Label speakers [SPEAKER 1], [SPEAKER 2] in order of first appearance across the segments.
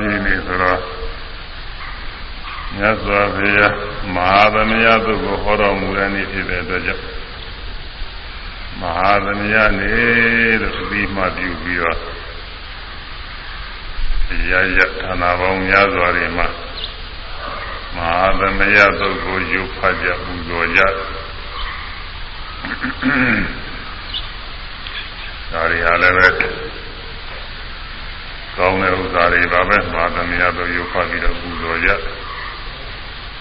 [SPEAKER 1] ပြီနေဆိုတော့မြတ်စွာဘုရားမဟာသမယသူကိုဟောတော်မူတဲ့နေ့ဖြစ်တဲ့အတွက်ကြောင့်မဟာသမယနေ့လို့အပြီးမှပြုပြီးတော့ရရဌာနပေါင်းများစွာတွေမှာမဟာသမယသူကိုရုပ်ဖတ်ကြပူဇော်ကြဒါတွေဟာလည်းပဲ ကောင်းတဲ့ဥစ္စာတွေပါပဲမဟာသမယသူရုပ်ဖတ်ပြီးတော့ပူဇော်ကြ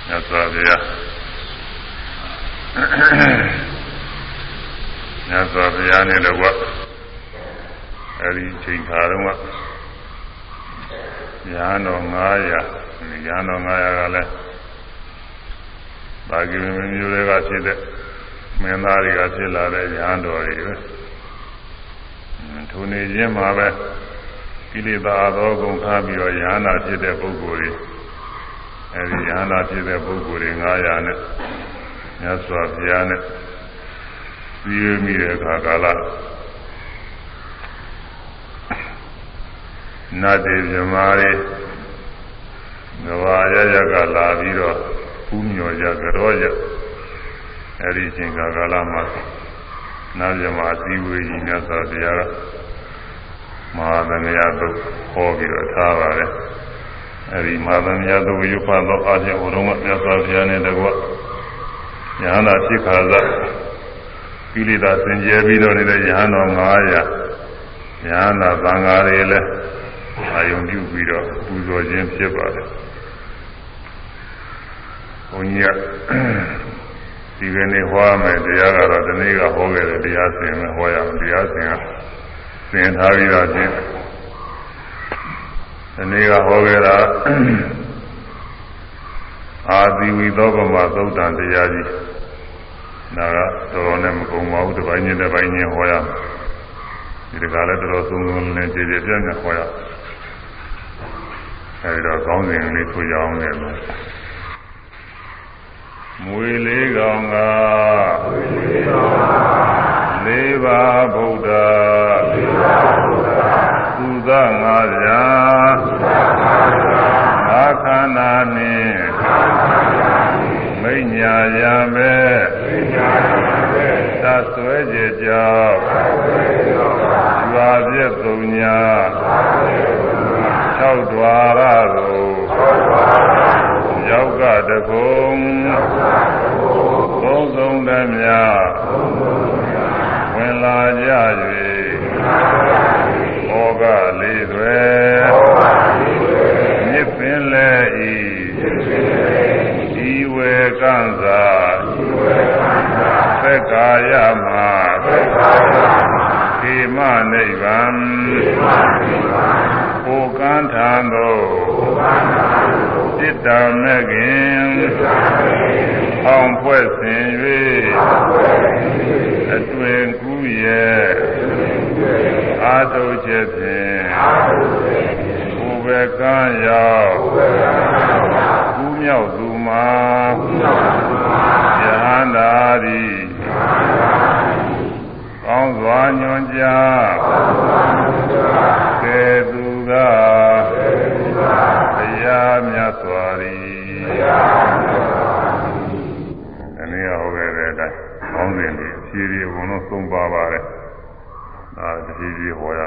[SPEAKER 1] မြတ်စွာဘုရားမြတ်စွာဘုရားနဲ့တော့အဲဒီချိန်ခါတော့ကညာတော်900ညာတော်900ကလည်းဘာကိမမျိုးတွေကဖြစ်တဲ့မင်းသားတွေကဖြစ်လာတဲ့ညာတော်တွေပဲထိုနေခြင်းမှာပဲ ကိလေသာသောကုန်ခါပြီးတော့ညာနာဖြစ်တဲ့ပုဂ္ဂိုလ်တွေအဲဒီယန္တာဖြစ်တဲ့ပုဂ္ဂိုလ်တွေ900နဲ့မြတ်စွာဘုရားနဲ့ပြီးရမိတဲ့အခါကာလနတ်တွေမြမာတွေကဘာရရကလာပြီးတော့ပူးမြော်ကြကြောကြအဲဒီအချိန်ကာလမှာနတ်မြမာစည်းဝေးကြီးမြတ်စွာဘုရားက မဟာသမယသုဟောပြီးတော့ထားပါတယ်အဲဒီမာသမယသုရွဖသောအားဖြင့်ဘုရုံးကမြတ်စွာဘုရားနဲ့တကွယဟနာဖြစ်ခါသကိလေသာစင်ကြယ်ပြီးတော့နေတဲ့ယဟန်တော်900ယဟနာသံဃာတွေလည်းအာယုံပြုပြီးတော့ပူဇော်ခြင်းဖြစ်ပါတယ်ဘုန်းကြီးကဒီကနေ့ဟောမယ်တရားကတော့ဒီနေ့ကဟောခဲ့တယ်တရားစင်မယ်ဟောရအောင်တရားစင်က စင်ထားပြီးတော့ချင်းဒီနေ့ကဟောခဲ့တာအာသီဝီသောဗမာသုတ်တန်တရားကြီးဒါကတော်တော်နဲ့မကုန်ပါဘူးတစ်ပိုင်းချင်းတစ်ပိုင်းချင်းဟောရဒီတကားလည်းတော်တော်သုံးသုံးနဲ့ကြည်ကြည်ပြည့်ပြည့်ဟောရအဲဒီတော့ကောင်းစဉ်လေးဆိုရအောင်လေမွေလေးကောင်ကလေးပါဗုဒ္ဓလေးပါဗုဒ္ဓ သုသငါးရာအခန္ဓာနှင့်မိညာရပဲသဆွဲကြကြောင်းရွာပြည့်သုံးညာ၆ဒွါရကိုရောက်ကတကုံသုံးဆုံးတည်းများဝင်လာကြ၍ဩ ကလေးတွေမြစ်ပင်လဲဤဤဝေကံသာသက်ကာယမှာခေမနိဗ္ဗာန်ကိုကံထံသို့จิตတမဲ့ခင်အောင်ဖွဲ့ဆင်၍အတွင်ကူးရဲ့ အာထုချက်ဖြင့်ကိုယ်ပဲကံရောက်ကူးမြောက်သူမှာယဟန္တာသည်ကောင်းစွာညွန်ကြားကဲသူကတရားမြတ်စွာသည်အနည်းဟောခဲ့တဲ့အတိုင်းကောင်းစဉ်ဒီအဖြေဒီအကုန်လုံးသုံးပါပါတယ် အာတဖြည်းဖြည်းဟောရ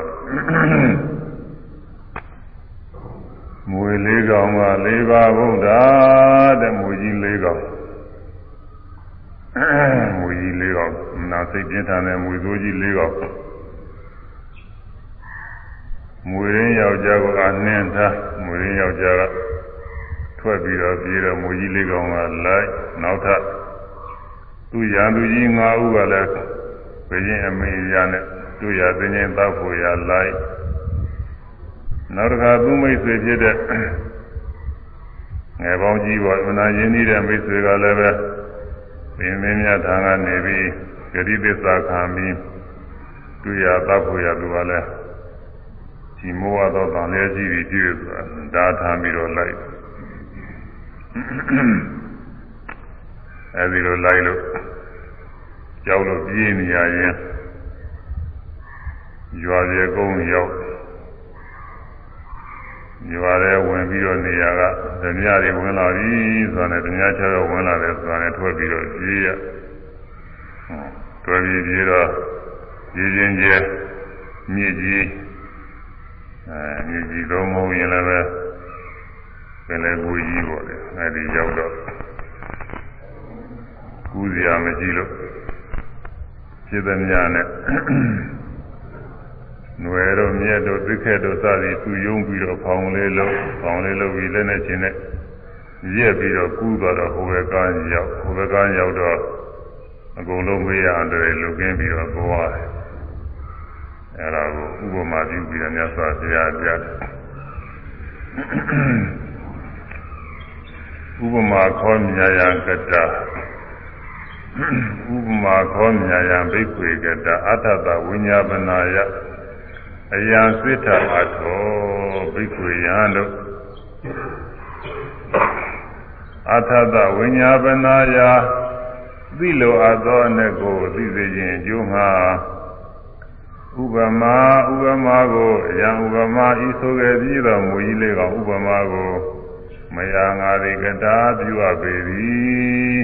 [SPEAKER 1] မွေလေးကောင်ကလေးပါဘုရားတဲ့မွေကြီးလေးကောင်မွေကြီးလေးကောင်နာစိတ်ပြင်းထန်တဲ့မွေစိုးကြီးလေးကောင်မွေရင်းယောက်ျားကအနှင်းထားမွေရင်းယောက်ျားကထွက်ပြီးတော့ပြေးတော့မွေကြီးလေးကောင်ကလိုက်နောက်ထပ်သူရန်သူကြီး၅ဦးကလည်းဘယ်ရင်အမေရနဲ့ သူရသိချင်းတောက်ဖို့ရလိုက်နောက်တစ်ခါသူမိတ်ဆွေဖြစ်တဲ့ငယ်ပေါင်းကြီးပေါ်အနာရင်းနှီးတဲ့မိတ်ဆွေကလည်းပဲပင်မင်းများထံကနေပြီးဂရိသစ္စာခံပြီးသူရတောက်ဖို့ရသူကလည်းဒီမောဟသောတန်လဲကြီးပြီးပြည့်ဆိုတာဒါထားပြီးတော့လိုက်အဲဒီလိုလိုက်လို့ကြောက်လို့ပြေးနေရရင် ရွာပြေကုန်းရောက်ရွာထဲဝင်ပြီးတော့နေရာကဓမြတွေဝင်လာပြီဆိုတာနဲ့ဓမြချတော့ဝင်လာတယ်ဆိုတာနဲ့ထွက်ပြီးတော့ပြေးရထွက်ပြီးပြေးတော့ပြေးချင်းကျဲမြစ်ကြီးအဲမြစ်ကြီးလုံးမဟုတ်ရင်လည်းပဲပင်လေကိုကြီးပေါ့လေအဲဒီရောက်တော့ကူးစရာမရှိလို့ဖြစ်သမျှနဲ့ နွယ်တို့မြက်တို့သိခဲတို့စသည်သူယုံပြီးတော့ဖောင်လေးလုံးဖောင်လေးလုံးပြီးလက်နဲ့ချင်းနဲ့ရက်ပြီးတော့ကူးသွားတော့ဟိုဘက်ကရောက်ဟိုဘက်ကရောက်တော့အကုန်လုံးမေးရတယ်လူကင်းပြီးတော့သွားတယ်အဲဒါကိုဥပမာပြုပြီးတော့မြတ်စွာဘုရားပြတယ်ဥပမာခေါ်မြာယံကတဥပမာခေါ်မြာယံဘိက္ခွေကတအထတဝိညာပနာယ အယံစိထအထောဘိက္ခွေယံတို့အထတဝိညာပနာယသိလိုအပ်သောအ내ကိုသိစေခြင်းအကျိုးမှာဥပမာဥပမာကိုအယံဥပမာဤဆိုခဲ့ပြီးတော့မူကြီးလေးကောင်ဥပမာကိုမယာငါရိကတာပြုအပ်ပေသည်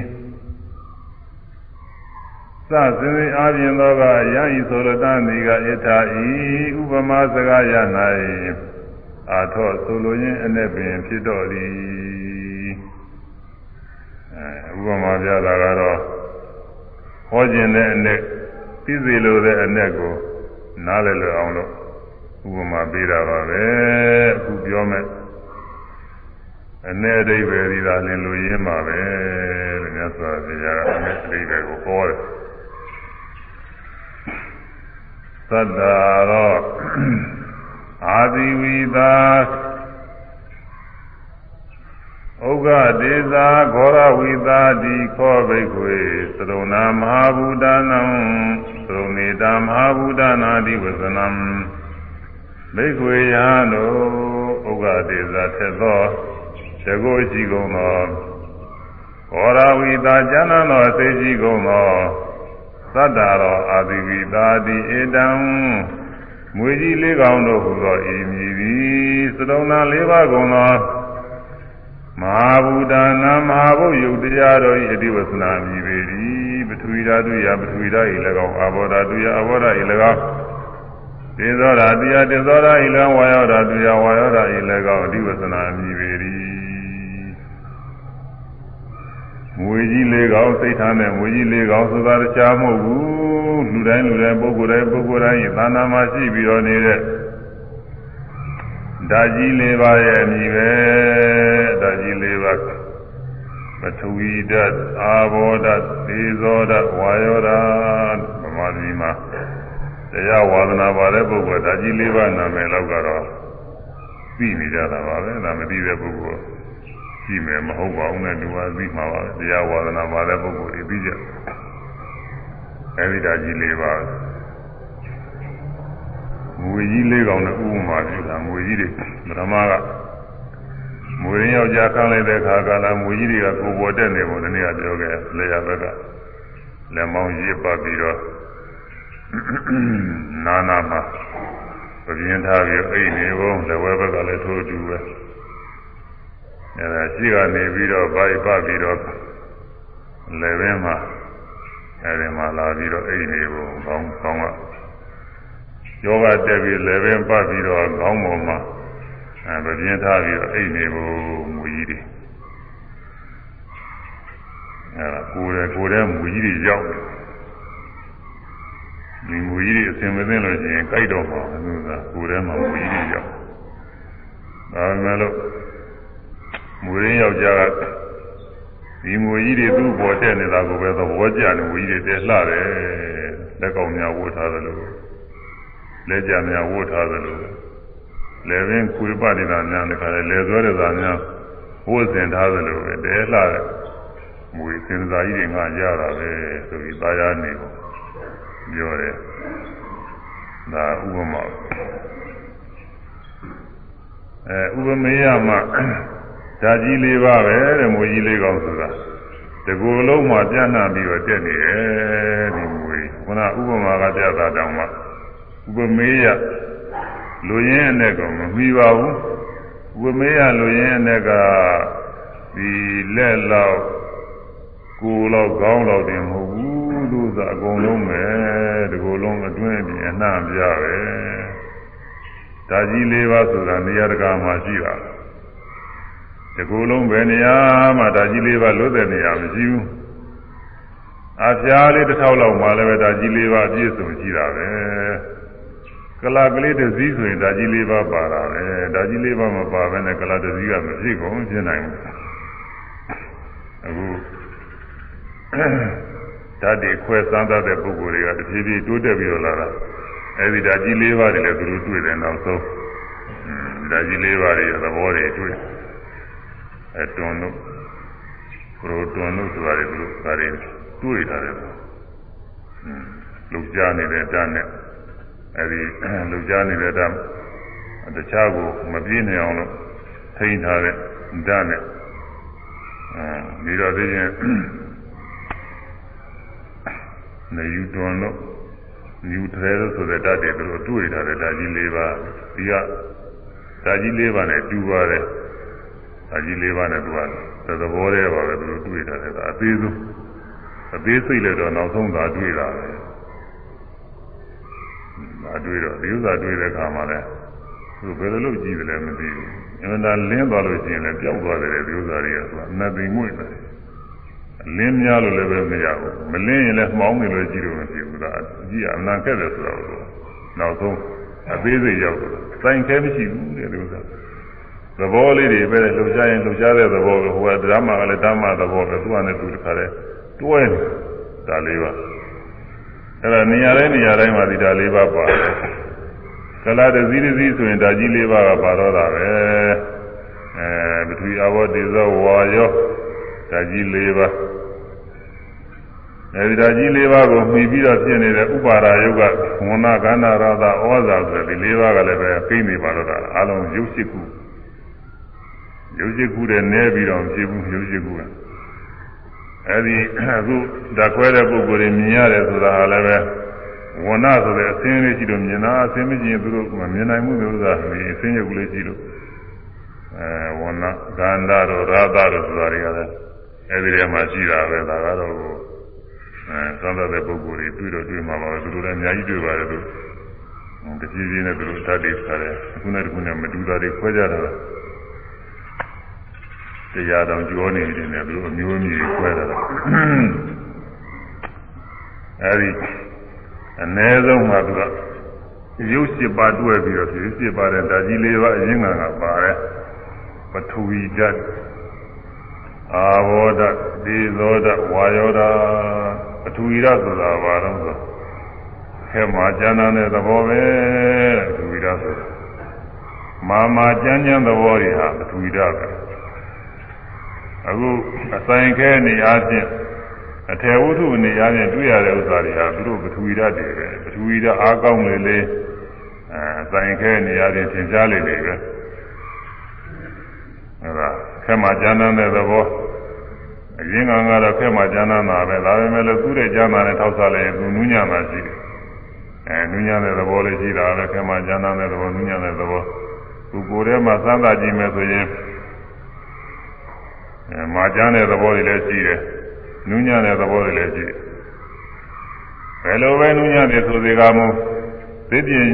[SPEAKER 1] စသင်္သိအာပြင်သောကယံဤသောရတန်ဒီကဣထာဤဥပမာစကားရ၌အာထောဆိုလိုရင်းအနဲ့ပင်ဖြစ်တော်သည်အဲဥပမာပြတာကတော့ဟောခြင်းတဲ့အနဲ့သိစေလိုတဲ့အနဲ့ကိုနားလည်လွယ်အောင်လို့ဥပမာပေးတာပါပဲအခုပြောမယ်အနဲ့အဓိပ္ပာယ်ဒီသာလင်လူရင်းပါပဲလို့မြတ်စွာဘုရားကအနဲ့အဓိပ္ပာယ်ကိုဟောတယ် သတ္တာရောအာသီဝိသာဥက္ကဒေသာဂောရဝိသာတိခောဘိခွေသရုဏမဟာဘူတနံသရုနေတာမဟာဘူတနာတိဝဇနံဘိခွေယံတို့ဥက္ကဒေသာထက်သောတကုရှိကုန်သောဂောရဝိသာကျမ်းသောသိရှိကုန်သော သတ္တာရောအာသီဝိသာတိဧတံမွေကြီးလေးကောင်တို့ဟူသောဤမည်သည်သရုဏလေးပါးကုန်သောမဟာဗုဒ္ဓနာမဟာဘုယုတ်တရားတော်ဤအတိဝသနာမြည်ပေသည်ပထဝီဓာတုယပထဝီဓာဤ၎င်းအာဘောဓာတုယအာဘောဓာဤ၎င်းတေဇောဓာတုယတေဇောဓာဤ၎င်းဝါယောဓာတုယဝါယောဓာဤ၎င်းအတိဝသနာမြည်ပေ သည်မွေကြီးလေးကောင်စိတ်ထားနဲ့မွေကြီးလေးကောင်ဆိုတာတခြားမဟုတ်ဘူးလူတိုင်းလူတိုင်းပုဂ္ဂိုလ်တိုင်းပုဂ္ဂိုလ်တိုင်းဤသာနာမှာရှိပြီးတော့နေတဲ့ဓာကြီးလေးပါးရဲ့အမည်ပဲဓာကြီးလေးပါးပထဝီဓာတ်အာဘောဓာတ်သေဇောဓာတ်ဝါယောဓာတ်ဗမာပြည်မှာတရားဝါဒနာပါတဲ့ပုဂ္ဂိုလ်ဓာကြီးလေးပါးနာမည်တော့ကတော့သိနေကြတာပါပဲဒါမသိတဲ့ပုဂ္ဂိုလ် ကြည့်မယ်မဟုတ်ပါဘူးနဲ့လူပါသိမှာပါတရားဝါဒနာပါတဲ့ပုဂ္ဂိုလ်တွေသိကြအဲဒီဓာကြီးလေးပါးငွေကြီးလေးကောင်နဲ့ဥပမာပြုတာငွေကြီးတွေပထမကမွေရင်းယောက်ျားခန်းလိုက်တဲ့ခါကလာငွေကြီးတွေကကိုပေါ်တက်နေပုံတနေ့ကပြောခဲ့လေရဘက်ကလက်မောင်းရစ်ပတ်ပြီးတော့နာနာမှာပြင်းထားပြီးအိတ်နေပုံလက်ဝဲဘက်ကလည်းထိုးတူပဲ အဲဒါရှိကနေပြီးတော့ဗိုက်ပတ်ပြီးတော့လက်ဘင်းမှာအဲဒီမှာလာပြီးတော့အိတ်နေပုံကောင်းကောင်းကယောဂတက်ပြီးလည်းပင်ပတ်ပြီးတော့ခေါင်းပေါ်မှာအဲပြင်းထားပြီးတော့အိတ်နေဖို့မူကြီးတွေအဲဒါကိုယ်ရဲ့ကိုယ်ရဲ့မူကြီးတွေရောက်တယ်ဒီမူကြီးတွေအစင်မသိလို့ရှိရင်ကြိုက်တော့မှာသူကကိုယ်ထဲမှာမူကြီးတွေရောက်ဒါပေမဲ့လို့ မူရင်းယောက်ျားကဒီမူကြီးတွေသူ့ပေါ်တက်နေတာကိုပဲသဘောကျတယ်မူကြီးတွေတက်လှတယ်လက်ကောင်များဝတ်ထားတယ်လို့လက်ကြများဝတ်ထားသလိုလေပင်ခွေပနေတာများတခါလေလေသွဲတဲ့သားများဝတ်ဆင်ထားသလိုပဲတဲလှတဲ့မွေစင်စာကြီးတွေငါရတာပဲဆိုပြီးသားရနေပေါ့ပြောတယ်ဒါဥပမာအဲဥပမေယမှာ ဓာကြီးလေးပါပဲတဲ့မွေကြီးလေးကောင်းဆိုတာတကူလုံးမှာပြန့်နှံ့ပြီးတော့တက်နေတယ်ဒီမွေခုနဥပမာကပြတာတောင်မှဥပမေယလူရင်းအနဲ့ကမမီပါဘူးဥဝိမေးရလို့ရင်းတဲ့ကဒီလက်လောက်ကိုယ်လောက်ခေါင်းလောက်တင်မဟုတ်ဘူးလို့ဆိုအကုန်လုံးပဲဒီကိုယ်လုံးအတွင်းပြင်အနှံ့ပြပဲဒါကြီးလေးပါဆိုတာနေရာတကာမှာရှိတာ ဒီကိုယ်လုံးပဲနေရာမှာဒါကြီးလေးပါလွတ်တဲ့နေရာမရှိဘူးအပြားလေးတစ်ထောက်လောက်မှလည်းပဲဒါကြီးလေးပါအပြည့်စုံရှိတာပဲကလာကလေးတစ်စည်းဆိုရင်ဒါကြီးလေးပါပါတာပဲဒါကြီးလေးပါမပါဘဲနဲ့ကလာတစ်စည်းကမဖြစ်ကုန်ဖြစ်နိုင်ဘူးအခုဓာတ်တွေခွဲစမ်းသပ်တဲ့ပုဂ္ဂိုလ်တွေကတဖြည်းဖြည်းတိုးတက်ပြီးတော့လာတာအဲဒီဓာတ်ကြီးလေးပါးတွေလည်းသူတို့တွေ့တယ်နောက်ဆုံးဓာတ်ကြီးလေးပါးတွေသဘောတွေတွေ့ အဲတွန်တို့ပရိုတွန်တို့ဆိုတာတွေသူတို့ဒါတွေတွေ့ထားတယ်လူကြားနေတဲ့ဓာတ်နဲ့အဲဒီလူကြားနေတဲ့ဓာတ်တခြားကိုမပြေးနိုင်အောင်လို့ထိန်းထားတဲ့ဓာတ်နဲ့အဲဒီတော့သိရင်နေယူတွန်လို့ယူထဲလို့ဆိုတဲ့ဓာတ်တွေသူတို့တွေ့ထားတဲ့ဓာတ်ကြီး၄ပါးဒီကဓာတ်ကြီး၄ပါးနဲ့တူပါတယ် ဓာတ်ကြီး၄ပါးနဲ့သူကသဘောတည်းပါပဲသူတို့တွေ့ထားတယ်ဒါအသေးဆုံးအသေးစိတ်လည်းတော့နောက်ဆုံးသာတွေ့တာပဲဒါတွေ့တော့ဒီဥစ္စာတွေ့တဲ့အခါမှာလဲသူဘယ်လိုလုပ်ကြည့်တယ်လဲမသိဘူးအမှန်တန်လင်းသွားလို့ရှိရင်လည်းပျောက်သွားတယ်ဒီဥစ္စာတွေကသူကအနတ်သိမ့်မွေ့တယ်လင်းများလို့လည်းပဲမရဘူးမလင်းရင်လည်းမှောင်းနေလို့ကြည့်လို့မဖြစ်ဘူးဒါကြည့်အနံခဲ့တယ်ဆိုတော့နောက်ဆုံးအသေးစိတ်ရောက်တော့စိုင်ခဲမရှိဘူးတဲ့ဒီဥစ္စာ သဘောလေးတွေပဲလှုပ်ရှားရင်လှုပ်ရှားတဲ့သဘောပဲဟိုကဓမ္မကလည်းဓမ္မသဘောပဲသူကလည်းသူတခါလဲတွဲနေတာလေးပါအဲ့ဒါနေရာတိုင်းနေရာတိုင်းမှာဒီဓာလေးပါပါတယ်ကလာတစည်းတစည်းဆိုရင်ဓာကြီးလေးပါကပါတော့တာပဲအဲပထဝီအဘောတေဇောဝါယောဓာကြီးလေးပါအဲဒီဓာကြီးလေးပါးကိုမှီပြီးတော့ဖြစ်နေတဲ့ဥပါဒာယုတ်ကဝဏကန္နာရသဩဇာဆိုတဲ့ဒီလေးပါးကလည်းပဲကိနေပါတော့တာအလုံးရုပ်ရှိခု ရုပ်ရှိခုတဲ့နဲပြီးတော့ဖြစ်ဘူးရုပ်ရှိခုကအဲဒီအခုဓာတ်ခွဲတဲ့ပုဂ္ဂိုလ်တွေမြင်ရတယ်ဆိုတာဟာလည်းပဲဝဏဆိုတဲ့အစင်းလေးရှိလို့မြင်တာအစင်းမကြည့်ရင်သူတို့မမြင်နိုင်ဘူးလို့ဆိုတာဒီအစင်းရုပ်ကလေးရှိလို့အဲဝဏကန္နာတို့ရာသတို့ဆိုတာတွေကလည်းအဲဒီထဲမှာရှိတာပဲဒါကတော့အဲသံသာတဲ့ပုဂ္ဂိုလ်တွေတွေ့တော့တွေ့မှာပါပဲသူတို့လည်းအများကြီးတွေ့ပါတယ်သူတဖြည်းဖြည်းနဲ့သူတို့ဓာတ်တွေခါတယ်အခုနဲ့တခုနဲ့မတူတာတွေခွဲကြတာ တရားတော်ကြောနေတယ်နဲ့သူတို့အမျိုးအမည်ခွဲတာအဲဒီအ ਨੇ ဆုံးမှာသူကရုပ်ရှိပါတွဲပြီးတော့ရုပ်ရှိပါတဲ့ဓာကြီးလေးပါအရင်းငံကပါတယ်ပထဝီဓာတ်အာဘောဓဒေဇောဓဝါယောဓပထဝီဓဆိုတာဘာလို့ဆိုခဲမှာကျမ်းသာတဲ့သဘောပဲပထဝီဓဆိုတာမာမာကျမ်းကျမ်းသဘောတွေဟာပထဝီဓပဲ အခုအဆိုင်ခဲနေအားဖြင့်အထေဝုထုအနေအားဖြင့်တွေ့ရတဲ့ဥစ္စာတွေဟာသူတို့ပထဝီဓတွေပဲပထဝီဓအားကောင်းလေလေအဲအဆိုင်ခဲနေအားဖြင့်သင်ကြားလေလေပဲအဲဒါခဲမှာကျမ်းမ်းတဲ့သဘောအရင်ကကတော့ခဲမှာကျမ်းမ်းတာပဲဒါပေမဲ့လို့သူ့တဲ့ကျမ်းမ်းနဲ့ထောက်စားလိုက်ရင်သူနူးညံ့တာရှိတယ်အဲနူးညံ့တဲ့သဘောလေးရှိတာပဲခဲမှာကျမ်းမ်းတဲ့သဘောနူးညံ့တဲ့သဘောသူကိုယ်ထဲမှာစမ်းသာကြည့်မယ်ဆိုရင်အဲ မာကျမ်းတဲ့သဘောတွေလည်းရှိတယ်နူးညံ့တဲ့သဘောတွေလည်းရှိတယ်ဘယ်လိုပဲနူးညံ့တယ်ဆိုစေကမူသိပြင်း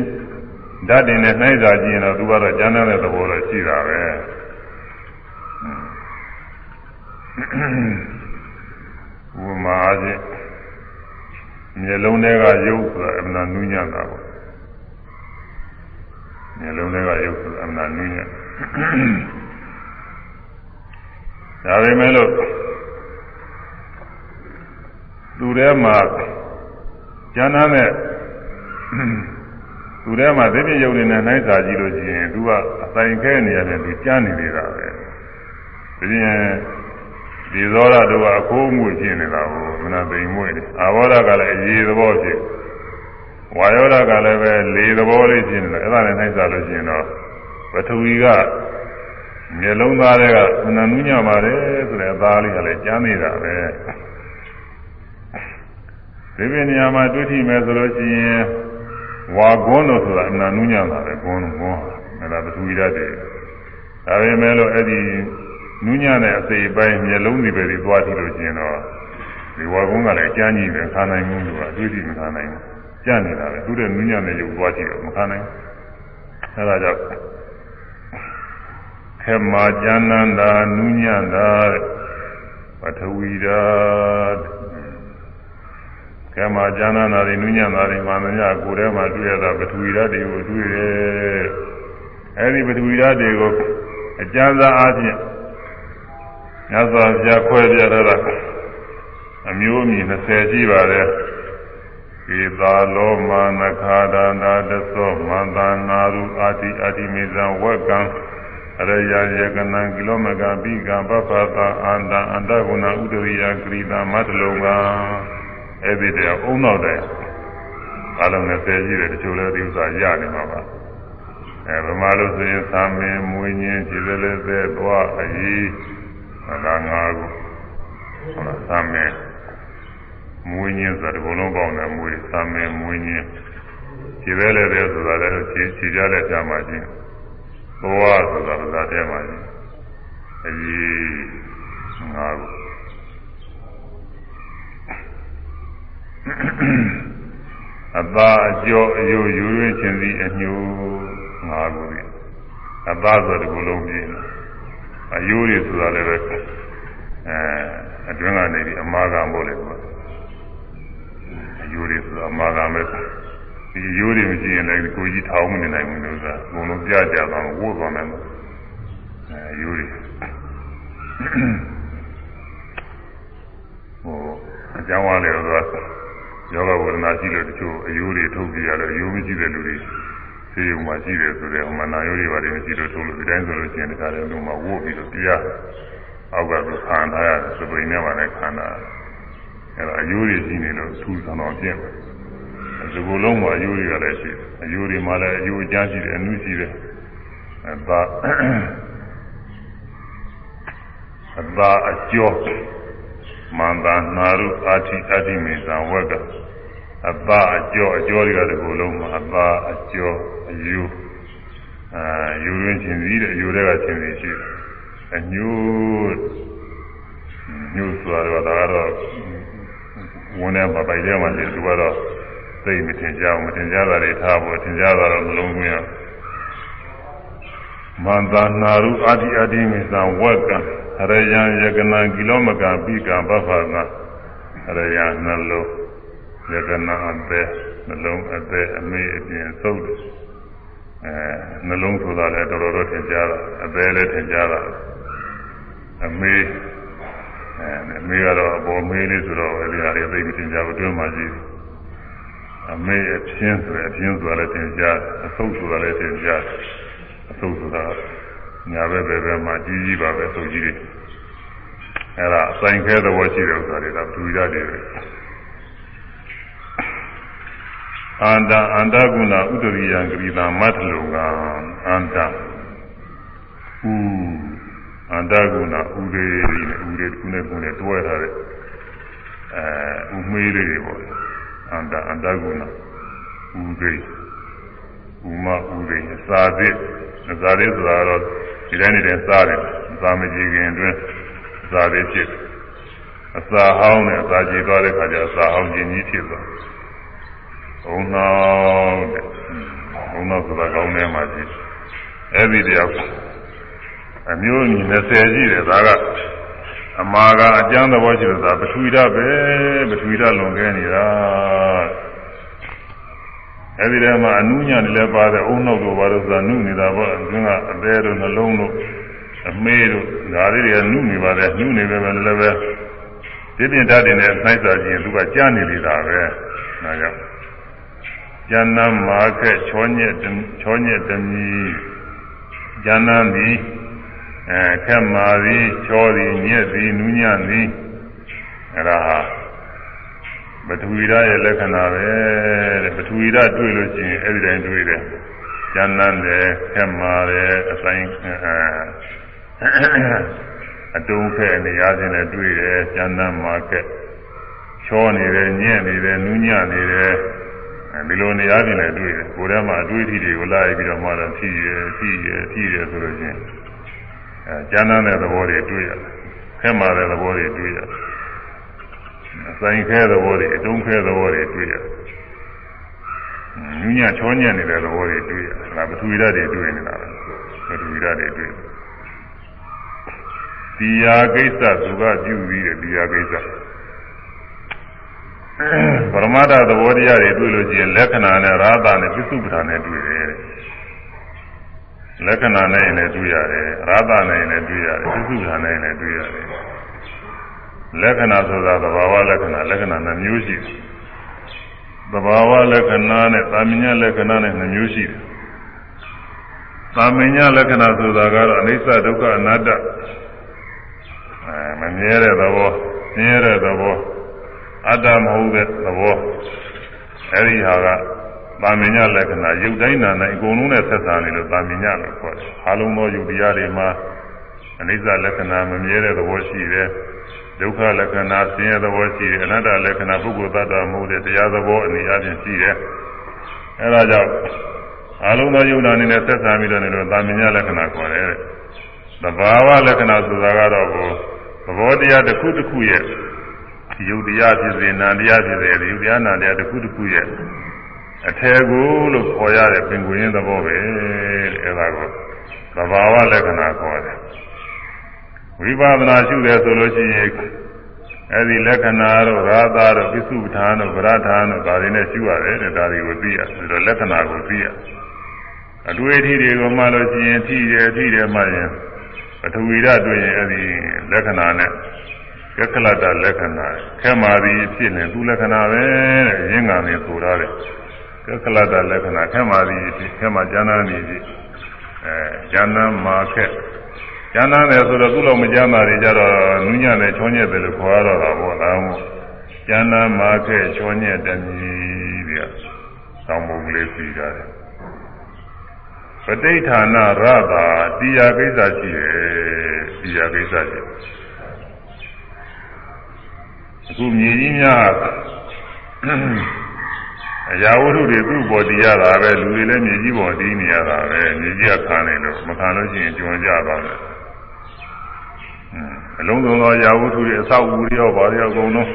[SPEAKER 1] ဓာတ်တင်နဲ့နှိုင်းစာကြည့်ရင်တော့သူကတော့ကျမ်းတဲ့သဘောတော့ရှိတာပဲဥပမာအားဖြင့်မျက်လုံးထဲကရုပ်ဆိုတာအမှန်နူးညံ့တာပေါ့မျက်လုံးထဲကရုပ်ဆိုတာအမှန်နူးညံ့ ဒါပေမဲ့လို့သူထဲမှာကျမ်းမ်းတဲ့သူထဲမှာသိပြရုပ်နေနဲ့နှိုင်းစာကြည့်လို့ရှိရင်သူကအတိုင်ခဲနေရတယ်ဒီကျမ်းနေနေတာပဲဒီရင်ဒီသောရတို့ကအခိုးမှုဖြစ်နေတာကိုမနာသိမ်မွေ့တယ်အာဘောဓကလည်းအရေးသဘောဖြစ်ဝါယောဓကလည်းပဲလေသဘောလေးဖြစ်နေတယ်အဲ့ဒါနဲ့နှိုင်းစာလို့ရှိရင်တော့ပထဝီက မျက်လုံးသားတွေကမနာနူးညပါတယ်ဆိုတဲ့အသားလေးကလည်းကျမ်းနေတာပဲဒီပြနေရာမှာတွေ့ထိမယ်ဆိုလို့ရှိရင်ဝါကွန်းလို့ဆိုတာအနာနူးညတာပဲကွန်းကွန်းအဲ့ဒါပထဝီဓာတ်တွေဒါပေမဲ့လို့အဲ့ဒီနူးညံ့တဲ့အစိပိုင်းမျက်လုံးတွေပဲပြီးသွားကြည့်လို့ကျင်တော့ဒီဝါကုန်းကလည်းအကျမ်းကြီးပဲခါနိုင်မှုလို့အတွေ့အကြုံမခါနိုင်ဘူးကြံ့နေတာပဲသူတဲ့နူးညံ့တဲ့ရုပ်သွားကြည့်တော့မခါနိုင်အဲ့ဒါကြောင့် ခေမာကျမ်းနန္တာနူးညံ့တာပထဝီဓာတ်ခေမာကျမ်းနန္တာတွေနူးညံ့တာတွေမှန်သမျှကိုယ်ထဲမှာတွေ့ရတာပထဝီဓာတ်တွေကိုတွေ့တယ်အဲ့ဒီပထဝီဓာတ်တွေကိုအကျမ်းစာအားဖြင့်ညဇာပြခွဲပြထားတာအမျိုးအမည်20ရှိပါတယ်ကေသာလောမနခာဒနာတသောမန္တနာရုအာတိအာတိမေဇံဝက်ကံ ရယယကနံကိလောမကပိကပပတာအန္တအန္တဂုဏဥဒရိယကရိတာမတ္တလုံကအဲ့ဒီတဲ့အုံနောက်တဲ့အလုံး20ရှိတယ်တချို့လည်းဒီဥစ္စာရနေမှာပါအဲဗမာလို့ဆိုရင်သာမင်မွေးညင်းခြေစလဲသက်သွားအရေးဟလာငါးခုဟလာသာမင်မွေးညင်းဆိုတာဒီဘလုံးပေါင်းတယ်မွေးသာမင်မွေးညင်းခြေစလဲသက်ဆိုတာလည်းခြေခြေကြတဲ့ကြာမှချင်း သွားဆိုတာကသာတဲ့မှချင်းအရေးငါးခုအသာအကျော်အယိုယူရင်းခြင်းသည်အညိုငါးခုပြီအသာဆိုဒီလိုလုံးပြင်းအယိုးတွေဆိုတာလည်းပဲအဲအတွင်းကနေပြီးအမာကံပို့လေဆိုတာအယိုးတွေဆိုတာအမာကံပဲ ဒီအယိုးတွေမရှိရင်လည်းကိုကြီးထောင်းမနေနိုင်ဘူးလို့ဆိုတာဘုံလုံးပြကြသွားဝို့သွားမယ်အဲအယိုးတွေဟိုအကြောင်းအားလည်းဆိုတာယောဂဝေဒနာရှိလို့တချို့အယိုးတွေထုတ်ပြရတယ်အယိုးမရှိတဲ့လူတွေဆေးရုံမှာရှိတယ်ဆိုတဲ့ဟိုမှာနာယိုးတွေပါတယ်မရှိလို့ထုတ်လို့ဒီတိုင်းဆိုလို့ရှိရင်တခါတည်းလုံးမှာဝို့ပြီးတော့ပြရအောက်ကသူခံထားရတယ်စပိန်နဲ့မှလည်းခံတာအဲ့တော့အယိုးတွေရှိနေလို့ထူဆန်းအောင်ပြင့်တယ် ဒီလိုလုံးမှာအယိုးတွေကလည်းရှိတယ်အယိုးတွေမှာလည်းအယိုးအကျန်းရှိတယ်အနုရှိတယ်အသာအသာအကျော်မန္တာနာရုအာတိအတိမေသံဝက်ကအပအကျော်အကျော်တွေကတကူလုံးမှာအပအကျော်အယူအာယူရင်းချင်းစီတဲ့အယူတွေကချင်းစီရှိတယ်အညို့ညို့ဆိုတော့ဒါကတော့ဝန်ထဲမှာပိုက်ထဲမှာရှိတယ်သူကတော့ သိမထင်ကြဘူးမထင်ကြတာတွေထားဖို့ထင်ကြတာတော့မလုံးဘူးရမန္တာနာရုအာတိအတိမေသံဝက်ကရယံယကနာကိလောမကပိကဘဖနာရယံနှလုံးယကနာအသက်နှလုံးအသက်အမေအပြင်သုတ်အဲနှလုံးဆိုတာလည်းတော်တော်တော့ထင်ရှားတာအသက်လည်းထင်ရှားတာအမေအဲအမေကတော့အပေါ်မေးလေးဆိုတော့အဲဒီဟာတွေသိပြီးထင်ရှားဘူးတွင်းမှာရှိတယ် အမေအချင်းဆိုရင်အချင်းဆိုတာလည်းထင်ရှားအဆုပ်ဆိုတာလည်းထင်ရှားအဆုပ်ဆိုတာညာဘက်ဘက်ဘက်မှာကြီးကြီးပါပဲသုတ်ကြီးတွေအဲ့ဒါအဆိုင်ခဲသဘောရှိတယ်ဆိုတာတွေကဒူရတယ်ပဲအန္တအန္တကုဏဥတရိယံဂရိတာမတ်လုံကအန္တဥအန္တကုဏဥရေတွေနဲ့ဥရေကုနဲ့ကုနဲ့တွဲထားတဲ့အဲဥမေးလေးတွေပေါ့ အန္တအန္တကုဏဥရေဥမဥရေစာသစ်စာသစ်ဆိုတာတော့ဒီတိုင်းနေတဲ့စားတယ်သာမကြည်ခင်အတွင်းစားသေးဖြစ်အစာဟောင်းနဲ့အစာကြည်သွားတဲ့ခါကျအစာဟောင်းခြင်းကြီးဖြစ်သွားဘုံနောက်တဲ့ဘုံနောက်ဆိုတာကောင်းထဲမှာရှိအဲ့ဒီတယောက်အမျိုးအမည်20ရှိတယ်ဒါက အမာကအကျမ်းသဘောရှိလို့ဒါပထဝီဓာတ်ပဲပထဝီဓာတ်လွန်ခဲ့နေတာအဲဒီထဲမှာအနုညံ့လည်းပါတယ်အုံနောက်တို့ဘာလို့ဆိုတာနုနေတာပေါ့အင်းကအသေးတို့နှလုံးတို့အမေးတို့ဒါလေးတွေကနုနေပါတယ်နုနေပဲလည်းပဲဒီပြင်ဓာတ်တွေနဲ့နှိုက်စာခြင်းသူကကြားနေနေတာပဲဒါကြောင့်ဉာဏ်မာခက်ချောညက်ချောညက်တမီဉာဏ်သည် အဲခက်မာသည်ချောသည်ညက်သည်နူးညံ့သည်အဲဒါဟာပထဝီဓာတ်ရဲ့လက္ခဏာပဲတဲ့ပထဝီဓာတ်တွေ့လို့ရှိရင်အဲ့ဒီတိုင်းတွေ့တယ်ဉာဏ်နဲ့ခက်မာတယ်အဆိုင်အတုံးခဲနေရာချင်းနဲ့တွေ့တယ်ဉာဏ်မှာခက်ချောနေတယ်ညံ့နေတယ်နူးညံ့နေတယ်ဒီလိုနေရာချင်းနဲ့တွေ့တယ်ကိုယ်ထဲမှာအတွေ့အထိတွေကိုလိုက်ပြီးတော့မှတော့ဖြည့်ရဖြည့်ရဖြည့်ရဆိုလို့ချင်း အဲကျမ်းမ်းတဲ့သဘောတွေတွေ့ရတယ်ခဲမာတဲ့သဘောတွေတွေ့ရတယ်ဆိုင်ခဲသဘောတွေအတုံးခဲသဘောတွေတွေ့ရတယ်ညညချောညံ့နေတဲ့သဘောတွေတွေ့ရတယ်ဒါပထဝီဓာတ်တွေတွေ့နေတာပဲပထဝီဓာတ်တွေတွေ့ဒီယာကိစ္စသူကပြုပြီးတယ်ဒီယာကိစ္စပရမတ္ထသဘောတရားတွေတွေ့လို့ရှိရင်လက္ခဏာနဲ့ရာသနဲ့ပြစ္စုပ္ပန်နဲ့တွေ့တယ် လက္ခဏာနဲ့လည်းတွေ့ရတယ်ရာသနဲ့လည်းတွေ့ရတယ်ပြစ္စုပ္ပန်နဲ့လည်းတွေ့ရတယ်လက္ခဏာဆိုတာသဘာဝလက္ခဏာလက္ခဏာနှမျိုးရှိတယ်သဘာဝလက္ခဏာနဲ့သာမညလက္ခဏာနဲ့နှမျိုးရှိတယ်သာမညလက္ခဏာဆိုတာကတော့အနိစ္စဒုက္ခအနတ္တအဲမမြဲတဲ့သဘောမြဲတဲ့သဘောအတ္တမဟုတ်တဲ့သဘောအဲဒီဟာက သာမညလက္ခဏာရုပ်တိုင်းနာတိုင်းအကုန်လုံးနဲ့ဆက်ဆံနေလို့သာမညလို့ခေါ်တယ်။အားလုံးသောယုတ်တရားတွေမှာအနိစ္စလက္ခဏာမမြဲတဲ့သဘောရှိတယ်။ဒုက္ခလက္ခဏာဆင်းရဲသဘောရှိတယ်။အနတ္တလက္ခဏာပုဂ္ဂိုလ်သတ္တမဟုတ်တဲ့တရားသဘောအနေအချင်းရှိတယ်။အဲဒါကြောင့်အားလုံးသောယုတ်နာနေနဲ့ဆက်ဆံပြီးတော့နေလို့သာမညလက္ခဏာခေါ်တယ်။သဘာဝလက္ခဏာဆိုတာကတော့သဘောတရားတစ်ခုတစ်ခုရဲ့ယုတ်တရားဖြစ်စေနာတရားဖြစ်စေယုတ်တရားနာတရားတစ်ခုတစ်ခုရဲ့ အထေကိုလို့ခေါ်ရတဲ့ပင်ကိုရင်းသဘောပဲအဲဒါကိုသဘာဝလက္ခဏာခေါ်တယ်ဝိပဿနာရှုတယ်ဆိုလို့ရှိရင်အဲဒီလက္ခဏာတို့ရာသတို့ပိစုပ္ပထာတို့ဗရထာတို့ဒါတွေနဲ့ရှုရတယ်တဲ့ဒါတွေကိုသိရဆိုတော့လက္ခဏာကိုသိရအတွေ့အထိတွေကိုမှလို့ရှိရင်ထိတယ်ထိတယ်မှရင်ပထဝီဓာတ်တွေ့ရင်အဲဒီလက္ခဏာနဲ့ကက္ခလတ္တလက္ခဏာခဲမာသည်ဖြစ်နေသူလက္ခဏာပဲတဲ့ရင်းငံနေဆိုရတဲ့ ကက္ခလတ္တလက္ခဏာခဲမာသည်ဖြစ်ခဲမာကျမ်းသာနေပြီအဲကျမ်းသာမာခက်ကျမ်းသာတယ်ဆိုတော့သူ့လိုမကျမ်းသာတွေကြတော့နူးညံ့တယ်ချောညက်တယ်လို့ခေါ်ရတော့တာပေါ့ဒါမှမဟုတ်ကျမ်းသာမာခက်ချောညက်တယ်မြည်ပြီးတော့ဆောင်းပုံကလေးပြီးကြတယ်ပဋိဌာနရတာတရားကိစ္စရှိတယ်တရားကိစ္စရှိတယ်အခုမြေကြီးများ အရာဝတ္ထုတွေသူ့ပေါ်တည်ရတာပဲလူတွေလည်းမြေကြီးပေါ်တည်နေရတာပဲမြေကြီးကခံနေလို့မခံလို့ရှိရင်ကျွံကြပါမယ်အလုံးစုံသောအရာဝတ္ထုတွေအဆောက်အဦတွေရောဘာတွေရောအကုန်လုံး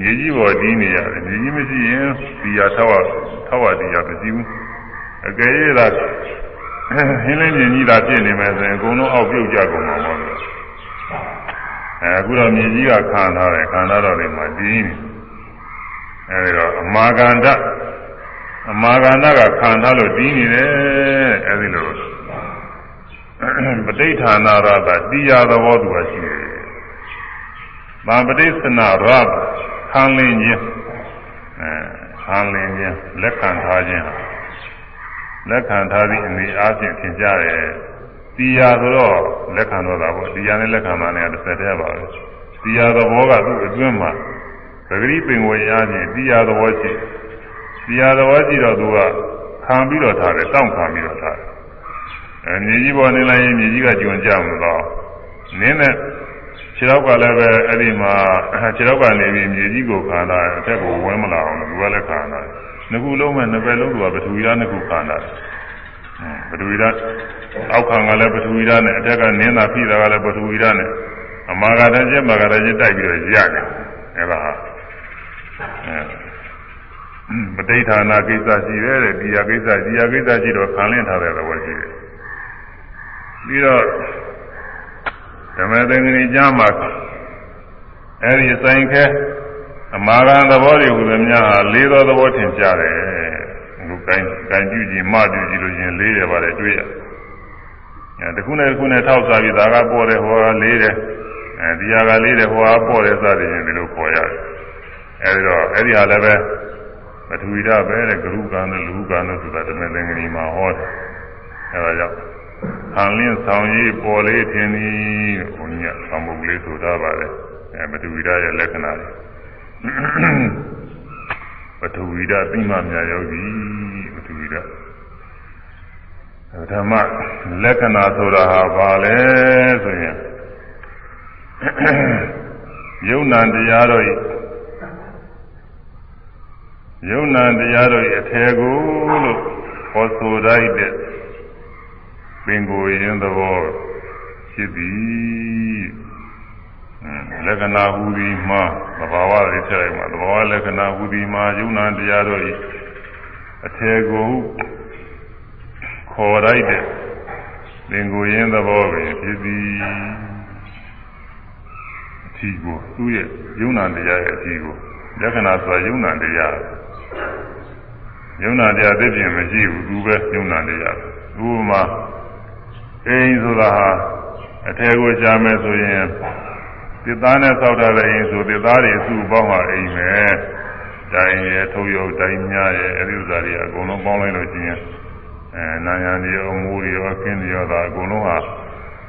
[SPEAKER 1] မြေကြီးပေါ်တည်နေရတယ်မြေကြီးမရှိရင်ဒီဟာထောက်ထောက်ရတရားမရှိဘူးအကယ်၍သာဟင်းလင်းမြင်ကြီးသာဖြစ်နေမယ်ဆိုရင်အကုန်လုံးအောက်ပြုတ်ကြကုန်မှာပေါ့လေအဲအခုတော့မြေကြီးကခံထားတယ်ခံထားတော့ဒီမှာဒီ အဲဒီတော့အမာကန္တအမာကန္တကခံထားလို့ဒီနေတယ်အဲဒီလိုပဋိဌာနာရတာတရားသဘောတူရှိတယ်။ဗာပဋိသနာရတာခံလင်းခြင်းအဲခံလင်းခြင်းလက်ခံထားခြင်းလက်ခံထားသည့်အနေအားဖြင့်သင်ကြားတယ်တရားဆိုတော့လက်ခံတော့တာပေါ့တရားနဲ့လက်ခံတာနဲ့တစ်ဆက်တည်းပါပဲတရားသဘောကသူ့အတွင်းမှာ ပဂရိပင်ဝေရခြင်းတရားသဘောရှိတရားသဘောရှိတော့သူကခံပြီးတော့ထားတယ်တောင့်ခံပြီးတော့ထားတယ်အဲမြေကြီးပေါ်နေလိုက်ရင်မြေကြီးကကျွံကြမှာတော့နင်းနဲ့ခြေတော့ကလည်းပဲအဲ့ဒီမှာခြေတော့ကနေပြီးမြေကြီးကိုခံတာအထက်ကိုဝဲမလာအောင်သူကလည်းခံတာနှစ်ခုလုံးမဲ့နှစ်ဘက်လုံးကပထဝီဓာတ်နှစ်ခုခံတာပထဝီဓာတ်အောက်ခံကလည်းပထဝီဓာတ်နဲ့အထက်ကနင်းတာဖိတာကလည်းပထဝီဓာတ်နဲ့အမာဂတန်ကျက်မာဂတန်ကျက်တိုက်ပြီးတော့ရတယ်အဲ့ဒါဟာ ပဋိဌာနာကိစ္စရှိတယ်တဲ့ဒီဟာကိစ္စဒီဟာကိစ္စရှိတော့ခံလင်းထားတဲ့သဘောရှိတယ်ပြီးတော့ဓမ္မသင်္ကနီကျမ်းမှာအဲ့ဒီဆိုင်ခဲအမာဂန်သဘောတွေဟူသည်များဟာလေးသောသဘောထင်ရှားတယ်အခုကိုင်းကိုင်းကြည့်ကြည့်မကြည့်ကြည့်လို့ရှင်လေးတယ်ပါလေတွေ့ရအဲတခုနဲ့တခုနဲ့ထောက်စားပြီးဒါကပေါ်တယ်ဟောကလေးတယ်အဲဒီဟာကလေးတယ်ဟောကပေါ်တယ်စသည်ဖြင့်ဒီလိုခေါ်ရတယ် အဲဒီတော့အဲ့ဒီဟာလည်းပဲပထဝီဓာတ်ပဲတဲ့ဂရုကံနဲ့လူကံနဲ့ဆိုတာဓမ္မသင်္ကနီမှာဟောတယ်အဲဒါကြောင့်ခံလင်းဆောင်ရည်ပေါ်လေးထင်သည်ဘုန်းကြီးကသံပုတ်လေးဆိုထားပါတယ်အဲပထဝီဓာတ်ရဲ့လက္ခဏာတွေပထဝီဓာတ်ပြီးမှများရောက်ပြီပထဝီဓာတ်ဓမ္မလက္ခဏာဆိုတာဟာဘာလဲဆိုရင်ယုံနာတရားတို့ ယုံနာတရားတို့အထေကိုလို့ဟောဆိုလိုက်တဲ့ပင်ကိုရင်းသဘောရှဖြစ်သည်လက္ခဏာဟူသည်မှာသဘာဝတွေထည့်လိုက်မှာသဘာဝလက္ခဏာဟူသည်မှာယုံနာတရားတို့ဤအထေကိုခေါ်လိုက်တဲ့သင်ကိုရင်းသဘောပင်ဖြစ်သည်အထီကိုသူ့ရဲ့ယုံနာတရားရဲ့အထီကိုလက္ခဏာဆိုတာယုံနာတရား ယုံနာတရားသိပြင်မရှိဘူးသူပဲယုံနာတရားဥပမာအိမ်ဆိုတာဟာအထေကိုရှားမယ်ဆိုရင်သစ်သားနဲ့ဆောက်ထားတဲ့အိမ်ဆိုသစ်သားတွေအစုပေါင်းဟာအိမ်ပဲတိုင်းရဲ့ထုတ်ရုပ်တိုင်းများရဲ့အဲဒီဥစ္စာတွေအကုန်လုံးပေါင်းလိုက်လို့ရှိရင်အဲနာယံတွေရောမိုးတွေရောခင်းတွေရောဒါအကုန်လုံးဟာ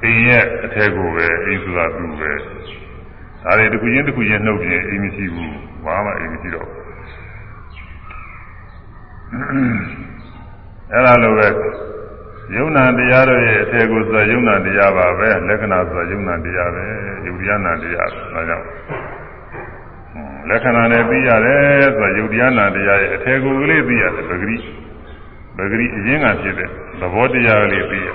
[SPEAKER 1] အိမ်ရဲ့အထက်ကိုပဲအိမ်ဆိုတာသူ့ပဲဒါတွေတစ်ခုချင်းတစ်ခုချင်းနှုတ်ပြင်အိမ်မရှိဘူးဘာမှအိမ်မရှိတော့ အဲ့ဒါလိုပဲယုံနာတရားတို့ရဲ့အထက်ကိုဆိုယုံနာတရားပါပဲလက္ခဏာဆိုယုံနာတရားပဲယုတ်တရားနာတရားဒါကြောင့်လက္ခဏာနဲ့သိရတယ်ဆိုယုတ်တရားနာတရားရဲ့အထက်ကိုကလေးသိရတယ်ပဂရိပဂရိအရင်းကဖြစ်တဲ့သဘောတရားကလေးသိရ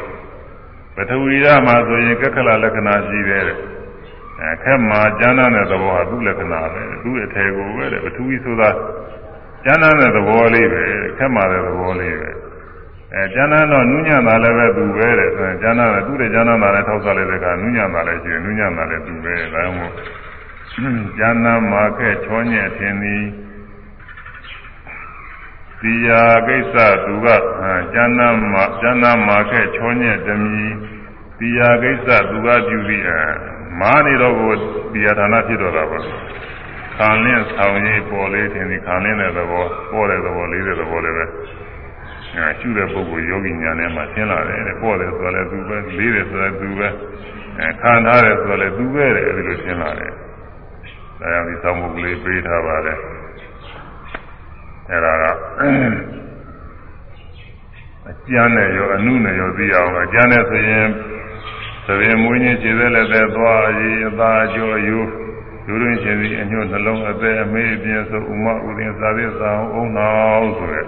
[SPEAKER 1] ပထဝီရမှာဆိုရင်ကက္ခလလက္ခဏာရှိတယ်အဲခက်မှာကျမ်းတဲ့သဘောဟာသူ့လက္ခဏာပဲသူ့အထယ်ကိုပဲတဲ့ပထဝီဆိုတာ ကျမ်းတဲ့သဘောလေးပဲခက်မှာတဲ့သဘောလေးပဲအဲကျမ်းတော့နုညံ့တာလည်းပဲသူပဲတဲ့ဆိုရင်ကျမ်းတဲ့သူ့တဲ့ကျမ်းတာလည်းထောက်စားလိုက်တဲ့ကနုညံ့တာလည်းရှိတယ်နုညံ့တာလည်းသူပဲဒါကြောင့်မို့ကျမ်းနာမှာခက်ချောညက်ထင်သည်ဒီယာကိစ္စသူကကျမ်းနာမှာကျမ်းနာမှာခက်ချောညက်တမီဒီယာကိစ္စသူကပြုပြီးအဲမာနေတော့ကိုဒီယာဌာနဖြစ်တော့တာပါ ခံလင်းဆောင်ရေးပေါ်လေးထင်သည်ခံလင်းတဲ့သဘောပေါ်တဲ့သဘောလေးတဲ့သဘောလည်းပဲအဲရှုတဲ့ပုဂ္ဂိုလ်ယောဂီညာနဲ့မှရှင်းလာတယ်တဲ့ပေါ်တယ်ဆိုလည်းသူပဲလေးတယ်ဆိုလည်းသူပဲအဲခံထားတယ်ဆိုလည်းသူပဲတဲ့အဲဒီလိုရှင်းလာတယ်ဒါကြောင့်ဒီဆောင်မှုကလေးပေးထားပါတယ်အဲဒါကအကျမ်းနဲ့ရောအနုနဲ့ရောသိအောင်အကျမ်းနဲ့ဆိုရင်သဘင်မွေးခြင်းခြေသက်လည်းသက်သွားအရေးအသာအကျိုးအယိုး လူရင်းရှင်စီအညွတ်နှလုံးအသက်အမေးအပြင်းဆိုဥမဥဒင်သာသစ္စာအောင်နောက်ဆိုတဲ့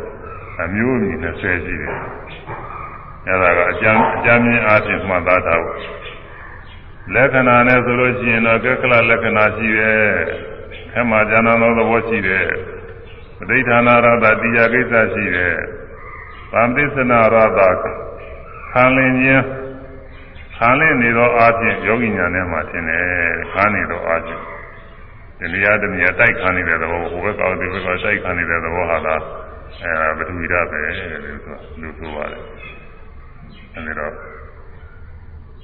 [SPEAKER 1] အမျိုးအမည်20ရှိတယ်အဲဒါကအကျမ်းအကျမ်းမြင်အားဖြင့်မှတ်သားထားဖို့လက္ခဏာနဲ့ဆိုလို့ရှိရင်တော့ကက္ခလလက္ခဏာရှိတယ်ခမဇာနာသောသဘောရှိတယ်ပဋိဌာနာရတာတရားကိစ္စရှိတယ်သံသစ္စနာရတာခံလင်ခြင်းခံလင်နေသောအားဖြင့်ယောဂီညာနဲ့မှထင်တယ်ခံနေသောအားဖြင့် ဒီနေရာတနေရာတိုက်ခံနေတဲ့သဘောဟိုဘက်ကောဒီဘက်ကောတိုက်ခံနေတဲ့သဘောဟာလားအဲပထဝီဓာတ်ပဲလို့ဆိုလို့ဆိုပါတယ်အဲဒီတော့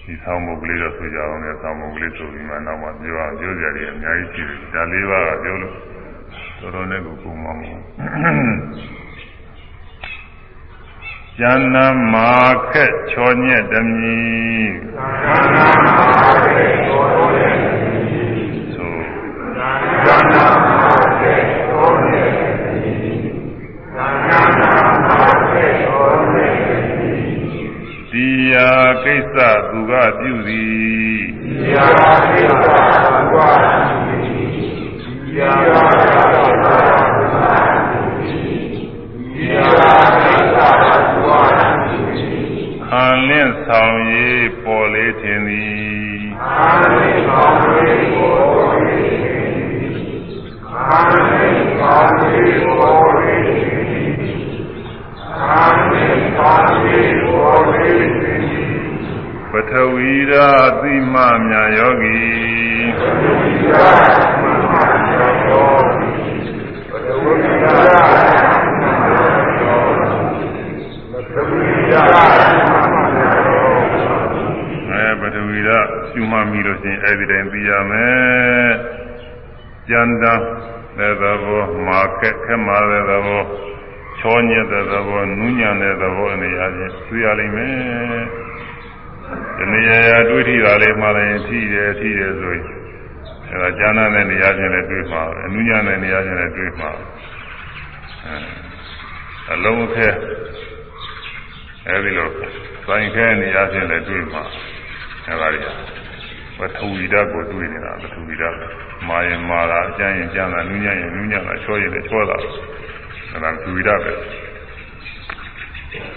[SPEAKER 1] ဒီဆောင်းမုတ်ကလေးတော့ဆိုကြအောင်လေဆောင်းမုတ်ကလေးဆိုပြီးမှနောက်မှပြောအောင်ပြောကြတယ်အများကြီးရှိတယ်ဒါလေးပါးကပြောလို့တော်တော်နဲ့ကိုပုံမှန်ဘူးကျန်နာမာခက်ချောညက်တမီကျန်နာမာခက်ချောညက်တမီဆို ကျန်နာမာခက်ချောညက်တမီကျန်နာမာခက်ချောညက်တမီဒီယာကိစ္စသူကပြုသည်ဒီယာကိစ္စသူကပြုသည်ဒီယာကိစ္စသူကပြုသည်ဒီယာခံလင့်ဆောင်ရေးပေါ်လေးထင်သည်ခံလင့်ဆောင်ရေးပေါ်လေးထင်သည်ခံလင့်ဆောင်ရေး ပေါ်လေးထင်သည်ခံလင့်ဆောင်ရေးပေါ်လေးထင်သည်ပထဝီရာသိမမြယောဂီပထဝီရာသိမမြယောဂီပထဝီရာပထဝီရာပထဝီဓာတ်ရှုမှတ်ပြီးလို့ရှိရင်အဲ့ဒီတိုင်းသိရမယ်။ကြံတန်းတဲ့သဘောမာခ က်ခက်မာတဲ့သဘောချောညက်တဲ့သဘောနူးညံ့တဲ့သဘောအနေအချင်းသိရလိမ့်မယ်။ဒီနေရာတွေ့ထိတာလေးမှလည်းထိတယ်ထိတယ်ဆိုရင်အဲဒါကျမ်းနာတဲ့နေရာချင်းလည်းတွေ့မှာအနူးညံ့တဲ့နေရာချင်းလည်းတွေ့မှာအဲအလုံးခဲအဲဒီလိုဆိုင်ခဲနေရာချင်းလည်းတွေ့မှာအဲဒါတွေ ပထဝီဓာတ်ကိုတွေ့နေတာပထဝီဓာတ်မာရင်မာတာအကျဉ်းရင်ကျမ်းတာနူးညံ့ရင်နူးညံ့တာချောရင်လည်းချောတာအဲဒါပထဝီဓာတ်ပဲ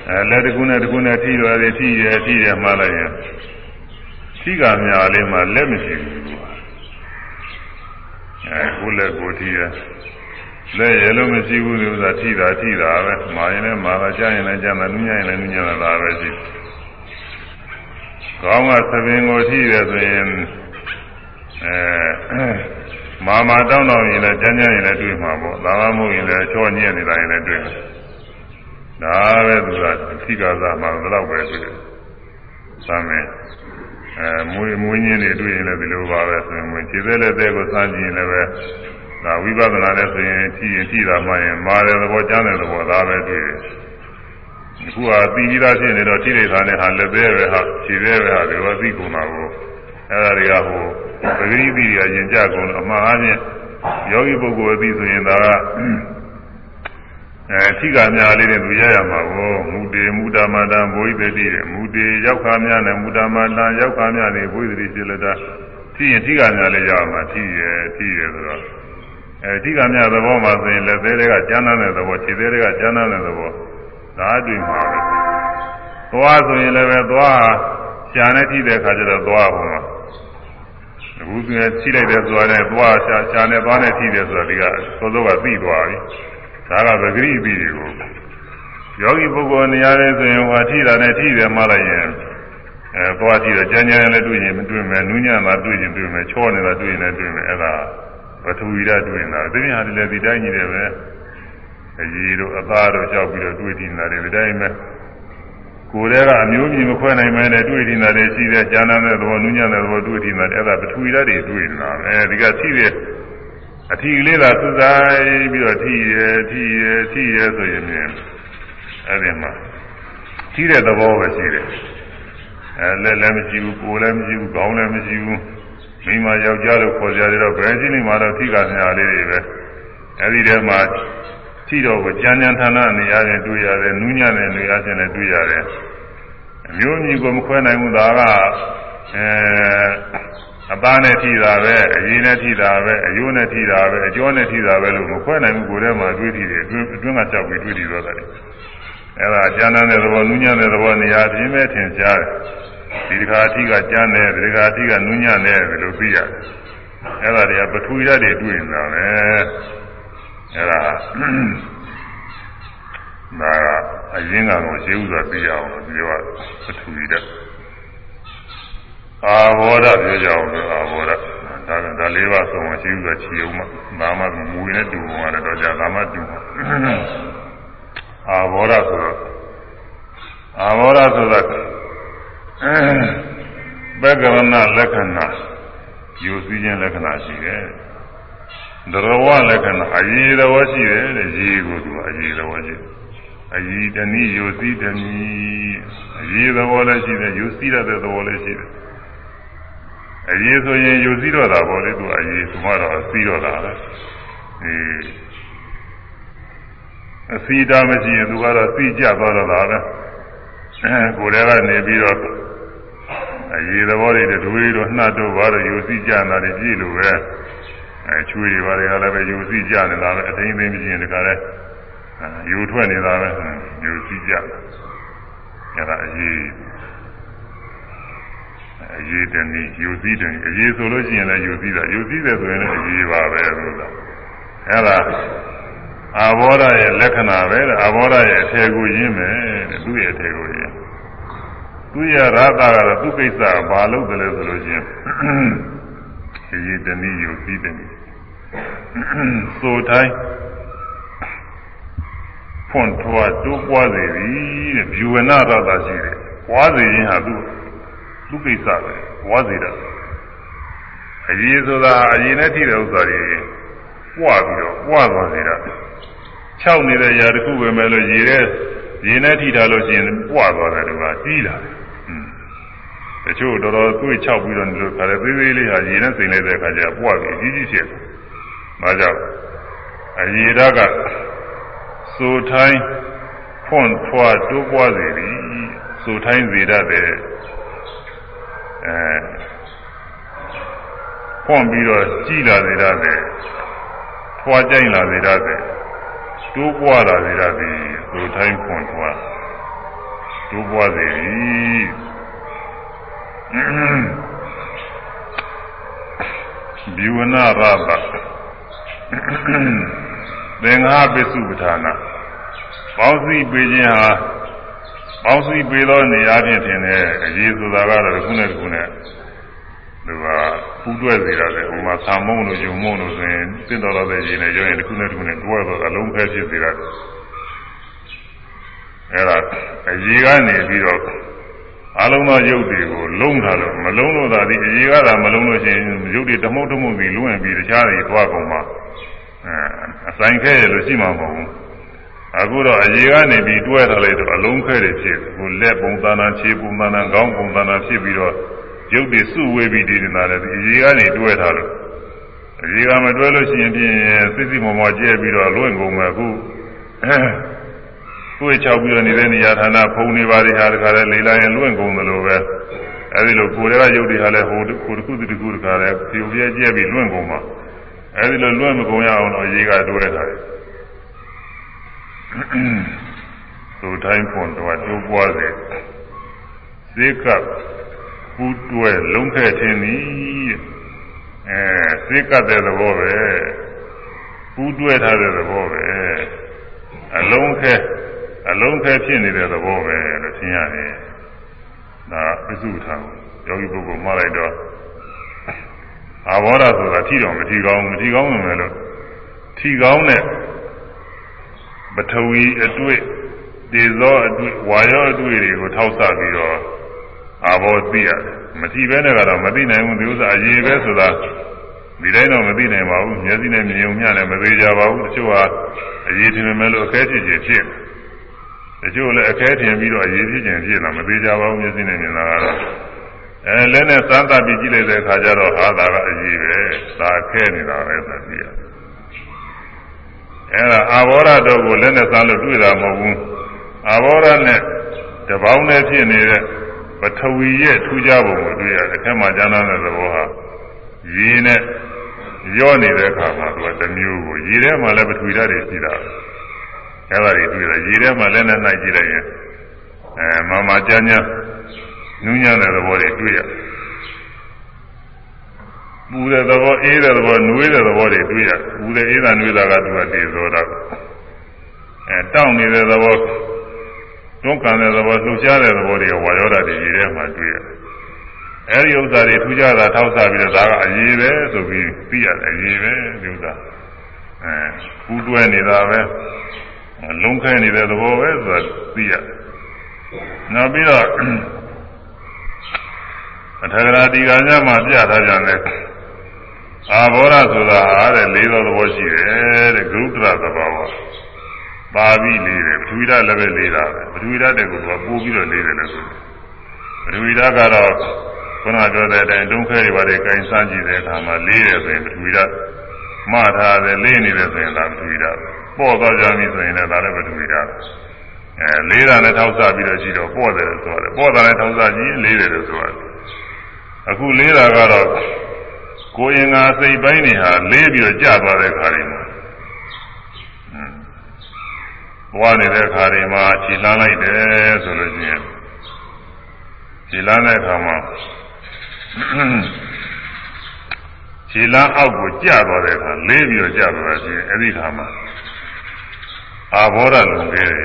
[SPEAKER 1] အဲလက်တကူနဲ့တကူနဲ့ထိရတယ်ထိရထိရမှလိုက်ရင်ထိထိကများလေးမှလက်မရှိဘူးသူကအဲကိုလက်ကိုထိရလက်ရလို့မရှိဘူးလို့ဆိုတာထိတာထိတာပဲမာရင်လည်းမာတာကြားရင်လည်းကြားမှာနူးညံ့ရင်လည်းနူးညံ့တာပဲရှိ ကောင်းကသပင်ကိုထိရဆိုရင်အဲမာမာတောင်းတောင်းရင်လည်းကြမ်းကြမ်းရင်လည်းတွေ့မှာပေါ့သာမမဟုတ်ရင်လည်းချောညံ့နေတာရင်လည်းတွေ့မှာဒါပဲသူကထိကသာမှာတော့ပဲတွေ့တယ်။သမင်အဲမွေးမွေးညင်းတွေတွေ့ရင်လည်းဒီလိုပါပဲဆိုရင်ခြေသေးလက်သေးကိုစမ်းကြည့်ရင်လည်းပဲဒါဝိပဿနာနဲ့ဆိုရင်ထိရင်ထိတာမှရင်မာတဲ့သဘောကျမ်းတဲ့သဘောဒါပဲတွေ့တယ်။ အခုဟာသီကြီးသားဖြစ်နေတော့ထိနေတာနဲ့ဟာလက်သေးပဲဟာခြေသေးပဲဟာဒီလိုသိကုန်တာကိုအဲဒါတွေကဟိုပဂရိသီရရင်ကြကုန်အမှားအားဖြင့်ယောဂီပုဂ္ဂိုလ်အသိဆိုရင်ဒါကအဲထိကများလေးနဲ့သူရရမှာကိုမူတေမူတာမတံဘိုးဣတိတဲ့မူတေရောက်ခါများနဲ့မူတာမတံရောက်ခါများနဲ့ဘိုးဣတိစေလတာထိရင်ထိကများလေးရမှာထိရထိရဆိုတော့အဲထိကများသဘောမှာဆိုရင်လက်သေးတွေကကျမ်းမ်းတဲ့သဘောခြေသေးတွေကကျမ်းမ်းတဲ့သဘော ဒါအတွေ့မှာပဲသွားဆိုရင်လည်းပဲသွားရှာနဲ့ထိတဲ့ခါကျတော့သွားဟောမှာအခုကထိလိုက်တဲ့သွားနဲ့သွားရှာရှာနဲ့သွားနဲ့ထိတယ်ဆိုတာဒီကသောသောကသိသွားပြီဒါကပဂရိပိတွေကိုယောဂီပုဂ္ဂိုလ်နေရာလေးဆိုရင်ဟောထိတာနဲ့ထိတယ်မှလိုက်ရင်အဲသွားထိတော့ကြမ်းကြမ်းလည်းတွေ့ရင်မတွေ့မယ်နူးညံ့တာတွေ့ရင်တွေ့မယ်ချောနေတာတွေ့ရင်လည်းတွေ့မယ်အဲ့ဒါပထဝီဓာတ်တွေ့နေတာအသိဉာဏ်တွေလည်းဒီတိုင်းကြီးတယ်ပဲ အကြီးတို့အသားတို့ကြောက်ပြီးတော့တွေ့ထိနေတာတွေဒီတိုင်းပဲကိုယ်တည်းကအမျိုးမြင်မခွဲနိုင်မဲနဲ့တွေ့ထိနေတာတွေရှိတဲ့ကျမ်းမ်းတဲ့သဘောနူးညံ့တဲ့သဘောတွေ့ထိနေတာအဲ့ဒါပထဝီဓာတ်တွေတွေ့နေတာအဲဒီကထိတဲ့အထီလေးသာသုဆိုင်ပြီးတော့ထီရထီရထီရဆိုရင်လည်းအဲ့ဒီမှာထီတဲ့သဘောပဲရှိတယ်အဲလက်လည်းမရှိဘူးကိုယ်လည်းမရှိဘူးခေါင်းလည်းမရှိဘူးမိမယောက်ျားလို့ခေါ်ကြတယ်တော့ဘယ်ရှိနေမှာတော့ထီကညာလေးတွေပဲအဲ့ဒီထဲမှာ ထီတော့ကိုကြမ်းကြမ်းဌာနနေရာနဲ့တွေ့ရတယ်နူးညံ့တဲ့နေရာချင်းနဲ့တွေ့ရတယ်အမျိုးမျိုးကိုမခွဲနိုင်ဘူးဒါကအဲအသားနဲ့ထိတာပဲအရည်နဲ့ထိတာပဲအယိုးနဲ့ထိတာပဲအကျော်နဲ့ထိတာပဲလို့မခွဲနိုင်ဘူးကိုယ်ထဲမှာတွေးထိတယ်အတွင်းအတွင်းကကြောက်ပြီးတွေးထိသွားတယ်အဲ့ဒါကျမ်းမ်းတဲ့သဘောနူးညံ့တဲ့သဘောနေရာပြင်းမဲ့ထင်ရှားတယ်ဒီတစ်ခါအထိကကျမ်းတယ်ဒီတစ်ခါအထိကနူးညံ့တယ်လို့သိရတယ်အဲ့ဒါတွေကပထဝီဓာတ်တွေတွေ့နေတာပဲ အဲ့ဒါဒါကအရင်ကတော့ရှင်းဥစွာသိရအောင်လို့ပြောရပထဝီဓာတ်အာဘောဓပြောကြအောင်ဆိုအာဘောဓဒါကဒါလေးပါဆုံးမရှိဘူးဆိုချီအောင်မှဒါမှမူနဲ့တူအောင်လည်းတော့ကြာဒါမှတူအာဘောဓဆိုတော့အာဘောဓဆိုတာဘဂဝနာလက္ခဏာယူစည်းခြင်းလက္ခဏာရှိတယ် ဒရဝလက္ခဏာအရေးတော်ရှိတယ်တဲ့ရေကိုသူအရေးတော်ရှိတယ်အရေးတနည်းယူစည်းတနည်းအရေးတော်လည်းရှိတယ်ယူစည်းရတဲ့သဘောလည်းရှိတယ်အရေးဆိုရင်ယူစည်းတော့တာပေါ့လေသူအရေးသူမှတော့အစည်းတော့တာပဲအေးအစည်းတာမရှိရင်သူကတော့စီးကြသွားတော့တာပဲအဲကိုယ်တည်းကနေပြီးတော့အရေးသဘောတွေဒွေးတော့နှတ်တော့ဘာလို့ယူစည်းကြတာတွေကြည့်လို့ပဲ အဲချွေးတွေဘာတွေကလည်းပဲယူစည်းကြနေတာပဲအသိသိမရှိရင်တခါလဲယူထွက်နေတာပဲယူစည်းကြအဲဒါအရေးအရေးတနည်းယူစည်းတယ်အရေးဆိုလို့ရှိရင်လည်းယူစည်းတာယူစည်းတယ်ဆိုရင်လည်းအရေးပါပဲဆိုတာအဲ့ဒါအာဘောဓရဲ့လက္ခဏာပဲအာဘောဓရဲ့အထေကိုရင်းမယ်သူ့ရဲ့အထေကိုရင်းသူ့ရဲ့ရတာကတော့သူ့ကိစ္စဘာလို့တယ်လဲဆိုလို့ရှိရင် အရေးတနည်းယူစည်းတယ်ဆိုတိုင်းဖွင့်ထွားတိုးပွားစေသည်တဲ့ဘီဝနာရတာရှိတယ်ပွားစေခြင်းဟာသူ့သူကိစ္စပဲဝါစီတာအရေးဆိုတာအရင်နဲ့ထိတဲ့ဥစ္စာတွေပွားပြီးတော့ပွားသွားစေတာ၆နေတဲ့ຢာတစ်ခုပဲမဲ့လို့ရေတဲ့ရေနဲ့ထိတာလို့ရှိရင်ပွားသွားတယ်ဒီမှာကြီးလာတယ် တချို့တော်တော်သွေးချောက်ပြီးတော့လို့ခါတယ်သေးသေးလေးဟာရေနဲ့စိန်လိုက်တဲ့အခါကျပွားပြီးကြီးကြီးဖြစ်တယ်။ဒါကြောင့်အရေဓာတ်ကစိုးထိုင်းဖွန့်ထွားတိုးပွားစေသည်စိုးထိုင်းစေတတ်တဲ့အဲဖွင့်ပြီးတော့ကြီးလာစေရတယ်ဖွာကြိုင်လာစေရတယ်တိုးပွားလာစေရတယ်သူတိုင်းဖွင့်ထွားတိုးပွားစေသည် ဘီဝနာရဘသင်္ဃာပစ္စုပ္ပထာနာပေါင်းစည်းပေးခြင်းဟာပေါင်းစည်းပေးသောနေရာဖြင့်ထင်တယ်အရေးဆိုတာကတော့တစ်ခုနဲ့တစ်ခုနဲ့သူကပူးတွဲစေတာလေဟိုမှာသာမုံတို့ယုံမုံတို့ဆိုရင်တင့်တော်တော်တဲ့ရင်နဲ့ရောရင်တစ်ခုနဲ့တစ်ခုနဲ့တွဲတော့အလုံးဖဲဖြစ်စေတာအဲ့ဒါအရေးကနေပြီးတော့ အလုံးသောရုပ်တွေကိုလုံးထားလို့မလုံးလို့သာဒီအရေးကသာမလုံးလို့ရှိရင်ရုပ်တွေတမုတ်တမုတ်ပြီးလုံးဝင်ပြီးတခြားတွေသွားကုန်မှာအဲအဆိုင်ခဲရလို့ရှိမှာမဟုတ်ဘူးအခုတော့အရေးကနေပြီးတွဲထားလိုက်တော့အလုံးခဲတွေဖြစ်ဟိုလက်ပုံသဏ္ဍာန်ခြေပုံသဏ္ဍာန်ခေါင်းပုံသဏ္ဍာန်ဖြစ်ပြီးတော့ရုပ်တွေစုဝေးပြီးတည်နေတာလေအရေးကနေတွဲထားလို့အရေးကမတွဲလို့ရှိရင်ဖြင့်စစ်စစ်မော်မော်ကျဲပြီးတော့လွင့်ကုန်မယ်အခု ကိုယ်ချောက်ပြီးတော့နေတဲ့နေရာဌာနဖုံနေပါလေဟာတခါလဲလေလာရင်လွင့်ကုန်သလိုပဲအဲဒီလိုကိုယ်တွေကရုပ်တွေဟာလဲဟိုကိုယ်တစ်ခုတစ်ခုတခါလဲဖြူပြဲကျဲပြီးလွင့်ကုန်မှာအဲဒီလိုလွင့်မကုန်ရအောင်တော့အရေးကတွဲထားတယ်သူတိုင်းဖွန်တော့တိုးပွားစေစေကပူတွဲလုံးခဲ့ခြင်းသည်အဲစေကတဲ့သဘောပဲပူတွဲထားတဲ့သဘောပဲအလုံးခဲ အလုံးခဲဖြစ်နေတဲ့သဘောပဲလို့သင်ရတယ်ဒါပစ္စုထာယောဂီပုဂ္ဂိုလ်မှားလိုက်တော့အာဘောဓဆိုတာထီတော်မထီကောင်းမထီကောင်းမယ်လို့ထီကောင်းတဲ့ပထဝီအတွေ့ဒေဇောအတွေ့ဝါရောအတွေ့တွေကိုထောက်ဆပြီးတော့အာဘောသိရတယ်မထီပဲနဲ့ကတော့မသိနိုင်ဘူးဒီဥစ္စာအရေးပဲဆိုတာဒီတိုင်းတော့မသိနိုင်ပါဘူးမျက်စိနဲ့မြင်ုံမျှလည်းမသေးကြပါဘူးတချို့ဟာအရေးထင်မယ်လို့အခဲဖြစ်ခြင်းဖြစ်တ ချို့လည်းအခဲထင်ပြီးတော့အရေးဖြစ်ခြင်းဖြစ်တာမသေးကြပါဘူးမျက်စိနဲ့မြင်တာကတော့အဲလက်နဲ့စမ်းသပ်ပြီးကြည့်လိုက်တဲ့အခါကျတော့ဟာတာကအရေးပဲဒါခဲနေတာပဲဆိုပြီးရအဲဒါအာဘောရတော့ကိုလက်နဲ့စမ်းလို့တွေ့တာမဟုတ်ဘူးအာဘောရနဲ့တပေါင်းနဲ့ဖြစ်နေတဲ့ပထဝီရဲ့ထူးခြားပုံကိုတွေ့ရတယ်အဲမှာကျမ်းသာတဲ့သဘောဟာရေနဲ့ရောနေတဲ့အခါမှာသူကတစ်မျိုးကိုရေထဲမှာလည်းပထဝီဓာတ်တွေရှိတာ အဲဒါတွေတွေ့တယ်ရေထဲမှာလည်းနဲ့နိုင်ကြည့်လိုက်ရင်အဲမမကြမ်းကြမ်းနူးညံ့တဲ့သဘောတွေတွေ့ရပူတဲ့သဘောအေးတဲ့သဘောနွေးတဲ့သဘောတွေတွေ့ရပူတဲ့အေးတာနွေးတာကသူကတည်သောတာအဲတောင့်နေတဲ့သဘောတွန်းကန်တဲ့သဘောလှုပ်ရှားတဲ့သဘောတွေဝါရောဓာတွေရေထဲမှာတွေ့ရတယ်အဲဒီဥစ္စာတွေထူးခြားတာထောက်ဆပြီးတော့ဒါကအရေးပဲဆိုပြီးသိရတယ်အရေးပဲဒီဥစ္စာအဲကူးတွဲနေတာပဲ လုံးခဲနေတဲ့သဘောပဲဆိုတာသိရတယ်နောက်ပြီးတော့အထကရာဒီကညမှာပြထားကြတယ်အာဘောရဆိုတာအားတဲ့လေးသောသဘောရှိတယ်တဲ့ဂရုတရသဘာဝပါပြီးလေးတယ်ပထဝီဓာတ်လည်းပဲလေးတာပဲပထဝီဓာတ်တဲ့ကိုကပိုးပြီးတော့လေးတယ်လို့ဆိုတယ်ပထဝီဓာတ်ကတော့ခုနပြောတဲ့အတိုင်းတုံးခဲတွေပါတွေကင်စမ်းကြည့်တဲ့အခါမှာလေးတယ်ဆိုရင်ပထဝီဓာတ်မှတ်ထားတယ်လေးနေတယ်ဆိုရင်ဒါပထဝီဓာတ်ပေါ့ သွားကြပြီဆိုရင်လည်းဒါလည်းပထဝီဓာတ်အဲလေးတာနဲ့ထောက်ဆပြီးတော့ရှိတော့ပေါ့တယ်လို့ဆိုရတယ်ပေါ့တာနဲ့ထောက်ဆကြည့်လေးတယ်လို့ဆိုရတယ်အခုလေးတာကတော့ကိုယ်ရင်ကစိတ်ပိုင်းတွေဟာလေးပြီးတော့ကျသွားတဲ့ခါတွေမှာဘဝနေတဲ့ခါတွေမှာခြေလှမ်းလိုက်တယ်ဆိုလို့ရှိရင်ခြေလှမ်းတဲ့ခါမှာခြေလမ်းအောက်ကိုကျသွားတဲ့အခါလေးပြီးတော့ကျသွားတာရှိရင်အဲ့ဒီခါမှာ အာဘောဓလုံခဲ့တယ်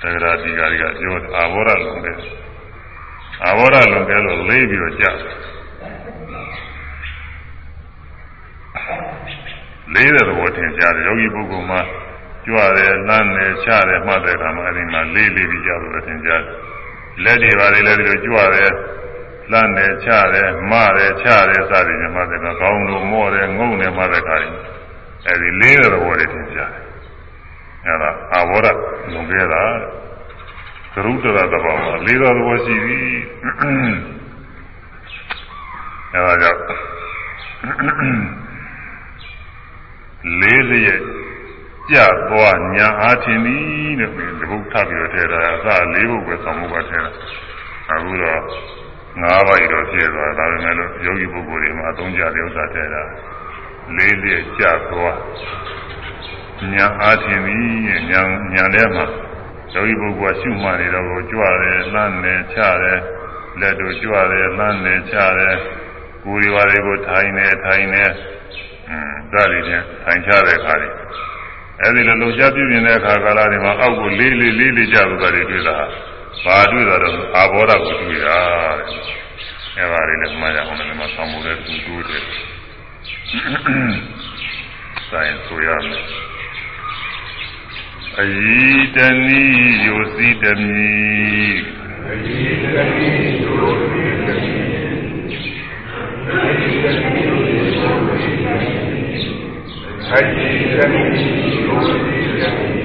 [SPEAKER 1] တဂရတိကာရီကပြောအာဘောဓလုံခဲ့အာဘောဓလုံခဲ့လို့လေးပြီးတော့ကျလေးတဲ့သဘောထင်ရှားတယ်ယောဂီပုဂ္ဂိုလ်မှာကြွတယ်လမ်းတယ်ချတယ်မှတ်တဲ့အခါမှာအဲ့ဒီမှာလေးလေးပြီးကျလို့ထင်ရှားတယ်လက်တွေပါလေလည်းဒီလိုကြွတယ်လမ်းတယ်ချတယ်မတယ်ချတယ်စသည်ဖြင့်မှတဲ့ကောင်းလို့မော့တယ်ငုံတယ်မှတဲ့ခါရင် အဲဒီလေးတဲ့သဘောတွေသင်ကြားတယ်အဲဒါအာဘောဓလုံခဲ့တာသရုတ္တရသဘောမှာလေးသောသဘောရှိပြီအဲဒါကြောင့်လေးလျက်ကြသွားညာအားထင်သည်တဲ့ဒီဘုထပ်ပြီးတော့ထဲတာအစလေးဘုပဲဆောင်မှုပါထဲတာအခုတော့ငါးပါးတော့ပြည့်သွားဒါပေမဲ့လို့ယောဂီပုဂ္ဂိုလ်တွေမှာအသုံးကျတဲ့ဥစ္စာထဲတာ လေးလျက်ကြသွားညာအားထင်သည်ညာညာထဲမှာယောဂီပုဂ္ဂိုလ်ကရှုမှတ်နေတော့ကိုကြွတယ်လှမ်းတယ်ချတယ်လက်တို့ကြွတယ်လှမ်းတယ်ချတယ်ကိုယ်ရွာတွေကိုထိုင်နေထိုင်နေอืมဒါတွေချင်းထိုင်ချတဲ့အခါတွေအဲဒီလိုလှုပ်ရှားပြင်းနေတဲ့အခါကာလတွေမှာအောက်ကိုလေးလေးလေးလေးကျသွားတာတွေတွေ့တာဘာတွေ့တာတော့အာဘောဓကိုတွေ့တာတဲ့အဲပါလေးလည်းမှတ်ရအောင်လည်းမဆောင်မှုတဲ့သူတွေ့တယ် ဆိုင်ဆိုရမယ်အယီတဏီယိုစီတမီအယီတဏီယိုစီတမီအယီတဏီယိုစီတမီအယီတဏီယိုစီတမီ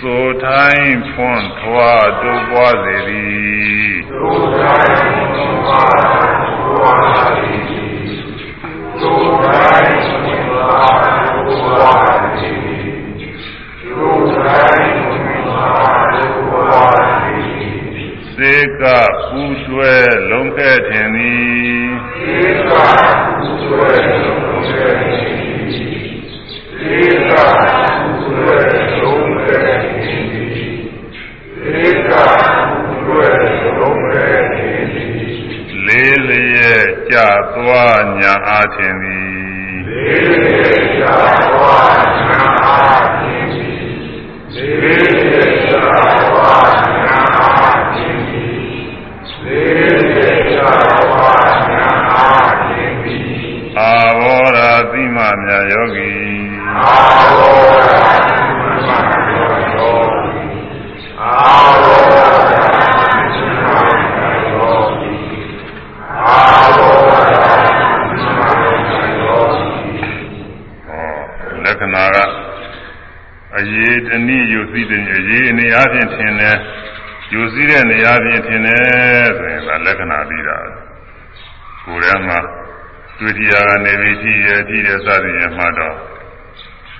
[SPEAKER 1] သို့ထိုင်းဖွင့်ထွားတို့ပွားစေသည်သို့ထိုင်းဖွင့်ထွားတို့ပွားစေသည်သို့ထိုင်းဖွင့်ထွားတို့ပွားစေသည်သို့ထိုင်းဖွင့်ထွားတို့ပွားစေသည် စေကပူဆွဲလုံးခဲ့ထင်သည်စေကပူဆွဲလုံးခဲ့ထင်သည်စေကပူဆွဲလုံးခဲ့ထင်သည်စေကပူဆွဲလုံးခဲ့ထင်သည်လေးလျက်ကြသွားညာအားထင်သည်လေးလျက်ကြသွားညာ အားထင်သည်လေးလျက်ကြသွားညာအားထင်သည်လေးလျက်ကြသွားညာအားထင်သည်အာဘောရာသိမမြတ်ယောဂီအာဘောရာသိမမြတ်ယောဂီအာဘောရာသိမမြတ်ယောဂီအာဘောရာသိမမြတ်ယောဂီဟောလက္ခဏာက အရေးတနည်းယူသိတဲ့အရေးအနေအချင်းထင်တယ်ယူစည်းတဲ့နေရာပြင်ထင်တယ်ဆိုရင်ဒါလက္ခဏာပြီးတာကိုယ်ထဲမှာတွေ့တရားကနေပြီးကြည့်ရကြည့်ရစသည်ဖြင့်မှတော့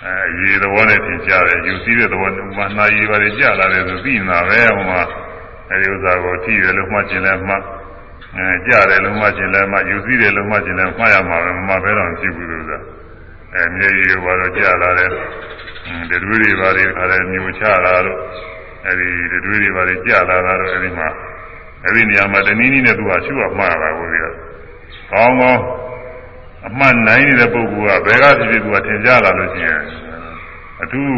[SPEAKER 1] အဲရေသဘောနဲ့သင်ကြားတယ်ယူစည်းတဲ့သဘောဥမာနာရီပါလေကြာလာတယ်ဆိုပြီးနေတာပဲဟိုမှာအဲဒီဥစ္စာကိုကြည့်တယ်လို့မှတ်ကျင်လဲမှတ်အဲကြာတယ်လို့မှတ်ကျင်လဲမှတ်ယူစည်းတယ်လို့မှတ်ကျင်လဲမှတ်ရမှာပဲမမှတ်ဘဲတော့ဖြစ်ဘူးလို့ဆိုတာအဲမြေကြီးဘာလို့ကြာလာတယ် တတွေးတွေပါလေခါတယ်မျိုးချလာတော့အဲဒီတတွေးတွေပါလေကြာလာတာတော့အဲဒီမှာအဲဒီနေရာမှာတနည်းနည်းနဲ့သူကရှုရမှားတာကိုပြီးတော့ကောင်းကောင်းအမှန်နိုင်နေတဲ့ပုဂ္ဂိုလ်ကဘယ်ကဖြစ်ဖြစ်သူကထင်ရှားလာလို့ရှိရင်အထူး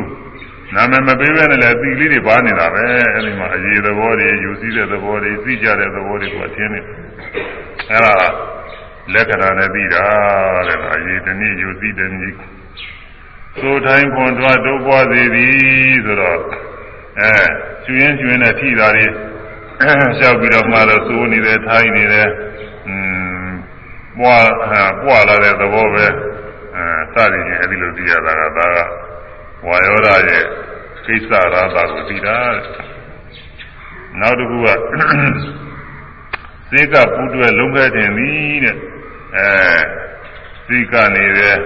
[SPEAKER 1] နာမည်မပေးဘဲနဲ့လည်းသီလေးတွေပါနေတာပဲအဲဒီမှာအရေးသဘောတွေယူစည်းတဲ့သဘောတွေသိကြတဲ့သဘောတွေကထင်းနေအဲဒါလက္ခဏာနဲ့ပြီးတာတဲ့အရေးတနည်းယူစည်းတဲ့နည်း သို့ထိုင်းခွန်သွားတို့ပွားစေသည်ဆိုတော့အဲကျွင်းကျွင်းနဲ့ထိတာတွေလျှောက်ပြီးတော့မှတော့သိုးနေတယ်ထိုင်းနေတယ်อืมပွားပွားလာတဲ့သဘောပဲအဲစသည်ချင်းအဲဒီလိုသိရတာကဒါကဝါယောဓာရဲ့ကိစ္စရာသာကိုသိတာနောက်တစ်ခုကစေကပူတွဲလုံးခဲတင်သည်တဲ့အဲစေကနေတယ်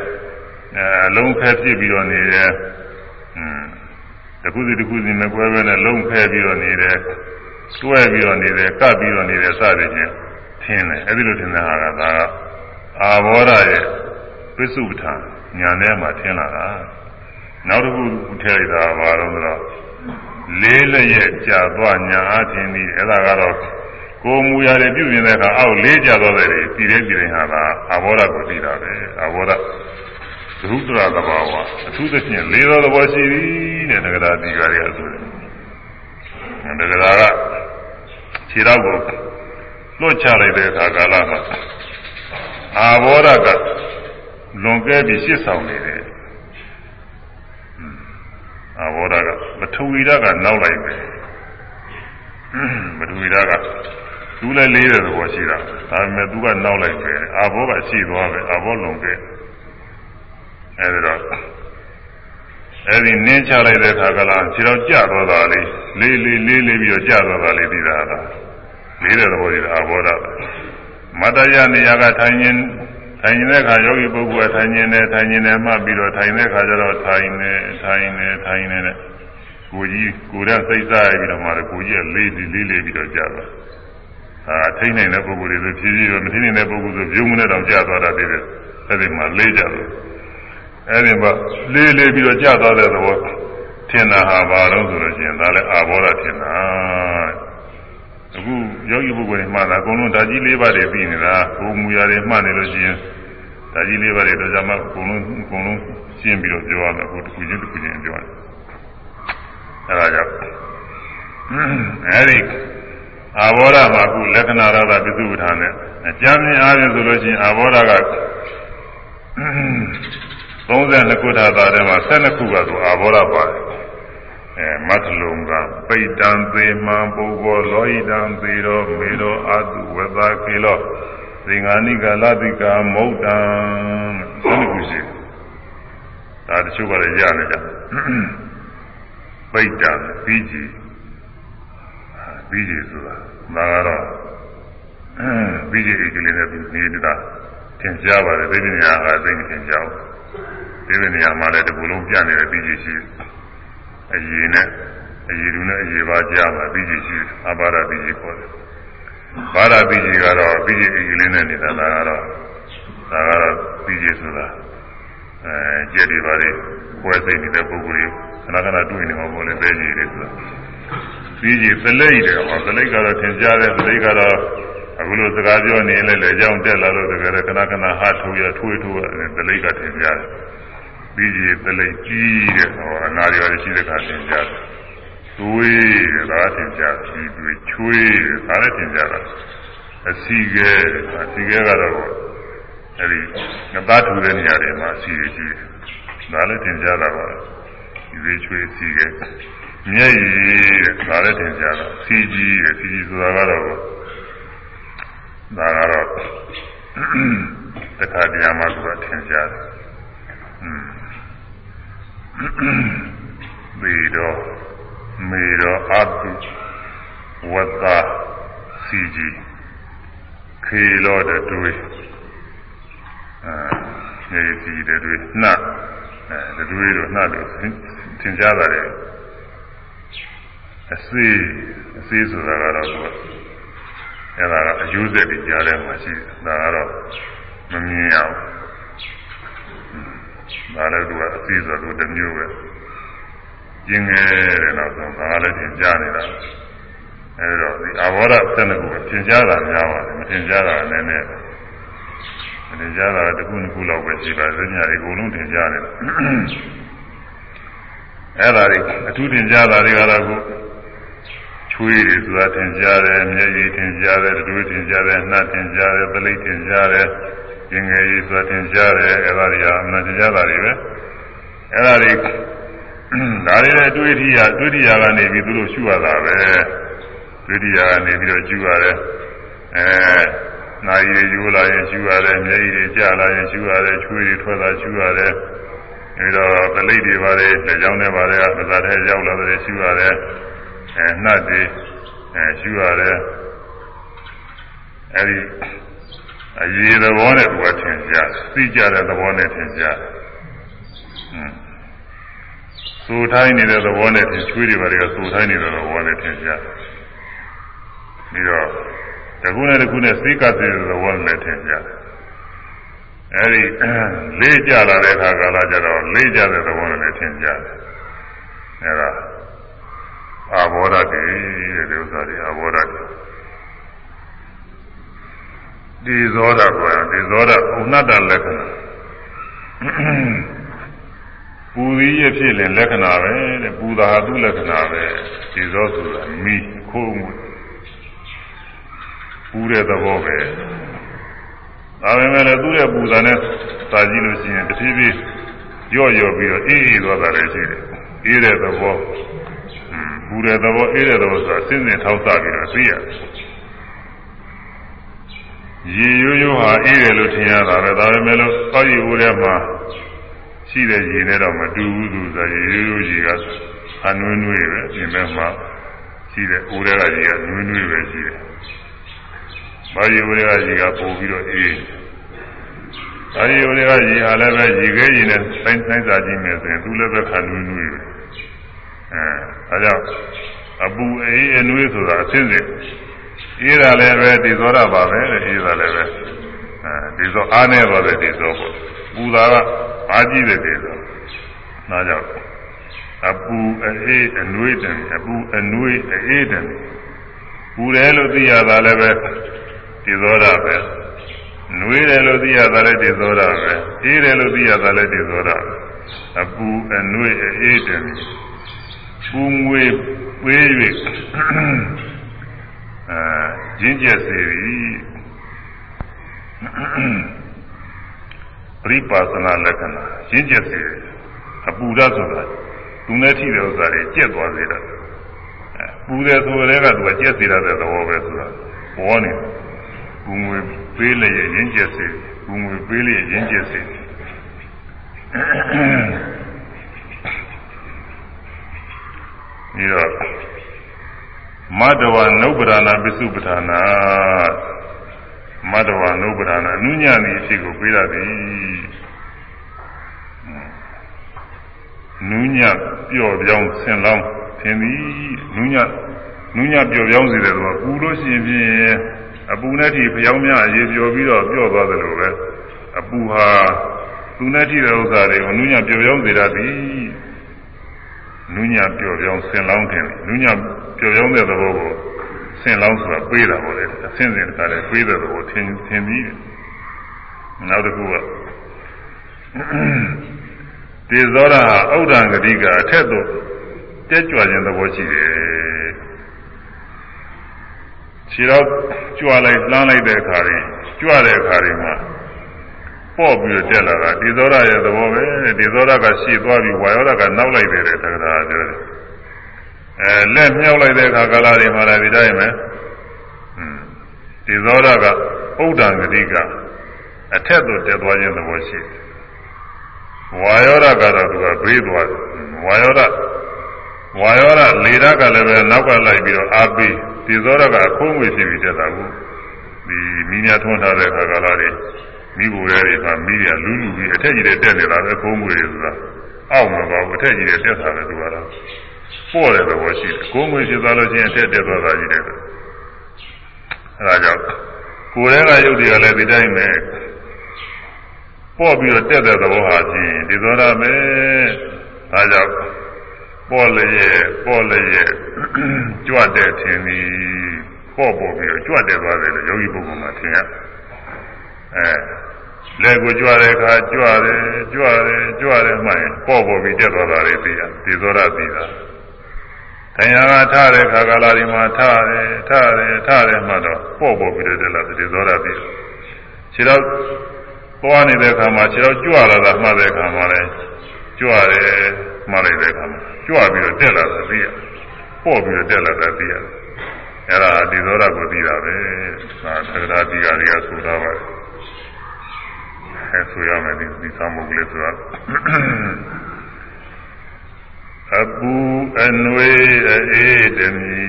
[SPEAKER 1] အဲလုံးခဲပြစ်ပြီးတော့နေတယ်อืมတခုစီတခုစီမကွဲဘဲနဲ့လုံးခဲပြီးတော့နေတယ်တွဲပြီးတော့နေတယ်ကပ်ပြီးတော့နေတယ်စသည်ချင်းထင်းတယ်အဲဒီလိုထင်တဲ့ဟာကဒါကအာဘောဓရဲ့ပစ္စုပ္ပန်ညာထဲမှာထင်းလာတာနောက်တစ်ခုထည့်လိုက်တာဘာလို့လဲဆိုတော့လေးလျက်ကြာသွားညာအထင်ဒီအဲ့ဒါကတော့ကိုမူရတယ်ပြုပြင်တဲ့အခါအောက်လေးကြာသွားတယ်ပြည်တဲ့ပြည်တဲ့ဟာကအဘောဓကိုသိတာပဲအဘောဓ ဒုဒရသဘာဝအထူးသဖြင့်လေးသောသဘောရှိသည်တဲ့ငကရာဒီကာရီအဆိုတယ်ငကရာကခြေတော့ကိုလွတ်ချလိုက်တဲ့အခါကာလမှာအာဘောဓကလွန်ကဲပြီးရှစ်ဆောင်နေတယ်အာဘောဓကပထဝီဓာတ်ကနောက်လိုက်ပဲပထဝီဓာတ်ကသူလည်းလေးတဲ့သဘောရှိတာဒါပေမဲ့သူကနောက်လိုက်ပဲအာဘောကရှိသွားပဲအာဘောလွန်ကဲ အဲဒီတော့အဲဒီနင်းချလိုက်တဲ့အခါကလားခြေတော့ကျသွားတာလေးလေးလေးလေးလေးပြီးတော့ကျသွားတာလေးသိတာလားလေးတဲ့သဘောကြီးအာဘောဓမတ္တယနေရာကထိုင်ရင်ထိုင်နေတဲ့အခါယောဂီပုဂ္ဂိုလ်ကထိုင်နေတယ်ထိုင်နေတယ်မှတ်ပြီးတော့ထိုင်တဲ့အခါကျတော့ထိုင်နေထိုင်နေထိုင်နေတဲ့ကိုကြီးကိုယ်ကစိတ်စားရပြီးတော့မှကိုကြီးကလေးလေးလေးလေးပြီးတော့ကြာသွားအာထိနိုင်တဲ့ပုဂ္ဂိုလ်တွေဆိုဖြည်းဖြည်းတော့မထိနိုင်တဲ့ပုဂ္ဂိုလ်ဆိုပြုံးမနဲ့တော့ကြာသွားတာတည်းတယ်အဲဒီမှာလေးကြလို့ အဲဒီမှာလေးလေးပြီးတော့ကြာသွားတဲ့သဘောထင်တာဟာဘာလို့ဆိုလို့ရှိရင်ဒါလည်းအာဘောဓထင်တာအခုအခုယောဂီပုဂ္ဂိုလ်တွေမှတ်တာအကုန်လုံးဓာကြီးလေးပါးတွေပြီးနေတာကိုယ်မူရာတွေမှတ်နေလို့ရှိရင်ဓာကြီးလေးပါးတွေတော့ကြမှာအကုန်လုံးအကုန်လုံးရှင်းပြီးတော့ပြောရမယ်အခုတစ်ခုချင်းတစ်ခုချင်းပြောရတယ်အဲဒါကြောင့်အဲဒီအာဘောဓမှာအခုလက္ခဏာရတာပြစုပ္ပထာနဲ့အကြမ်းမြင်အားဖြင့်ဆိုလို့ရှိရင်အာဘောဓက 32ခုထာတာထဲမှာ12ခုကဆိုအာဘောဓပါတယ်အဲမတ်လုံကပိတံသေးမှန်ပုဂ္ဂောလောဟိတံသေရောမေရောအတုဝသကေလောသင်္ဃာနိကလတိကာမௌတံ12ခုရှိဒါတချို့ကလည်းရနေကြပိတံပြီးကြည့်ပြီးကြည့်ဆိုတာဒါကတော့ပြီးကြည့်ကလေးနဲ့သူနေတာသင်ကြားပါတယ်သိပညာကသိနေသင်ကြား သိပညာမှာလည်းဒီကုလုံးပြနေတဲ့ပြီးကြည့်ရှိအရည်နဲ့အရည်လူနဲ့အရည်ပါကြားမှာပြီးကြည့်ရှိအပါဒပြီးကြည့်ခေါ်တယ်ဘာဒပြီးကြည့်ကတော့ပြီးကြည့်ကလေးနဲ့နေတာဒါကတော့ဒါကတော့ပြီးကြည့်ဆိုတာအဲကြက်တွေပါလေပွဲစိတ်နေတဲ့ပုဂ္ဂိုလ်တွေခဏခဏတွေ့နေမှာပေါ့လေပဲကြည့်တယ်ဆိုတာပြီးကြည့်သလိတ်တယ်ဟောသလိတ်ကတော့သင်ကြားတယ်သလိတ်ကတော့ အခုလိုစကားပြောနေလဲလေကြောင်းတက်လာလို့တကယ်ခဏခဏဟာထိုးရထွေးထိုးရတယ်သလိတ်ကသင်ကြားတယ်ပြီးကြည့်သလိတ်ကြီးတဲ့ဟောအနာရောရှိတဲ့ခါသင်ကြားတယ်သွေးတဲ့ဒါသင်ကြားပြီးပြီးချွေးတဲ့ဒါလည်းသင်ကြားတာအစီကဲအစီကဲကတော့အဲဒီငသားထူတဲ့နေရာတွေမှာအစီရရှိတယ်ဒါလည်းသင်ကြားတာပါဒီချွေးအစီကဲမျက်ရည်တဲ့ဒါလည်းသင်ကြားတာစီကြီးတဲ့စီကြီးဆိုတာကတော့ ဒါကတော့တခါတရားမှသူကသင်ကြားတယ်မေတော်မေတော်အတုဝတ္တစီကြီးခေလောတတွေအဲနေစီတတွေနှတ်အဲတတွေတော့နှတ်လို့သင်ကြားတာလေအစေးအစေးဆိုတာကတော့သူက အဲ့ဒါကအယူဆက်တွေကြားထဲမှာရှိတယ်ဒါကတော့မမြင်ရဘူးဒါလည်းသူကအစေးဆိုတော့တစ်မျိုးပဲကျင်ငယ်တဲ့နောက်ဆုံးဒါလည်းသင်ကြားနေတာအဲဒီတော့ဒီအဘောဓဆက်နှစ်ခုကသင်ကြားတာများပါတယ်မသင်ကြားတာနည်းနည်းပဲမသင်ကြားတာတစ်ခုနှစ်ခုလောက်ပဲရှိပါသေးညာတွေအကုန်လုံးသင်ကြားနေတာအဲ့ဒါတွေအထူးသင်ကြားတာတွေကတော့ကို ချွေးတွေဆိုတာသင်ကြားတယ်မျက်ရည်သင်ကြားတယ်တွေးသင်ကြားတယ်နှာသင်ကြားတယ်ပလိတ်သင်ကြားတယ်ကျင်ငယ်ရည်ဆိုတာသင်ကြားတယ်အဲ့ဒါတွေကအမှန်တရားတာတွေပဲအဲ့ဒါတွေဒါတွေလည်းတွေးထီးရတွေးထီးရကနေပြီးသူတို့ရှုရတာပဲတွေးထီးရကနေပြီးတော့ရှုရတယ်အဲနာရီတွေယူလာရင်ရှုရတယ်မျက်ရည်တွေကျလာရင်ရှုရတယ်ချွေးတွေထွက်လာရှုရတယ်အဲတော့ပလိတ်တွေပါလေလက်ကြောင်းတွေပါလေကပဇာထဲရောက်လာတယ်ရှုရတယ် အဲနှတ်တွေအဲရှုရတယ်အဲဒီအရေးသဘောနဲ့သူကထင်ရှားသိကြတဲ့သဘောနဲ့ထင်ရှားဟွန်းစူထိုင်းနေတဲ့သဘောနဲ့ထင်ချွေးတွေပါတွေကစူထိုင်းနေတဲ့သဘောနဲ့ထင်ရှားပြီးတော့တခုနဲ့တခုနဲ့စိတ်ကတဲ့သဘောနဲ့ထင်ရှားအဲဒီလေးကြလာတဲ့အခါကာလကျတော့လေးကြတဲ့သဘောနဲ့ထင်ရှားအဲဒါ အာဘောဓတိတဲ့ဒီဥစ္စာတွေအာဘောဓတိဒီဇောဓကိုဒီဇောဓဥဏတ္တလက္ခဏာပူရည်ရဖြစ်ရင်လက္ခဏာပဲတဲ့ပူတာဟာသူ့လက္ခဏာပဲဒီဇောဆိုတာမိခိုးမှုပူတဲ့သဘောပဲဒါပေမဲ့လည်းသူ့ရဲ့ပူတာနဲ့စာကြည့်လို့ရှိရင်တဖြည်းဖြည်းကြော့ကြော့ပြီးတော့အေးအေးသွားတာလည်းရှိတယ်အေးတဲ့သဘောပူ တဲ့သဘောအေးတဲ့သဘောဆိုတာစဉ်စဉ်ထောက်ဆပြီးတော့သိရတယ်ရေရိုးရိုးဟာအေးတယ်လို့ထင်ရတာပဲဒါပေမဲ့လို့သောက်ရည်ဦးထဲမှာရှိတဲ့ရေနဲ့တော့မတူဘူးသူဆိုရေရိုးရိုးရေကအနွေးနွေးပဲပြင်မဲ့မှာရှိတဲ့ဦးထဲကရေကနွေးနွေးပဲရှိတယ်။ဘာရေဦးထဲကရေကပို့ပြီးတော့အေး။ဘာရေဦးထဲကရေဟာလည်းပဲရေခဲရေနဲ့ဆိုင်ဆိုင်စားကြည့်မယ်ဆိုရင်သူလည်းပဲခံနွေးနွေးပဲ။ အဲဒါကြောင့်အပူအေးအနွေးဆိုတာအစစ်စစ်အေးတာလည်းပဲဒီသောတာပါပဲတဲ့အေးတာလည်းပဲအဲဒီသောအားနေပါပဲဒီသောပေါ့ပူတာကအားကြီးတဲ့ဒီသောနားကြောင့်အပူအေးအနွေးတံအပူအနွေးအေးတံပူတယ်လို့သိရတာလည်းပဲဒီသောတာပဲနွေးတယ်လို့သိရတာလည်းဒီသောတာပဲအေးတယ်လို့သိရတာလည်းဒီသောတာပဲအပူအနွေးအေးတယ် ပူငွေပေး၍အဲရင်းကျက်စေသည်ပရိပါစနာလက္ခဏာရင်းကျက်စေအပူရဆိုတာသူနဲ့ထိတဲ့ဥစ္စာတွေကျက်သွားစေတာပူတယ်ဆိုတဲ့ကသူကကျက်စေတဲ့သဘောပဲဆိုတာပေါ်နေပူငွေပေးလျက်ရင်းကျက်စေပူငွေပေးလျက်ရင်းကျက်စေ ပြီးတော့မတ္တဝနုပ္ပဒါနာပစ္စုပ္ပထာနာမတ္တဝနုပ္ပဒါနာအနုညံ့ဤဖြစ်ကိုပေးရသည်နုညံ့ပျော့ပြောင်းဆင်လောင်းသင်သည်နုညံ့နုညံ့ပျော့ပြောင်းစေတယ်ဆိုတော့ပူလို့ရှိရင်ဖြင့်အပူနဲ့ထိဖျောင်းများအရေးပျော်ပြီးတော့ပျော့သွားတယ်လို့ပဲအပူဟာသူနဲ့ထိတဲ့ဥစ္စာတွေကိုနုညံ့ပျော့ပြောင်းစေတတ်သည် နုညံ့ပျော့ပြောင်းဆင်လောင်းတယ်နုညံ့ပျော့ပြောင်းတဲ့သဘောကိုဆင်လောင်းဆိုတာပေးတာပေါ့လေအဆင့်ဆင့်တခါတည်းပေးတဲ့သဘောထင်ထင်ပြီးနောက်တစ်ခုကတေဇောရဟာဥဒ္ဒံဂတိကအထက်သို့တက်ကြွခြင်းသဘောရှိတယ်ခြေတော့ကြွလိုက်လှမ်းလိုက်တဲ့အခါတွေကြွတဲ့အခါတွေမှာ ပေါ့ပြီးတော့တက်လာတာဒီသောရရဲ့သဘောပဲဒီသောရကရှည်သွားပြီးဝါယောရကနောက်လိုက်တယ်တဲ့သက္ကရာပြောတယ်အဲလက်မြောက်လိုက်တဲ့အခါကာလတွေမှာလည်းဒီတိုင်းပဲဒီသောရကဥဒ္ဒံဂတိကအထက်သို့တက်သွားခြင်းသဘောရှိတယ်ဝါယောရကတော့သူကဘေးသွားတယ်ဝါယောရဝါယောရလေရကလည်းပဲနောက်ကလိုက်ပြီးတော့အာပိဒီသောရကအခိုးငွေဖြစ်ပြီးတက်တာကိုဒီမိညာထွန်းထားတဲ့ခါကာလတွေ မိဘရဲတွေမှာမိရလူလူပြီးအထက်ကြီးတဲ့တက်နေတာပဲခိုးငွေတွေဆိုတာအောက်မှာပါဘူးအထက်ကြီးတဲ့တက်တာပဲသူကတော့ပေါ့တဲ့သဘောရှိတယ်ခိုးငွေဖြစ်သွားလို့ချင်းအထက်တက်သွားတာကြီးတယ်အဲဒါကြောင့်ကိုယ်ထဲကယုတ်တွေကလည်းဒီတိုင်းပဲပေါ့ပြီးတော့တက်တဲ့သဘောဟာဖြင့်ဒီသောတာပဲဒါကြောင့်ပေါ့လျက်ပေါ့လျက်ကြွတဲ့ထင်သည်ပေါ့ပေါ်ပြီးတော့ကြွတဲ့သွားတယ်လို့ယောဂီပုဂ္ဂိုလ်မှာထင်ရ အဲလက်ကိုကြွတဲ့အခါကြွတယ်ကြွတယ်ကြွတယ်မှရင်ပေါ့ပေါ်ပြီးတက်သွားတာတွေသိရဒီသောတာသိတာတရားကထားတဲ့ခါကာလဒီမှာထားတယ်ထားတယ်ထားတယ်မှတော့ပေါ့ပေါ်ပြီးတော့တက်လာတယ်ဒီသောတာသိခြေတော့သွားနေတဲ့အခါမှာခြေတော့ကြွလာတာမှတ်တဲ့အခါမှာလဲကြွတယ်မှတ်လိုက်တဲ့အခါမှာကြွပြီးတော့တက်လာတာသိရပေါ့ပြီးတော့တက်လာတာသိရအဲ့ဒါဒီသောတာကိုသိတာပဲသာသက္ကရာတိကတွေကဆိုတာပါ အဲဆိုရမယ်ဒီဒီသမှုကလေးဆိုတာအပူအနွေအေးတမီ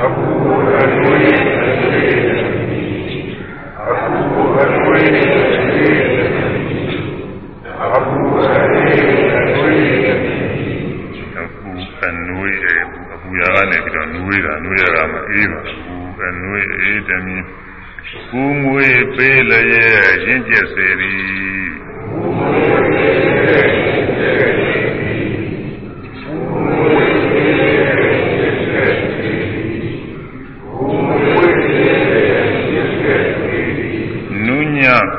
[SPEAKER 2] အပူအနွေအေးတမီအပူအနွေအေးအပူအေးအနွေ
[SPEAKER 1] အပူအနွေအေးအပူရာကနေပြီးတော့နွေးတာနွေးရတာမအေးပါဘူးအနွေအေးတမီ ကူငွေပေးလျက်ရင့်ကျက်စေသည်ကူငွေပေးလျက်ရင့်ကျက်စေ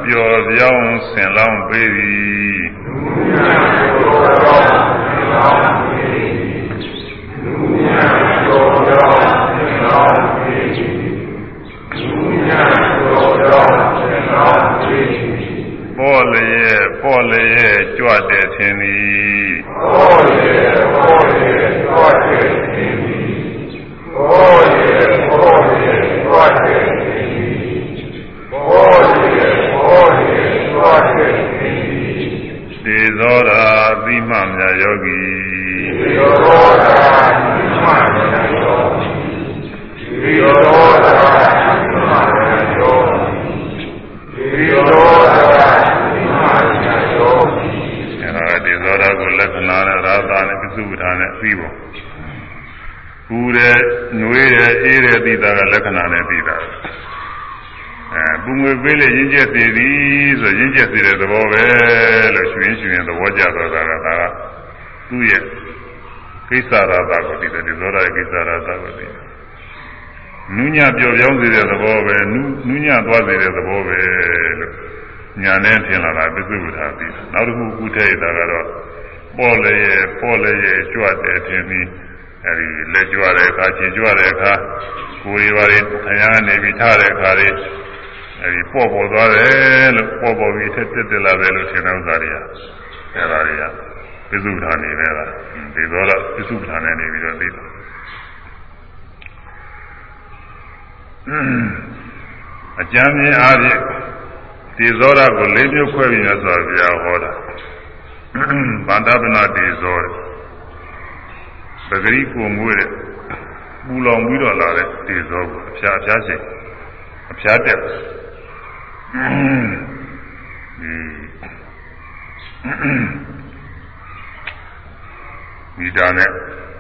[SPEAKER 1] ပျော်ပြောင်းဆင်လောင်း ပေးသည်ပေါ်လျက်ပေါ်လျက်ကြွတဲ့ထင်သည်ပေါ်လျက်ပေါ်လျက်ကြွတဲ့ထင်သည်ပေါ်လျက်ပေါ်လျက်ကြွတဲ့ထင်သည်ပေါ်လျက်သေသောရာသိမှမြတ်ယောဂီသေသောရာသိမှမြတ်ယောဂီသေသောရာသိမှမြတ်ယောဂီသေသောရာသိမှမြတ်ယောဂီအဲဒါသေသော ရာကိုလက္ခဏာနဲ့ရာသာနဲ့ပြစုပ္ပထာနဲ့ပြီးပုံပူတဲ့၊နှွေးတဲ့၊အေးတဲ့သိတာကလက္ခဏာနဲ့ပြီးတာအဲပူငွေပေးလေရင်းကျက်စေသည်ဆိုရင်းကျက်စေတဲ့သဘောပဲလို့ရှင်ရှင်သဘောကျတော့တာကဒါကသူ့ရဲ့ကိစ္စရာသာကိုသိတယ်ဒီသောတာရဲ့ကိစ္စရာသာကိုသိတယ်နူးညံ့ပျော်ပြောင်းစေတဲ့သဘောပဲနူးနူးညံ့သွားစေတဲ့သဘောပဲလို့ညာနဲ့ထင်လာတာပစ္စုပ္ပန်ပြီးနောက်တစ်ခုကုထဲ့တာကတော့ ပေါ်လေရဲ့ပေါ်လေရဲ့ကြွတဲ့ထင်ပြီးအဲဒီလက်ကြွတဲ့အခါခြေကြွတဲ့အခါကိုယ်ရီပါတွေခရမ်းနေပြီးထားတဲ့အခါတွေအဲဒီပေါ်ပေါ်သွားတယ်လို့ပေါ်ပေါ်ပြီးထက်တက်တက်လာတယ်လို့ထင်တဲ့ဥစ္စာတွေကအဲဒါတွေကပစ္စုပ္ပန်နေပဲလားဒီတော့ပစ္စုပ္ပန်နဲ့နေပြီးတော့သိတယ်အကျမ်းမြင်အားဖြင့်ဒီဇောရကိုလေးမျိုးခွဲပြီးမြတ်စွာဘုရားဟောတာ ဗန္ဒပနာဒီဇောပဂရိကိုငွေတဲ့ပူလောင်ပြီးတော့လာတဲ့ဒီဇောကိုအဖျားအဖျားရှိအဖျားတက်ဒီမိတာနဲ့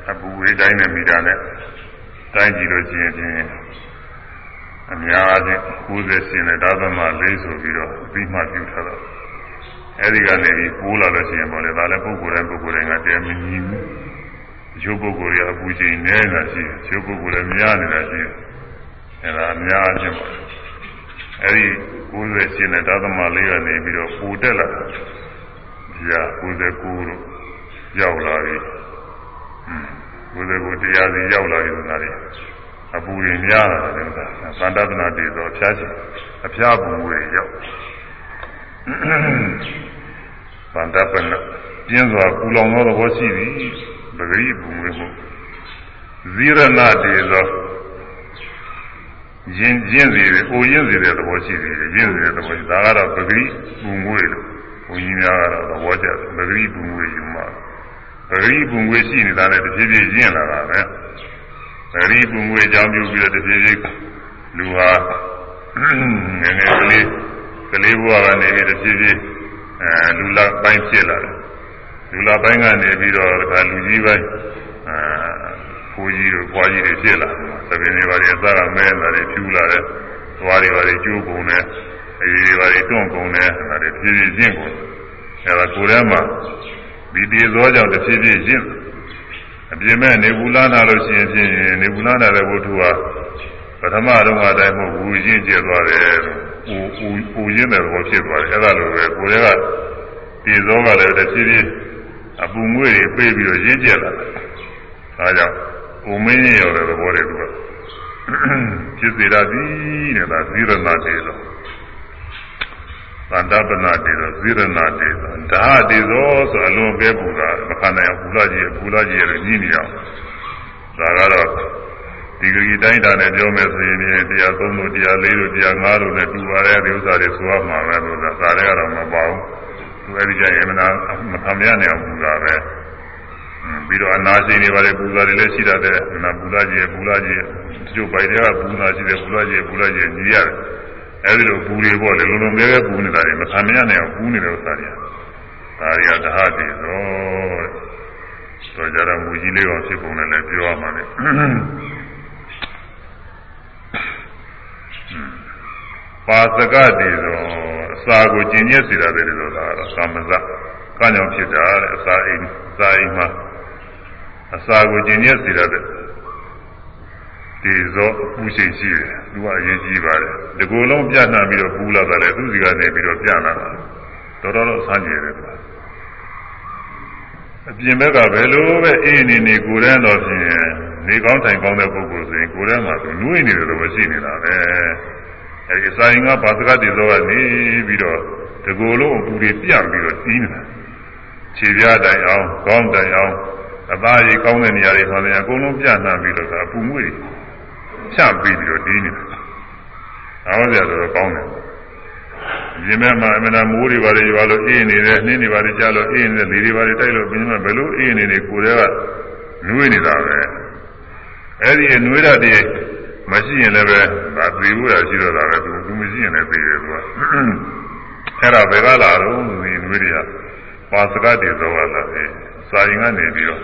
[SPEAKER 1] အပူဝေးတိုင်းနဲ့မိတာနဲ့တိုင်းကြည့်လို့ရှိရင်အများအားဖြင့်90ရှင်နဲ့ဒါသမ4ဆိုပြီးတော့အပြီးမှပြုထားတော့ အဲဒီကနေပြီးပိုးလာလို့ရှိရင်ပေါ့လေဒါလည်းပုဂ္ဂိုလ်တိုင်းပုဂ္ဂိုလ်တိုင်းကတည်းကမညီဘူးရုပ်ပုဂ္ဂိုလ်ရဲ့အပူချိန်နည်းနေတာရှိတယ်ရုပ်ပုဂ္ဂိုလ်လည်းများနေတာရှိတယ်အဲဒါအများအားဖြင့်ပေါ့အဲဒီ90ရှင်နဲ့ဒါသမ4ကနေပြီးတော့ပိုတက်လာတာဒီက99လို့ရောက်လာပြီ99တရားစီရောက်လာပြီဆိုတာလေအပူတွေများလာတယ်ကွာသန္တသနာတည်သောအဖျားချင်းအဖျားပူတွေရောက် သန္တပနပြင်းစွာပူလောင်သောသဘောရှိသည်ပဂရိပူငွေမှုဇိရဏတည်သောရင်းရင်းစီတယ်အိုရင်းစီတဲ့သဘောရှိသည်ရင်းစီတဲ့သဘောရှိဒါကတော့ပဂရိပူငွေလို့ဘုန်းကြီးများကတော့သဘောကျတယ်ပဂရိပူငွေယူမှာပဂရိပူငွေရှိနေတာနဲ့တဖြည်းဖြည်းရင့်လာတာပဲပရိပုငွေအကြောင်းပြုပြီးတော့တဖြည်းဖြည်းလူဟာငယ်ငယ်ကလေး ကလေးဘဝကနေပြီးတဖြည်းဖြည်းအဲလူလာပိုင်းဖြစ်လာတယ်လူလာပိုင်းကနေပြီးတော့ဒါလူကြီးပိုင်းအဲဖိုးကြီးတို့ဘွားကြီးတွေဖြစ်လာတယ်သပင်တွေပါတွေအသားကမဲလာတယ်ဖြူလာတယ်သွားတွေပါတွေကျိုးကုန်တယ်အေးတွေပါတွေတွန့်ကုန်တယ်အဲဒါတွေဖြည်းဖြည်းကျင့်ကုန်အဲဒါကိုယ်ထဲမှာဒီတည်သောကြောင့်တဖြည်းဖြည်းကျင့်အပြင်မဲ့နေဘူးလာနာလို့ရှိရင်ဖြင့်နေဘူးလာနာတဲ့ဘုထုဟာပထမတော့အတိုင်းမဟုတ်ဘူးရင့်ကျက်သွားတယ်။ ဦးဦးဦးရင်းတဲ့ဘောဖြစ်သွားတယ်။အဲ့ဒါလိုပဲကိုယ်ကတည်သောကလည်းတစ်ဖြည်းဖြည်းအပူငွေ့တွေပြေးပြီးတော့ရင့်ကျက်လာတယ်။ဒါကြောင့်ဦးမင်းရရောတဲ့ဘောတွေကဖြစ်စေရသည်တဲ့ဒါသီရဏတေသောသန္တပနာတေသောသီရဏတေသောဓာတေသောဆိုအလွန်ပဲပူတာမခံနိုင်ဘူးလားကြီးဘူးလားကြီးရညှိနေအောင်ဒါကတော့ ဒီဂရီတိုင်းတာနဲ့ပြောမယ်ဆိုရင်တရားသုံးလို့တရားလေးလို့တရားငါးလို့နဲ့တူပါတဲ့ဒီဥစ္စာတွေဆိုရမှာပဲလို့သာဒါလည်းကတော့မပါဘူးသူအဲဒီကြရင်မနာမခံရနိုင်အောင်ပူတာပဲပြီးတော့အနာရှင်တွေပါလေပူဇာတွေလည်းရှိတတ်တယ်နာပူဇာကြီးပူဇာကြီးတချို့ပိုင်တွေကပူဇာရှိတယ်ပူဇာကြီးပူဇာကြီးညီရတယ်အဲဒီလိုပူတွေပေါ့လေလုံးလုံးပဲပဲပူနေတာတွေမခံရနိုင်အောင်ပူနေတဲ့ဥစ္စာတွေဒါတွေကဓာတ်တွေဆိုတော့ကြတော့မူကြီးလေးအောင်ဖြစ်ပုံနဲ့လည်းပြောရမှာလေ ပါစကတည်သောအစာကိုကျင်ညက်စေတာတယ်လို့လားတော့သမဇကကြောင့်ဖြစ်တာတဲ့အစာအိမ်စာအိမ်မှာအစာကိုကျင်ညက်စေတာတဲ့ဒီဇောပူရှိရှိတယ်သူကအရေးကြီးပါတယ်ဒီကိုယ်လုံးပြန့်နှံ့ပြီးတော့ပူလာတယ်လေသူစီကနေပြီးတော့ပြန့်လာတာတော်တော်တော့ဆန်းကျင်တယ်ကွာအပြင်ဘက်ကဘယ်လိုပဲအေးနေနေကိုယ်တန်းတော့ဖြင့်နေကောင်းထိုင်ကောင်းတဲ့ပုဂ္ဂိုလ်ဆိုရင်ကိုယ်တန်းမှာသူနှွေးနေတယ်လို့ပဲရှိနေတာပဲ အဲဒီစာရင်ကဘာသကတည်းကနေပြီးတော့ဒီကိုယ်လုံးအပူတွေပြန့်ပြီးတော့ကြီးနေတာခြေပြားတိုင်အောင်ကောင်းတိုင်အောင်အသားရည်ကောင်းတဲ့နေရာတွေမှာလည်းအကုန်လုံးပြန့်နှံ့ပြီးတော့အပူငွေ့ဖြန့်ပြီးပြီးတော့ဒီနေတာ။အားရတော့ကောင်းတယ်။ဒီမဲ့မှာအမှန်တမိုးတွေပါလေရွာလို့အေးနေတယ်နှင်းတွေပါလေကြားလို့အေးနေတယ်လေတွေပါလေတိုက်လို့ပြင်းမဲ့ဘယ်လိုအေးနေနေကိုယ်တည်းကနှွေးနေတာပဲ။အဲဒီနှွေးတာတည်း မရှိရင်လည်းပဲမသိဘူးရရှိတော့တာပဲသူသူမရှိရင်လည်းသိတယ်သူက။အဲ့ဒါဘယ်ကလာတော့ဒီနှွေးတွေကပါစကတည်းသောလာတယ်။စာရင်ကနေပြီးတော့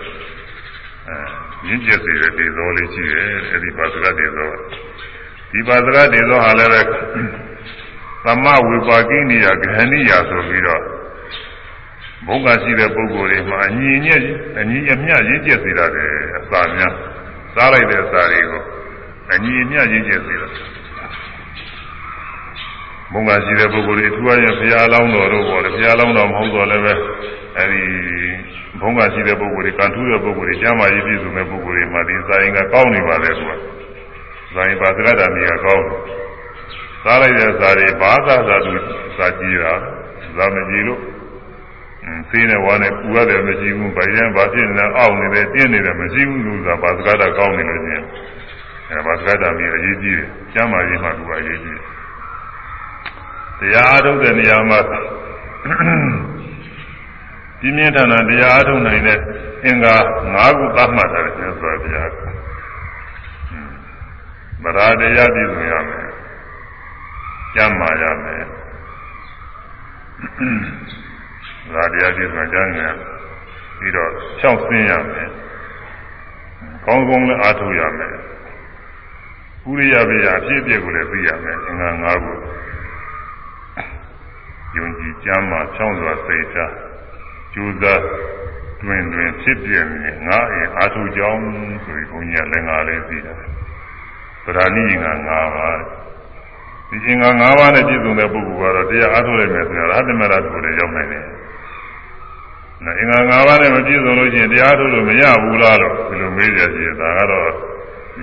[SPEAKER 1] အဲရင်းကျက်စေတဲ့ဒေသောလေးရှိတယ်အဲဒီပါစကဒေသောဒီပါစကဒေသောဟာလည်းပဲသမဝေပါကိနိယဂဟဏိယဆိုပြီးတော့ဘုံကရှိတဲ့ပုဂ္ဂိုလ်တွေမှာအညီညက်အညီအမျှရင်းကျက်စေတာတယ်အစာများစားလိုက်တဲ့အစာတွေကို အညီအမျှရင်းကျက်စေတာဘုံကရှိတဲ့ပုဂ္ဂိုလ်တွေအထူးအရင်ဘုရားလောင်းတော်တို့ပေါ်တယ်ဘုရားလောင်းတော်မဟုတ်တော့လည်းပဲအဲဒီဘုံကရှိတဲ့ပုဂ္ဂိုလ်တွေကံထူးတဲ့ပုဂ္ဂိုလ်တွေကျမ်းမာရေးပြည့်စုံတဲ့ပုဂ္ဂိုလ်တွေမှာဒီစာရင်ကကောင်းနေပါလေသူကဇာယပါသရတာမြေကကောင်းစားလိုက်တဲ့ဇာတွေဘာသာသာသူစာကြည့်တာဇာမကြည့်လို့ဆေးနဲ့ဝါနဲ့ပူရတယ်မရှိဘူးဗိုင်ရန်ဘာဖြစ်နေလဲအောက်နေတယ်တင်းနေတယ်မရှိဘူးလို့ဆိုတာဘာသကတာကောင်းနေလို့ချင်း အဲဘာသကတာမြေအရေးကြီးတယ်ကျမ်းမာရေးမှာသူကအရေးကြီးတယ်တရားအားထုတ်တဲ့နေရာမှာပြင်းပြင်းထန်ထန်တရားအားထုတ်နိုင်တဲ့အင်္ဂါ၅ခုသတ်မှတ်ထားတယ်ဆိုတော့ဘုရားဗရာတရားပြည့်စုံရမယ်ကျမ်းမာရမယ်ဗရာတရားပြည့်စုံကြမ်းရပြီးတော့ဖြောင့်ဆင်းရမယ်ကောင်းကောင်းလည်းအားထုတ်ရမယ် ဥရိယဘေယအဖြစ်အပျက်ကိုလည်းသိရမယ်အင်္ဂါ၅ခုယုံကြည်ကြမ်းမှဖြောင်းစွာစိတ်ထားကြိုးစားတွင်တွင်ဖြစ်ပြနေငါအင်အာထုကြောင်းဆိုပြီးဘုန်းကြီးကလည်းငါလေးသိတယ်ဗราဏိငါ၅ပါးဒီအင်္ဂါ၅ပါးနဲ့ပြည့်စုံတဲ့ပုဂ္ဂိုလ်ကတော့တရားအားထုတ်လိုက်မယ်ဆိုရင်ရဟတမရတ်ကိုလည်းရောက်နိုင်တယ်။နော်အင်္ဂါ၅ပါးနဲ့မပြည့်စုံလို့ရှိရင်တရားထုတ်လို့မရဘူးလားလို့ဒီလိုမေးကြည့်ရင်ဒါကတော့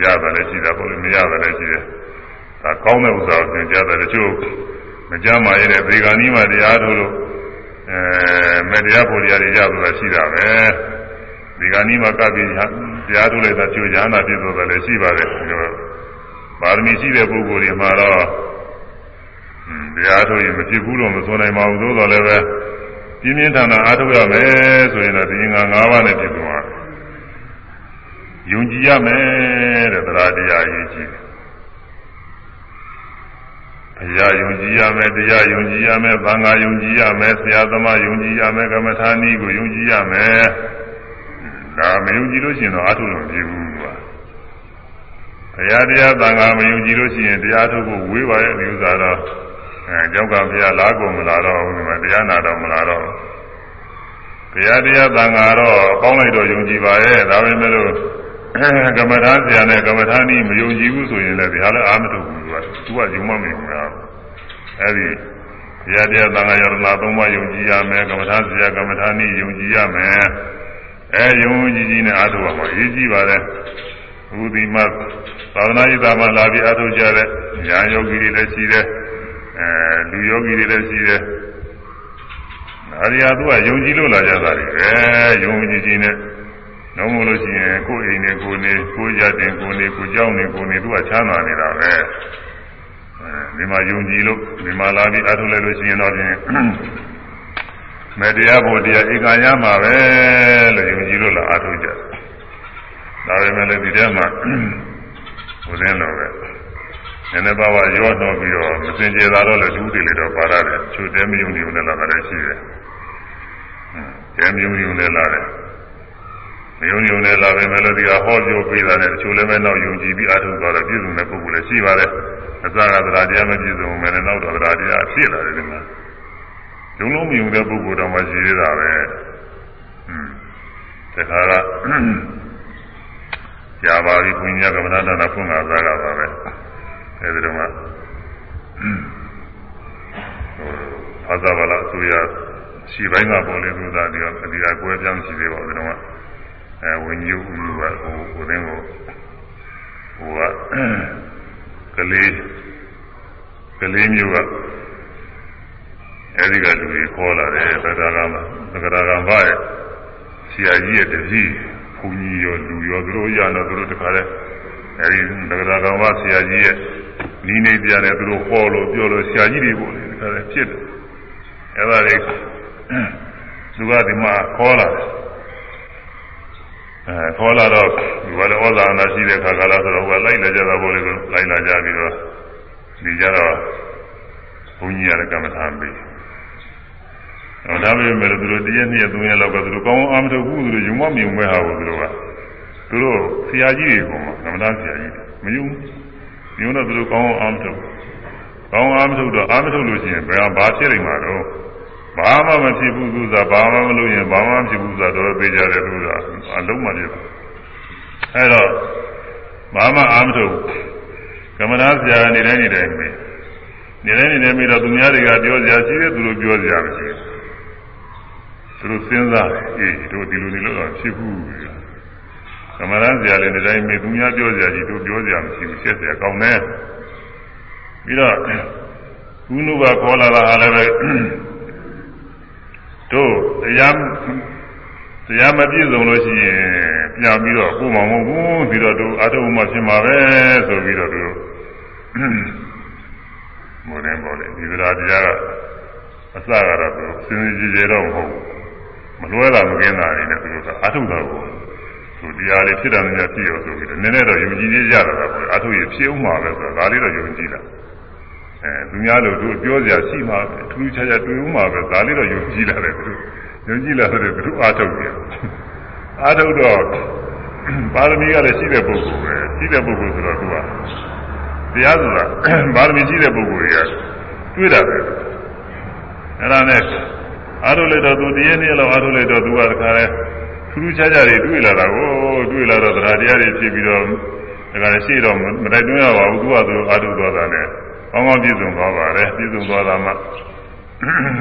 [SPEAKER 1] ရတယ်လည်းရှိတာပေါ့လေမရတယ်လည်းရှိတယ်။ဒါကောင်းတဲ့ဥစ္စာကိုသင်ကြားတယ်တချို့မကြမ်းမာရတဲ့ဗေဂာနီးမှတရားထုတ်လို့အဲမတရားဖို့တရားတွေရဆိုတာရှိတာပဲဗေဂာနီးမှကပ်ပြီးတရားထုတ်လိုက်တာကျိုးညာနာပြည့်စုံတယ်လည်းရှိပါတယ်ဒီလိုပါရမီရှိတဲ့ပုဂ္ဂိုလ်တွေမှာတော့တရားထုတ်ရင်မဖြစ်ဘူးလို့မဆိုနိုင်ပါဘူးသို့တော်လည်းပဲပြင်းပြင်းထန်ထန်အားထုတ်ရမယ်ဆိုရင်တော့ဒီငါ၅ပါးနဲ့ပြည့်စုံပါယုံ ကြည်ရမယ်တဲ့တရားတရားရေးကြည့်ဘုရားယုံကြည်ရမယ်တရားယုံကြည်ရမယ်သံဃာယုံကြည်ရမယ်ဆရာသမားယုံကြည်ရမယ်ကမ္မထာနည်းကိုယုံကြည်ရမယ်ဒါမယုံကြည်လို့ရှိရင်တော့အားထုတ်လို့မဖြစ်ဘူးကွာဘုရားတရားသံဃာမယုံကြည်လို့ရှိရင်တရားထုတ်ဖို့ဝေးပါရဲ့ဒီဥစ္စာတော့အဲကြောက်ကဘုရားလားကုန်မလာတော့ဘူးဒီမှာတရားနာတော့မလာတော့ဘုရားတရားသံဃာတော့ပေါင်းလိုက်တော့ယုံကြည်ပါရဲ့ဒါပေမဲ့လို့ ကမ္မထာဆရာနဲ့ကမ္မထာနည်းမယုံကြည်ဘူးဆိုရင်လည်းဒါလည်းအာမထုတ်ဘူးကွာသူကယုံမမယုံတာအဲဒီဘုရားတရားသံဃာယရဏသုံးပါးယုံကြည်ရမယ်ကမ္မထာဆရာကမ္မထာနည်းယုံကြည်ရမယ်အဲယုံကြည်ကြည်နဲ့အားထုတ်ပါမှာအရေးကြီးပါတယ်ဘုဒ္ဓိမသာသနာ့ရေးသားမှလာပြီးအားထုတ်ကြတဲ့ညာယောဂီတွေလည်းရှိတယ်အဲလူယောဂီတွေလည်းရှိတယ်ဒါရီယာသူကယုံကြည်လို့လာကြတာတွေပဲယုံကြည်ကြည်နဲ့ တော့မလို့ရှိရင်ကိုယ်အိမ်နဲ့ကိုယ်နေကိုယ်ကြတင်ကိုယ်နေကိုယ်ကြောင်းနေကိုယ်နေသူကချမ်းသာနေတာပဲအဲဒီမှာယုံကြည်လို့ဒီမှာလာပြီးအားထုတ်လိုက်လို့ရှိရင်တော့ဖြင့်မေတ္တရားဘုရားဧကံရမှာပဲလို့ယုံကြည်လို့လာအားထုတ်ကြဒါပေမဲ့လည်းဒီထဲမှာဘုရင်တော်ပဲနည်းနည်းပါးပါးရောတော့ပြီးတော့မစင်ကြယ်တာတော့လည်းဒုတိယလေးတော့ပါရတယ်ချိုတဲမယုံကြည်နဲ့လာတာလည်းရှိတယ်တဲမယုံကြည်နဲ့လာတယ် မယုံကြည်နဲ့လာပေမဲ့လည်းဒီကဟောပြောပေးတာနဲ့တချို့လည်းပဲနောက်ယုံကြည်ပြီးအားထုတ်သွားတော့ပြည့်စုံတဲ့ပုဂ္ဂိုလ်လည်းရှိပါတယ်အစကသရာတရားမပြည့်စုံမယ်နဲ့နောက်တော့သရာတရားဖြစ်လာတယ်ဒီမှာလုံးလုံးမယုံတဲ့ပုဂ္ဂိုလ်တော့မှရှိသေးတာပဲอืมတခါကကြာပါပြီဘုညာကမ္မနာနာဖွင့်လာတာကပါပဲအဲဒီတော့မှဟိုသာသဗလာဆိုရရှိပိုင်းကပေါ်လေသူသားဒီအဒီအကွဲပြောင်းရှိသေးပါဦးဒီတော့မှ အဲဝင်းကြီးဦးလူကဟိုဟိုတင်းကိုဟိုကကလေးကလေးမျိုးကအဲဒီကလူကြီးခေါ်လာတယ်သက္ကရာကသက္ကရာကဘာရဲ့ဆရာကြီးရဲ့တပည့်ဘုန်းကြီးရောလူရောသူတို့ရတော့သူတို့တခါလဲအဲဒီသက္ကရာကဘာဆရာကြီးရဲ့နီးနေပြတယ်သူတို့ဟောလို့ပြောလို့ဆရာကြီးတွေပေါ့လေတခါလဲဖြစ်တယ်အဲဒါလေးသူကဒီမှာခေါ်လာတယ် အဲခေါ်လာတော့ဒီကလည်းဩဇာနာရှိတဲ့ခါကလာဆိုတော့ဟိုကလိုက်လာကြတာပေါ့လေလိုက်လာကြပြီးတော့ဒီကြတော့ဘုန်းကြီးရတဲ့ကမ္မထာပေး။ဒါပေမဲ့သူတို့တရက်နှစ်ရက်သုံးရက်လောက်ကသူတို့ကောင်းအောင်အားမထုတ်ဘူးသူတို့ယုံမမြုံမဲ့ဟာကိုသူတို့ကသူတို့ဆရာကြီးတွေကောင်ကမ္မထာဆရာကြီးမယုံယုံတော့သူတို့ကောင်းအောင်အားမထုတ်ကောင်းအားမထုတ်တော့အားမထုတ်လို့ရှိရင်ဘယ်ဟာဘာဖြစ်နေမှာတော့ ဘာမှမဖြစ်ဘူးသူစားဘာမှမလုပ်ရင်ဘာမှမဖြစ်ဘူးစားတော့သိကြတယ်သူစားအလုံးမဖြစ်ဘူးအဲတော့ဘာမှအားမထုတ်ဘူးကမ္မနာဆရာကနေတိုင်းနေတိုင်းမေးနေတိုင်းနေတိုင်းမေးတော့သူများတွေကပြောစရာရှိတယ်သူတို့ပြောစရာမရှိဘူးသူတို့စဉ်းစားတယ်အေးတို့ဒီလိုနေလို့တော့ဖြစ်ဘူးကမ္မနာဆရာလည်းနေတိုင်းမေးသူများပြောစရာရှိတို့ပြောစရာမရှိဘူးချက်စရာကောင်းတယ်ပြီးတော့ကုနုဘခေါ်လာတာလည်းပဲ တို့တရားတရားမပြည့်စုံလို့ရှိရင်ပြန်ပြီးတော့ကိုယ်မှမဟုတ်ဘူးပြီးတော့တို့အထုံးမှဖြစ်မှာပဲဆိုပြီးတော့တို့မိုးတယ်ပေါ့လေဒီသရာတရားကအစကတော့သူစင်စင်ကြည်ကြည်တော့မဟုတ်ဘူးမလွဲတာမကင်းတာတွေနဲ့သူတို့ကအထုတာကိုသူတရားလေးဖြစ်တယ်များဖြစ်ရောဆိုပြီးတော့နည်းနည်းတော့ယုံကြည်နေကြတာပေါ့အထုရဖြစ်အောင်မှာပဲဆိုတာဒါလေးတော့ယုံကြည်လာ အဲသူများတို့တို့ပြောစရာရှိမှာပဲထူးခြားခြားတွေ့ဦးမှာပဲဒါလေးတော့ယုံကြည်လာတယ်သူတို့ယုံကြည်လာတဲ့သူအားထုတ်တယ်အားထုတ်တော့ပါရမီကလည်းရှိတဲ့ပုဂ္ဂိုလ်ပဲရှိတဲ့ပုဂ္ဂိုလ်ဆိုတော့သူကတရားဆိုတာပါရမီရှိတဲ့ပုဂ္ဂိုလ်တွေကတွေ့တာပဲအဲ့ဒါနဲ့အားထုတ်လိုက်တော့သူတည်းနေ့လောက်အားထုတ်လိုက်တော့သူကတခါလဲထူးထူးခြားခြားတွေတွေ့လာတာကိုတွေ့လာတော့တရားတရားတွေဖြစ်ပြီးတော့ဒါကလည်းရှိတော့မတိုက်တွန်းရပါဘူးသူကသူအားထုတ်သွားတာနဲ့ ကောင်းကောင်းပြည့်စုံသွားပါတယ်ပြည့်စုံသွားတာမှ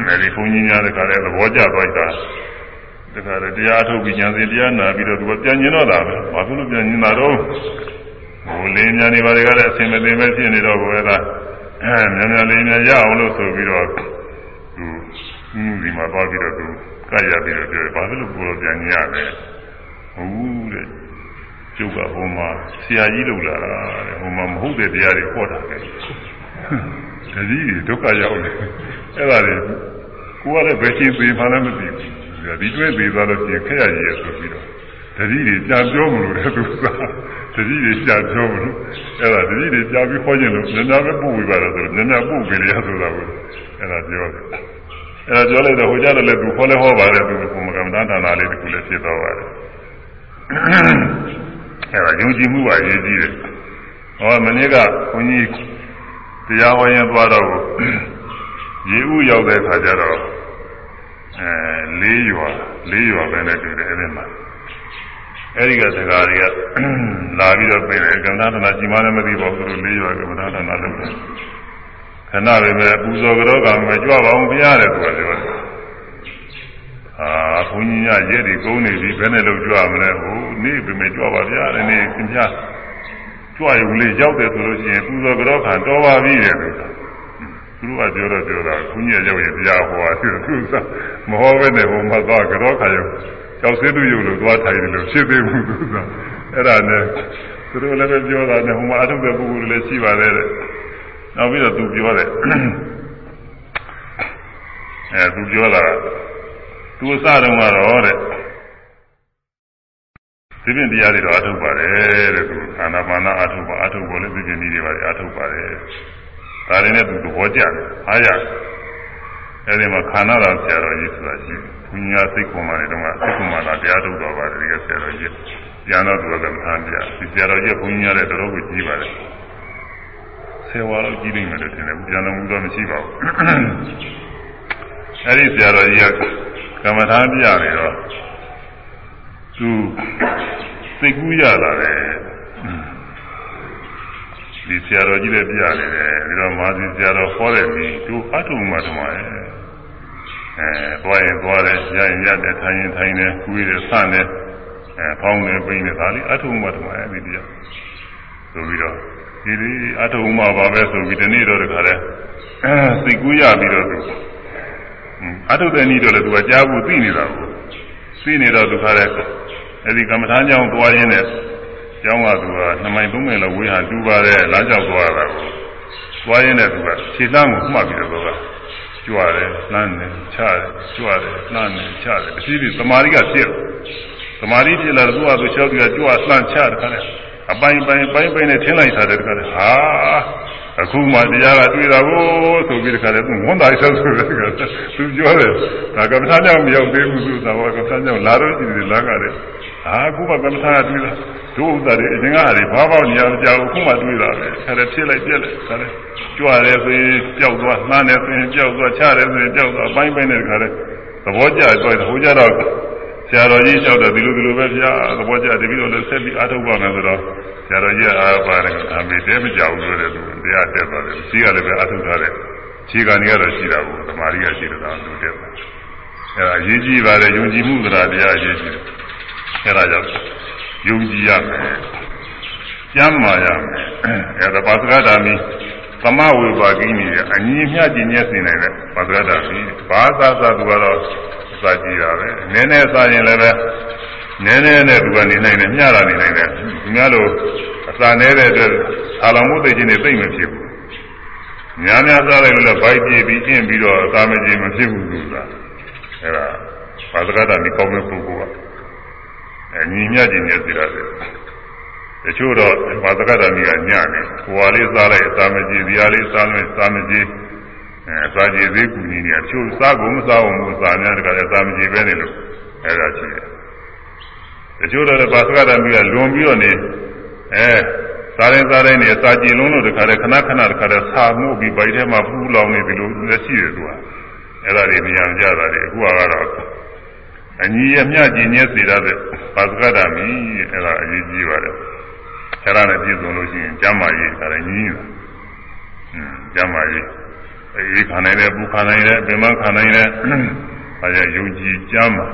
[SPEAKER 1] အဲဒီဘုန်းကြီးများတခါလဲသဘောကျသွားတာတခါလဲတရားထုတ်ပြီးဉာဏ်စဉ်တရားနာပြီးတော့သူကပြန်ကျင်တော့တာပဲဘာဖြစ်လို့ပြန်ကျင်တာတော့ဟိုလင်းများနေပါလေကလည်းအစင်မသိပဲဖြစ်နေတော့ကိုယ်ကအဲမြန်မြန်လေးများရအောင်လို့ဆိုပြီးတော့သူဒီမှာသွားပြီးတော့သူကရပြီးတော့ပြောတယ်ဘာဖြစ်လို့ကိုယ်တော့ပြန်ကျင်ရလဲဟုတ်တဲ့ကျုပ်ကဟိုမှာဆရာကြီးလောက်လာတာတဲ့ဟိုမှာမဟုတ်တဲ့တရားတွေဟောတာပဲ တတိဒုက္ခရောက်တယ်အဲ့ဒါတွေကိုယ်ကလည်းဘယ်ချင်းသေးမှလည်းမသိဘူးဒီတွဲသေးသွားလို့ပြင်ခက်ရရည်ဆိုပြီးတော့တတိတွေကြာပြောမလို့တဲ့သူကတတိတွေကြာပြောမလို့အဲ့ဒါတတိတွေကြာပြီးခေါ်ကျင်လို့ညညာပဲပို့ပြီးပါတော့ဆိုညညာပို့ပြီးရဆိုတာကိုအဲ့ဒါပြောတယ်အဲ့ဒါပြောလိုက်တော့ဟိုကြတော့လည်းသူခေါ်လဲဟောပါတယ်သူကမကမ္မဋ္ဌာန်းဌာနလေးတခုလည်းဖြစ်သွားပါတယ်အဲ့ဒါယုံကြည်မှုပါရေးကြည့်တယ်ဟောမနေ့ကဘုန်းကြီး တရားဟောရင်သွားတော့ရေဥရောက်တဲ့ခါကျတော့အဲလေးရွာလေးရွာပဲနဲ့တွေ့တယ်အဲ့ဒီမှာအဲ့ဒီကစကားတွေကလာပြီးတော့ပြင်တယ်ကမ္ဘာဌာနကြီးမားလည်းမသိပါဘူးသူတို့လေးရွာကမ္ဘာဌာနလုပ်တယ်ခဏပဲပဲပူဇော်ကြောကမကြွပါအောင်ဘုရားတဲ့သူကပြောတယ်အာဘုန်းကြီးကရက်ဒီကုန်းနေပြီဘယ်နဲ့လို့ကြွမလဲဟိုနေ့ပြင်ကြွပါဗျာတဲ့နေ့သင်ပြ ကြွရုံလေးရောက်တယ်ဆိုလို့ရှိရင်ပူဇော်ကြောခံတော်ပါပြီတဲ့သူကသူတို့ကပြောတော့ပြောတာဘုန်းကြီးရောက်ရင်တရားဟောတာသူကမဟောဘဲနဲ့ဟိုမှာသွားကြောခါရုံကျောက်စင်းသူရုံလို့သွားထိုင်တယ်လို့ဖြစ်သေးဘူးသူကအဲ့ဒါနဲ့သူတို့လည်းပဲပြောတာနဲ့ဟိုမှာအထုပ်တဲ့ပုဂ္ဂိုလ်တွေလည်းရှိပါတယ်တဲ့နောက်ပြီးတော့သူပြောတယ်အဲသူပြောတာသူအစတုန်းကတော့တဲ့ ဒီပြင်တရားတွေတော့အထုတ်ပါတယ်တဲ့သူအာနာပါနာအထုတ်ပါအထုတ်ဖို့လည်းဒီပြင်ဒီတွေပါအထုတ်ပါတယ်ဒါတွေနဲ့သူသဘောကျတယ်အားရအဲဒီမှာခန္ဓာတော်ဆရာတော်ကြီးဆိုတာရှိဘုညာစိတ်ကုမာတွေတော့စိတ်ကုမာတာတရားထုတ်တော်ပါတယ်ဒီကဆရာတော်ကြီးပြန်တော့သူကလည်းမထားပြဒီဆရာတော်ကြီးဘုညာတဲ့တော်တော်ကိုကြီးပါတယ်ဆယ်ဝါတော့ကြီးနေမယ်လို့ထင်တယ်ပြန်တော်မူတော့မရှိပါဘူးအဲဒီဆရာတော်ကြီးကကမ္မထာပြနေတော့ သူစိတ်ကူးရလာတယ်ဒီဆရာတော်ကြီးလည်းပြနေတယ်ပြီးတော့မာသီဆရာတော်ဟောတယ်ပြီးသူအထုံမှတမရဲ့အဲသွားရင်သွားတယ်ရရင်ရတယ်ထိုင်ရင်ထိုင်တယ်ကူးတယ်ဆန့်တယ်အဲဖောင်းတယ်ပိန်တယ်ဒါလေးအထုံမှတမရဲ့ဒီတရားဆိုပြီးတော့ဒီလေးအထုံမှပါပဲဆိုပြီးဒီနေ့တော့တခါလဲအဲစိတ်ကူးရပြီးတော့သူအထုတဲ့နည်းတော့လည်းသူကကြားဖို့သိနေတာကိုသိနေတော့သူခါလဲ အဲဒီကမ္မထာကြောင့်သွားရင်းနဲ့ကျောင်းကသူက2မိုင်3မိုင်လောက်ဝေးဟာတူပါတယ်လမ်းကြောက်သွားတာကိုသွားရင်းနဲ့သူကခြေလှမ်းကိုမှတ်ပြီးတော့ကကြွတယ်လှမ်းတယ်ချတယ်ကြွတယ်လှမ်းတယ်ချတယ်တတိတိသမာဓိကဖြစ်သမာဓိဖြစ်လာတော့သူကသူလျှောက်ပြီးတော့ကြွလှမ်းချတယ်ခါတယ် အပိုင်းပိုင်းပိုင်းပိုင်းနဲ့ထင်းလိုက်တာတဲ့ခါတယ်ဟာအခုမှတရားကတွေ့တာကိုဆိုပြီးတခါတည်းသူဝန်တာဆက်ဆိုတဲ့ခါသူပြောတယ်ဒါကမ္မထာကြောင့်မရောက်သေးဘူးသူသာဘောကမ္မထာကြောင့်လာတော့ကြည့်တယ်လာကြတယ်ဟာအခုမှကမ္မထာတွေ့တာတို့ဥစ္စာတွေအရင်ကဟာတွေဘာပေါနေရကြဘူးအခုမှတွေ့တာပဲခါတယ်ဖြစ်လိုက်ပြက်လိုက်ခါတယ်ကြွတယ်ဆိုရင်ပျောက်သွားနှမ်းတယ်ဆိုရင်ပျောက်သွားချတယ်ဆိုရင်ပျောက်သွားအပိုင်းပိုင်းနဲ့ခါတယ်သဘောကျတော့ဟိုကြတော့ ဆရာတော်ကြီးလျှောက်တယ်ဒီလိုဒီလိုပဲဗျာသဘောကျတပည့်တော်လည်းဆက်ပြီးအားထုတ်ပါမယ်ဆိုတော့ဆရာတော်ကြီးအားပါတယ်အမေတဲမကြဘူးလို့လည်းသူတရားတက်သွားတယ်ရှိကလည်းပဲအားထုတ်ထားတယ်ခြေကနေကတော့ရှိတာကိုသမာဓိကရှိတယ်တော့သူတက်တယ်အဲဒါအရေးကြီးပါတယ်ယုံကြည်မှုကတရားအရေးကြီးတယ်အဲဒါကြောင့်ယုံကြည်ရမယ်ကျမ်းမာရမယ်အဲဒါပါစကဓာမီသမဝေပါကိနေအညီမျှကျင်ညက်စင်နေတဲ့ပါစကဓာမီဘာသာသာသူကတော့ စာကြည့်တာပဲနည်းနည်းစားရင်လည်းပဲနည်းနည်းနဲ့သူကနေနိုင်တယ်မျှတာနေနိုင်တယ်သူများလို့အစာနေတဲ့အတွက်အာလောင်မှုသိခြင်းတွေသိမ့်မဖြစ်ဘူးများများစားလိုက်လို့လည်းဗိုက်ပြေးပြီးကျင့်ပြီးတော့အစာမကြေမဖြစ်ဘူးသူကအဲဒါဘာသကတာဒီကောင်းတဲ့ပုဂ္ဂိုလ်ကအညီမျှခြင်းနဲ့စီရတယ်တချို့တော့ဘာသကတာမိကညံ့တယ်ဟိုဟာလေးစားလိုက်အစာမကြေဒီဟာလေးစားလိုက်အစာမကြေ အဲစားကြည်သေးကူနေတယ်တချို့စားကုန်မစားအောင်လို့စားများတကလည်းစားမကြေပဲနေလို့အဲဒါရှိတယ်တချို့တော့ဘာသကတာမိကလွန်ပြီးတော့နေအဲစားရင်စားတိုင်းနေစာကြည်လုံးလို့တခါတည်းခဏခဏတခါတည်းစာမှုပြီးဗိုက်ထဲမှာပူလောင်နေပြီလို့လက်ရှိတယ်သူကအဲ့ဒါတွေဉာဏ်ကြတာတွေအခုကတော့အညီရမျှကျင်ညက်စေရတဲ့ပါစကတာမီအဲ့ဒါအရေးကြီးပါတယ်အဲ့ဒါနဲ့ပြည့်စုံလို့ရှိရင်ကျမ်းမာရေးဒါလည်းညီးတာอืมကျမ်းမာရေး အေးခံနိုင်တယ်ပူခံနိုင်တယ်ပင်မခံနိုင်တယ်အဲဒါယုံကြည်ကျမ်းမာ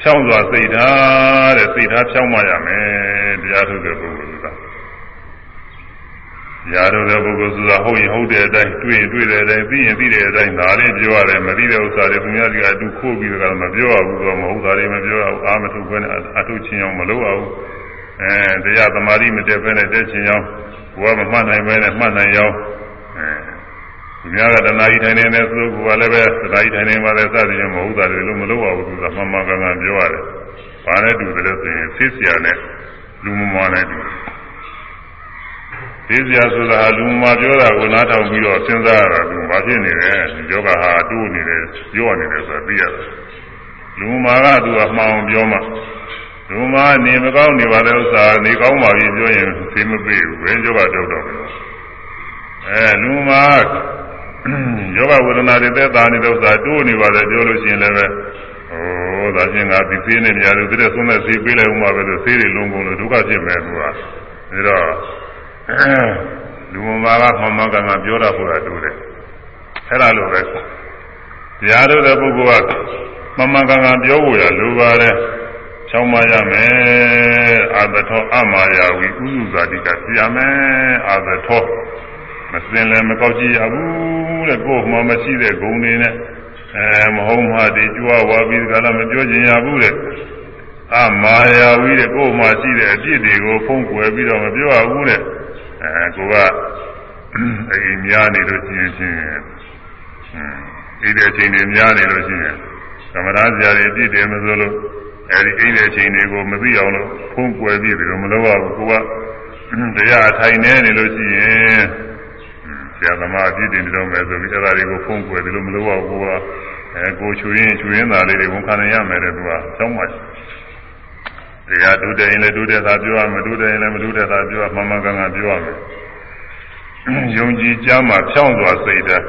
[SPEAKER 1] ဖြောင်းစွာစိတ်ထားတဲ့စိတ်ထားဖြောင်းမှရမယ်တရားထုတ်တဲ့ပုဂ္ဂိုလ်ကရာတော်တဲ့ပုဂ္ဂိုလ်ဆိုတာဟုတ်ရင်ဟုတ်တဲ့အတိုင်းတွေ့ရင်တွေ့တဲ့အတိုင်းသိရင်သိတဲ့အတိုင်းဒါလေးပြောရတယ်မသိတဲ့ဥစ္စာတွေသူများကအတူခိုးပြီးတော့မပြောရဘူးတော့မဟုတ်တာတွေမပြောရဘူးအာမထုတ်ခွင့်အထုတ်ချင်းအောင်မလုပ်ရဘူးအဲတရားသမာဓိမတက်ဘဲနဲ့တက်ချင်းအောင်ဘဝမမှတ်နိုင်ဘဲနဲ့မှတ်နိုင်အောင်အဲ သူများကတဏှာကြီးထိုင်နေတဲ့သူကလည်းပဲတဏှာကြီးထိုင်နေပါလေစသည်ဖြင့်မဟုတ်တာတွေလို့မလုပ်ရဘူးသူကမှန်မှန်ကန်ကန်ပြောရတယ်ဘာနဲ့တူတယ်လို့ဆိုရင်သိစရာနဲ့လူမမာနဲ့တူတယ်သိစရာဆိုတာလူမှာပြောတာကိုနားထောင်ပြီးတော့စဉ်းစားရတာသူဘာဖြစ်နေလဲယောဂဟာတိုးနေတယ်ပြောနေတယ်ဆိုတာသိရတယ်လူမှာကသူကမှောင်ပြောမှလူမှာနေမကောင်းနေပါတဲ့ဥစ္စာနေကောင်းပါပြီပြောရင်သိမပေးဘူးဘယ်ယောဂတောက်တော့မလို့အဲလူမှာ ယောဂဝေဒနာတွေသက်သာနေတဲ့ဥစ္စာတိုးနေပါတယ်ပြောလို့ရှိရင်လည်းပဲဟိုဒါချင်းကဒီသေးနေကြတယ်သူတဲ့ဆုံးမဲ့သေးပေးလိုက်ဦးမှာပဲလို့သေးတွေလုံးကုန်လို့ဒုက္ခဖြစ်မယ်သူကဒါတော့လူမမာကမှန်မှန်ကန်ကန်ပြောတာဆိုတာတူတယ်အဲ့ဒါလိုပဲတရားထုတ်တဲ့ပုဂ္ဂိုလ်ကမှန်မှန်ကန်ကန်ပြောဖို့ရလိုပါတယ်ချောင်းမရမယ်အာသထောအမာယာဝီဥစုဇာတိကပြရမယ်အာသထောမ စင်လည်းမကောက်ကြည့်ရဘူးတဲ့ကိုယ်မှမရှိတဲ့ဂုံတွေနဲ့အဲမဟုတ်မှဒီကြွားဝါပြီးကလည်းမပြောချင်ရဘူးတဲ့အမာယာဝီတဲ့ကိုယ်မှရှိတဲ့အပြစ်တွေကိုဖုံးကွယ်ပြီးတော့မပြောရဘူးတဲ့အဲကိုကအိမ်များနေလို့ရှိရင်ဖြင့်အိမ်တဲ့အချိန်တွေများနေလို့ရှိရင်သမထဆရာတွေပြည့်တယ်မဆိုလို့အဲဒီအိမ်တဲ့အချိန်တွေကိုမသိအောင်လို့ဖုံးကွယ်ပြီးပြီးတော့မလုပ်ရဘူးကိုကတရားထိုင်နေနေလို့ရှိရင် ဆရာသမားပြည့်တယ်တော့မယ်ဆိုပြီးအဲဒါတွေကိုဖုံးကွယ်ပြီးလို့မလုပ်ရဘူးကိုကအဲကိုချွေရင်ချွေရင်သားလေးတွေဝန်ခံရမယ်တဲ့သူကတောင်းပါတရားဒုတဲ့ရင်လည်းဒုတဲ့သာပြောရမယ်ဒုတဲ့ရင်လည်းမဒုတဲ့သာပြောရမှန်မှန်ကန်ကန်ပြောရမယ်ယုံကြည်ကြမှာဖြောင်းစွာစိတ်ဓာတ်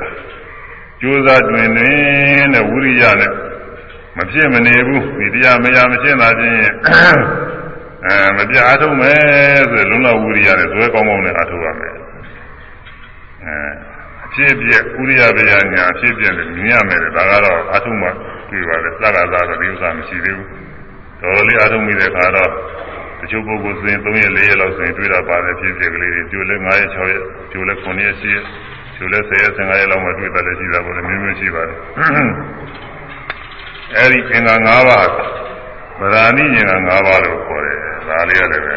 [SPEAKER 1] ကြိုးစားတွင်နေတဲ့ဝိရိယနဲ့မဖြစ်မနေဘူးဒီတရားမရမရှင်းတာချင်းအဲမပြအားထုတ်မယ်ဆိုလုံလဝိရိယနဲ့ဇွဲကောင်းကောင်းနဲ့အားထုတ်ရမယ် အဲအဖြစ်ပြက်ဥရိယဗျာညာအဖြစ်ပြက်နဲ့မြင်ရမယ်ဒါကတော့အားထုတ်မှတွေ့ပါတယ်စကားသာတော့ဒီဥစ္စာမရှိသေးဘူးတော်တော်လေးအားထုတ်မိတဲ့အခါတော့တချို့ပုဂ္ဂိုလ်စဉ်3ရက်4ရက်လောက်ဆိုရင်တွေ့တာပါတယ်ဖြစ်ဖြစ်ကလေးတွေကျိုးလဲ9ရက်6ရက်ကျိုးလဲ9ရက်10ရက်ကျိုးလဲ10ရက်15ရက်လောက်မှတွေ့တယ်လည်းရှိတာပေါ့လေမျိုးမျိုးရှိပါတယ်အဲဒီအင်္ဂါ5ပါးဗราဏိအင်္ဂါ5ပါးလို့ခေါ်တယ်ဒါလေးရတယ်ပဲ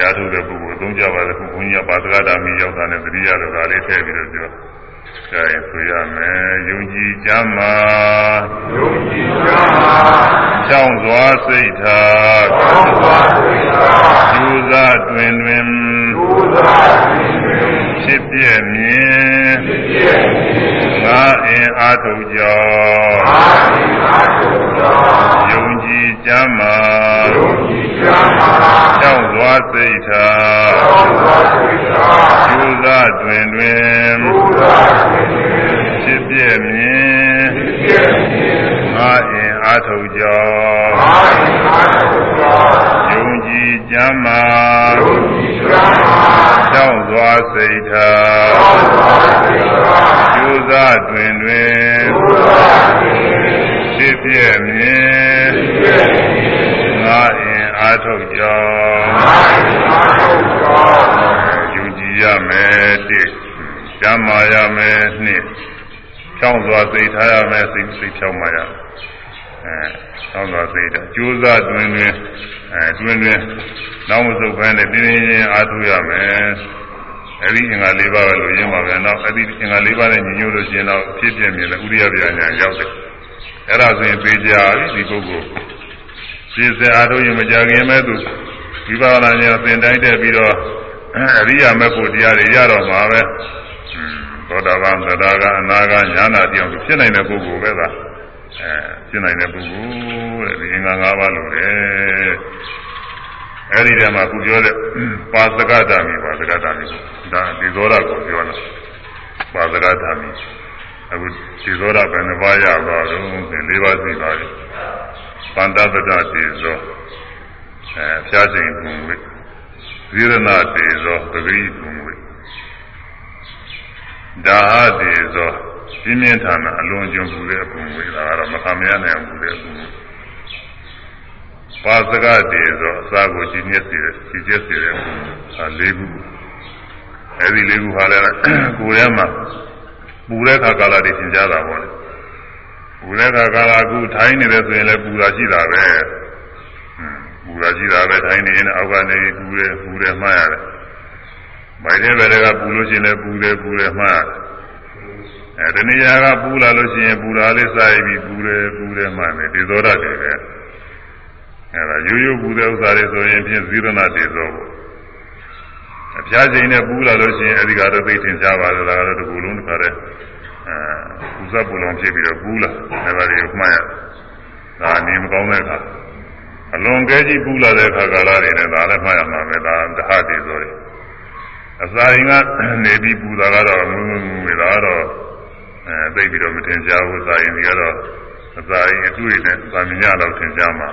[SPEAKER 1] ရာထုတဲ့ပုဂ္ဂိုလ်သုံးကြပါလေခုဘုန်းကြီးကပါသကတာမီရောက်တာနဲ့သတိရတော့ဒါလေးထည့်ပြီးတော့ပြောကြရင်ဆိုရမယ်ယုံကြည်ကြမှာ
[SPEAKER 2] ယုံကြည်ကြမှာ
[SPEAKER 1] ချောင်းစွာစိတ်ထား
[SPEAKER 2] ချောင်းစွာစိတ်ထား
[SPEAKER 1] ကျူသာတွင်တွင်
[SPEAKER 2] ကျူသာတွင်တွင်
[SPEAKER 1] ဖြစ်ပြည့်မြင်
[SPEAKER 2] ဖြစ်ပြည့်မြင်
[SPEAKER 1] ငါအင်အားထုတ်ကြော
[SPEAKER 2] ငါအင်အားထုတ်ကြော
[SPEAKER 1] ယုံ ကြည်ကြမှာ
[SPEAKER 2] ယုံကြည်ကြမှာ
[SPEAKER 1] ချောင်းစွာစိတ်ထား
[SPEAKER 2] ချောင်းစွာစိတ်ထား
[SPEAKER 1] ကျူသာတွင်တွင်
[SPEAKER 2] ကျူသာတွင်တွင်
[SPEAKER 1] ဖြစ်ပြည့်မြင်
[SPEAKER 2] ဖြစ်ပြည့်မြင်
[SPEAKER 1] ငါအင်အအားထုတ်ကြောင်းယုံကြည်ကြမ်းမာကြောက်စွာစိတ်ထားကျိုးစားတွင်တွင်ဖြစ်ပြည့်မြင်ငါ အင်အားထုတ်ကြောင်းယုံကြည်ရမယ်တစ်ကျမ်းမာရမယ်နှစ်ချောင်းစွာစိတ်ထားရမယ်စိတ်စိတ်ချောင်းမာရအဲချောင်းစွာစိတ်ထားကြိုးစားတွင်တွင်အဲတွင်တွင်နောက်မစုပ်ဘဲနဲ့ပြင်းပြင်းချင်းအားထုတ်ရမယ်အဲ့ဒီအင်္ဂါ၄ပါးပဲလို့ရင်းပါပဲ။နောက်အဲ့ဒီအင်္ဂါ၄ပါးနဲ့ညီညွတ်လို့ရှိရင်တော့ဖြစ်ပြမြင်တဲ့ဥရိယပြညာရောက်တယ်။အဲ့ဒါဆိုရင်ပေးကြပြီဒီပုဂ္ဂိုလ်။ ရှင်းစအားထုတ်ရင်မကြခင်မဲ့သူဝိပါဒနာညာသင်တိုင်းတက်ပြီးတော့အရိယာမေဖို့တရားတွေရတော့မှာပဲ။သောတာပန်သဒ္ဒါကအနာကညာနာတရားဖြစ်နိုင်တဲ့ပုဂ္ဂိုလ်ပဲသာအဲဖြစ်နိုင်တဲ့ပုဂ္ဂိုလ်တဲ့ဒီအင်္ဂါ၅ပါးလို့တယ်အဲ့ဒီထဲမှာခုပြောတဲ့ပါစကဓာမီပါစကဓာမီဒါဒီသောရကိုပြောတာပါစကဓာမီအခုဒီသောရဘယ်နှပါးရပါတော့ဆို၄ပါးရှိပါပြီ ပန္တသဒ္ဒတေဇောအဲဖြားချိန်ဘုံဝိသီရဏတေဇောသတိဘုံဝိဒါဟတေဇောပြင်းပြင်းထန်ထန်အလွန်ကျွံပူတဲ့အပုံဝေးတာကတော့မခံမရနိုင်ဘူးတဲ့အပုံပါစကတေဇောအစာကိုကြီးမြတ်စေတဲ့ကြီးကျက်စေတဲ့ပုံဟာ၄ခုအဲဒီ၄ခုဟာလည်းကိုယ်ထဲမှာပူတဲ့ခါကာလတွေသင်ကြတာပေါ့လေ ပူတဲ့ခါကာလအခုထိုင်းနေတယ်ဆိုရင်လည်းပူတာရှိတာပဲပူတာရှိတာပဲထိုင်းနေရင်အောက်ကနေပူတယ်ပူတယ်မှတ်ရတယ်မိုက်တဲ့ဘက်ကပူလို့ရှိရင်လည်းပူတယ်ပူတယ်မှတ်အဲဒီနေရာကပူလာလို့ရှိရင်ပူတာလေးစားပြီးပူတယ်ပူတယ်မှတ်တယ်ဒီသောရတွေပဲအဲဒါရိုးရိုးပူတဲ့ဥစ္စာတွေဆိုရင်ဖြင့်ဇီရဏတေဇောပေါ့အပြားချိန်နဲ့ပူလာလို့ရှိရင်အဲဒီကတော့သိထင်ရှားပါလားဒါကတော့ဒီကူလုံးတစ်ခါတည်း အဲပူဇပ်ပူလုံးဖြစ်ပြီးတော့ပူလာအဲဒါတွေကိုမှတ်ရဒါနေမကောင်းတဲ့အခါအလွန်ကဲကြီးပူလာတဲ့အခါကာလတွေနဲ့ဒါလည်းမှတ်ရမှာပဲဒါဓဟတေဇောတွေအစာရင်ကနေပြီးပူတာကတော့ငုံငုံငုံတာကတော့အဲသိပြီးတော့မထင်ရှားဘူးစာရင်ဒီကတော့အစာရင်အတွေ့နဲ့သာမညတော့ထင်ရှားမှာ